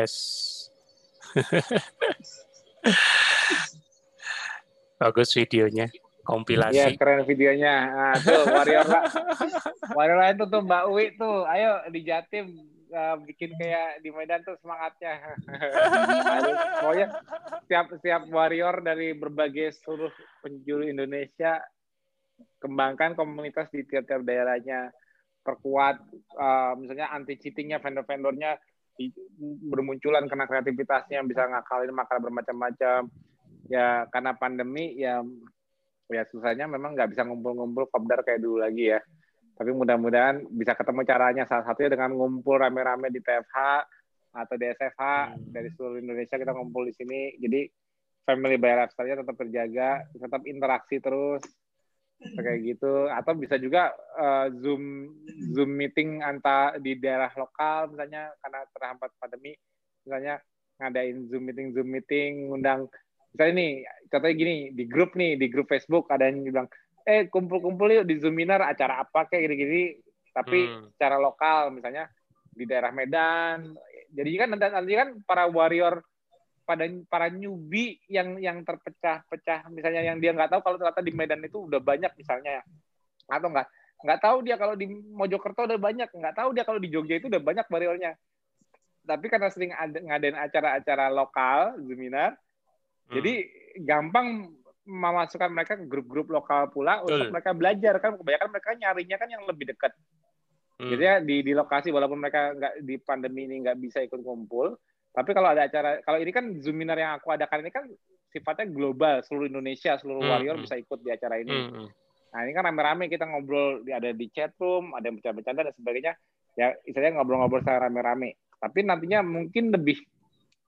Yes. Bagus videonya, kompilasi. Iya, keren videonya. Nah, tuh Warrior. Warrior lain tuh tuh Mbak Uwi tuh, ayo di Jatim uh, bikin kayak di Medan tuh semangatnya. Pokoknya setiap setiap warrior dari berbagai seluruh penjuru Indonesia kembangkan komunitas di tiap-tiap daerahnya, perkuat uh, misalnya anti cheatingnya vendor-vendornya bermunculan karena kreativitasnya bisa ngakalin makal bermacam-macam. Ya karena pandemi ya ya susahnya memang nggak bisa ngumpul-ngumpul kopdar kayak dulu lagi ya. Tapi mudah-mudahan bisa ketemu caranya. Salah satunya dengan ngumpul rame-rame di TFH atau di SFH hmm. dari seluruh Indonesia kita ngumpul di sini. Jadi family by lifestyle-nya tetap terjaga tetap interaksi terus kayak gitu. Atau bisa juga uh, zoom zoom meeting antar di daerah lokal misalnya karena terhambat pandemi. Misalnya ngadain zoom meeting zoom meeting ngundang misalnya nih contohnya gini di grup nih di grup Facebook ada yang bilang eh kumpul-kumpul yuk di zoominar acara apa kayak gini-gini. Tapi hmm. secara lokal misalnya di daerah Medan. Jadi kan nanti, nanti kan para warrior pada para newbie yang yang terpecah-pecah misalnya yang dia nggak tahu kalau ternyata di Medan itu udah banyak misalnya atau nggak nggak tahu dia kalau di Mojokerto udah banyak nggak tahu dia kalau di Jogja itu udah banyak barilnya tapi karena sering ada, ngadain acara-acara lokal seminar hmm. jadi gampang memasukkan mereka ke grup-grup lokal pula Betul. untuk mereka belajar kan kebanyakan mereka nyarinya kan yang lebih dekat hmm. jadi ya di di lokasi walaupun mereka nggak di pandemi ini nggak bisa ikut kumpul tapi kalau ada acara, kalau ini kan Zoominar yang aku adakan ini kan sifatnya global, seluruh Indonesia, seluruh hmm, warrior hmm. bisa ikut di acara ini. Hmm, hmm. Nah ini kan rame-rame kita ngobrol, ada di chat room, ada yang bercanda-bercanda dan sebagainya. Ya istilahnya ngobrol-ngobrol secara rame-rame. Tapi nantinya mungkin lebih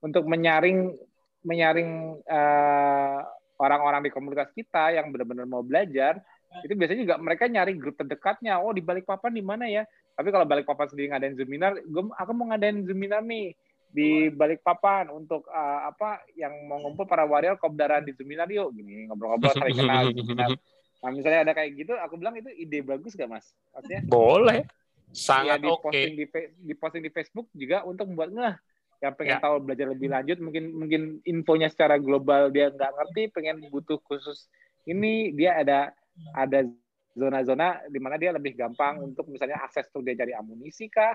untuk menyaring menyaring eh, orang-orang di komunitas kita yang benar-benar mau belajar, itu biasanya juga mereka nyari grup terdekatnya. Oh di balik papan di mana ya? Tapi kalau balik papan sendiri ngadain Zoominar, gue aku mau ngadain Zoominar nih di balik papan untuk uh, apa yang mau ngumpul para warrior kopdaran di Zoominar yuk gini ngobrol-ngobrol saling kenal di Nah, misalnya ada kayak gitu, aku bilang itu ide bagus gak, Mas? Artinya, Boleh. Sangat ya, oke. Okay. Di, di posting di Facebook juga untuk membuat ngeh yang pengen ya. tahu belajar lebih lanjut mungkin mungkin infonya secara global dia nggak ngerti pengen butuh khusus ini dia ada ada zona-zona di mana dia lebih gampang untuk misalnya akses untuk dia cari amunisi kah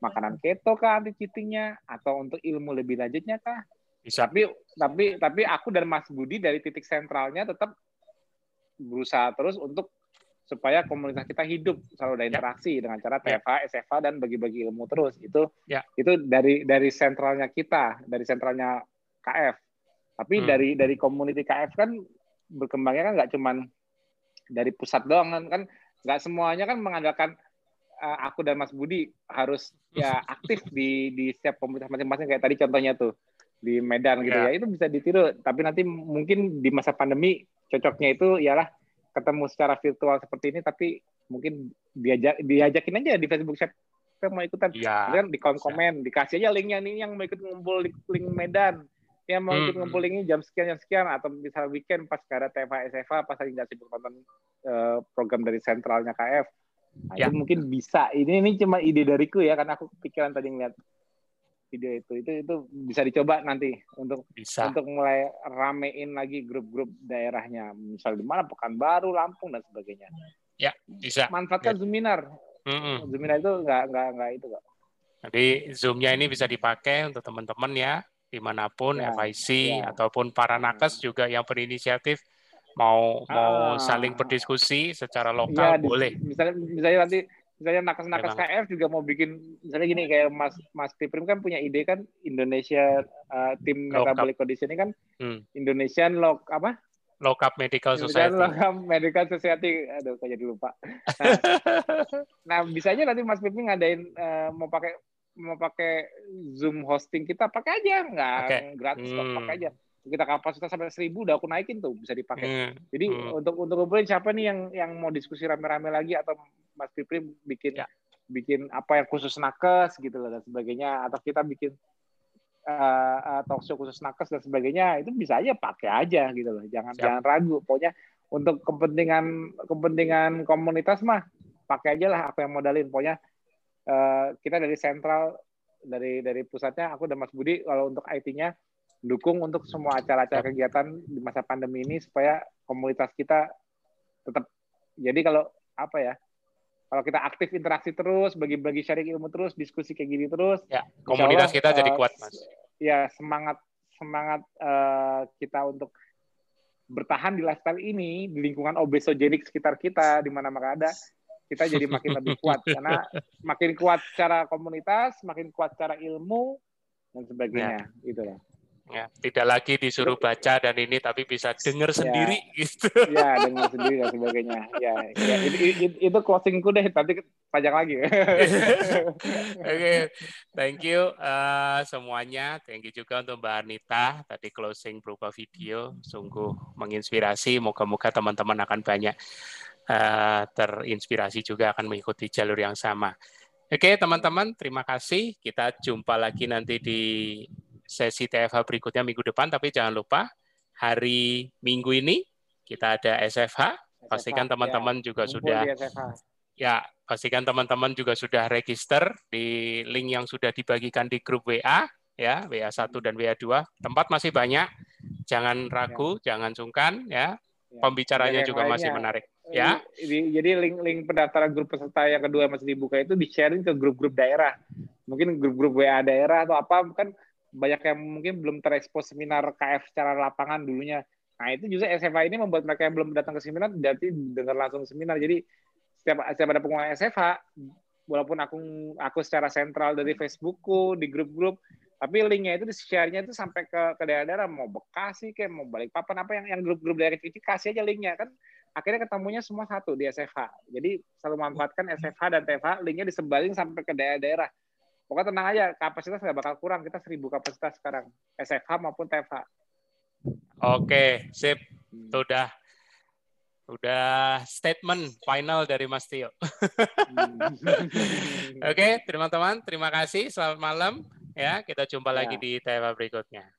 makanan keto kah anti cheatingnya atau untuk ilmu lebih lanjutnya kah bisa. tapi tapi tapi aku dan Mas Budi dari titik sentralnya tetap berusaha terus untuk supaya komunitas kita hidup selalu ada ya. interaksi ya. dengan cara TFA, ya. SFA dan bagi-bagi ilmu terus itu ya. itu dari dari sentralnya kita dari sentralnya KF tapi hmm. dari dari community KF kan berkembangnya kan nggak cuman dari pusat doang kan kan nggak semuanya kan mengandalkan uh, aku dan Mas Budi harus ya aktif di di setiap komunitas masing-masing. Kayak tadi contohnya tuh di Medan gitu ya. ya. Itu bisa ditiru. Tapi nanti mungkin di masa pandemi cocoknya itu ialah ketemu secara virtual seperti ini. Tapi mungkin diajak diajakin aja di Facebook siapa mau ikutan. Ya, kan di kolom komen dikasih aja linknya nih yang mau ikut ngumpul di link Medan. Yang mau ikut hmm. ngumpul ini jam sekian jam sekian. Atau bisa weekend pas gak ada TFA SFA pas lagi nggak sibuk nonton uh, program dari sentralnya KF nah, ya. itu mungkin bisa ini ini cuma ide dariku ya karena aku pikiran tadi ngeliat video itu itu itu bisa dicoba nanti untuk bisa. untuk mulai ramein lagi grup-grup daerahnya misal di mana Pekanbaru Lampung dan sebagainya ya bisa manfaatkan ya. Zoominar mm-hmm. Zoominar itu nggak nggak nggak itu kok jadi zoomnya ini bisa dipakai untuk teman-teman ya di mana pun ya, FIC ya. ataupun para nakes juga yang berinisiatif mau ah. mau saling berdiskusi secara lokal ya, boleh misalnya misalnya nanti misalnya nakes-nakes KF juga mau bikin misalnya gini kayak Mas Mas Piprim kan punya ide kan Indonesia uh, tim metabolic condition ini kan hmm. Indonesian lok apa Local Medical Society. Local Medical Society, aduh kok jadi lupa. Nah, nah bisa aja nanti Mas Piprim ngadain uh, mau pakai mau pakai Zoom hosting kita pakai aja nggak okay. gratis hmm. kok pakai aja kita kapasitas sampai seribu udah aku naikin tuh bisa dipakai. Hmm. Jadi hmm. untuk untuk ngumpulin siapa nih yang yang mau diskusi rame-rame lagi atau Mas Pipri bikin ya. bikin apa yang khusus nakes gitu loh dan sebagainya atau kita bikin uh, uh, talk show khusus nakes dan sebagainya itu bisa aja pakai aja gitu loh jangan Siap. jangan ragu pokoknya untuk kepentingan kepentingan komunitas mah pakai aja lah apa yang modalin pokoknya uh, kita dari sentral dari dari pusatnya aku dan Mas Budi kalau untuk IT-nya dukung untuk semua acara-acara kegiatan di masa pandemi ini supaya komunitas kita tetap jadi kalau apa ya kalau kita aktif interaksi terus, bagi-bagi sharing ilmu terus, diskusi kayak gini terus, ya, komunitas Allah, kita uh, jadi kuat, Mas. Ya, semangat semangat uh, kita untuk bertahan di lifestyle ini di lingkungan obesogenik sekitar kita di mana maka ada kita jadi makin lebih kuat karena makin kuat secara komunitas, makin kuat secara ilmu dan sebagainya, ya. gitu ya. Ya, tidak lagi disuruh baca dan ini tapi bisa dengar ya. sendiri gitu. Ya, dengar sendiri dan sebagainya. Ya, ya itu, itu, itu closingku deh, nanti pajak lagi. Oke, okay. thank you uh, semuanya. Thank you juga untuk Mbak Anita tadi closing berupa video, sungguh menginspirasi. Moga-moga teman-teman akan banyak uh, terinspirasi juga akan mengikuti jalur yang sama. Oke, teman-teman, terima kasih. Kita jumpa lagi nanti di sesi TFH berikutnya minggu depan, tapi jangan lupa hari Minggu ini kita ada SFH. Pastikan teman-teman ya. juga sudah ya pastikan teman-teman juga sudah register di link yang sudah dibagikan di grup WA ya WA1 dan WA2 tempat masih banyak jangan ragu ya. jangan sungkan ya, ya. pembicaranya juga lainnya. masih menarik ya jadi link-link pendaftaran grup peserta yang kedua masih dibuka itu di sharing ke grup-grup daerah mungkin grup-grup WA daerah atau apa kan banyak yang mungkin belum terekspos seminar KF secara lapangan dulunya. Nah itu juga SFA ini membuat mereka yang belum datang ke seminar jadi dengar langsung seminar. Jadi setiap setiap ada pengumuman SFA, walaupun aku aku secara sentral dari Facebookku di grup-grup, tapi linknya itu di share-nya itu sampai ke ke daerah-daerah mau Bekasi kayak mau balik papan apa yang yang grup-grup daerah kecil kasih aja linknya kan akhirnya ketemunya semua satu di SFH. Jadi selalu manfaatkan SFH dan TFH, linknya disebarin sampai ke daerah-daerah Pokoknya tenang aja, kapasitas nggak bakal kurang. Kita seribu kapasitas sekarang, SFH maupun TFH. Oke, sip. Sudah udah statement final dari Mas Tio. Oke, teman-teman, terima kasih. Selamat malam. Ya, kita jumpa ya. lagi di TFH berikutnya.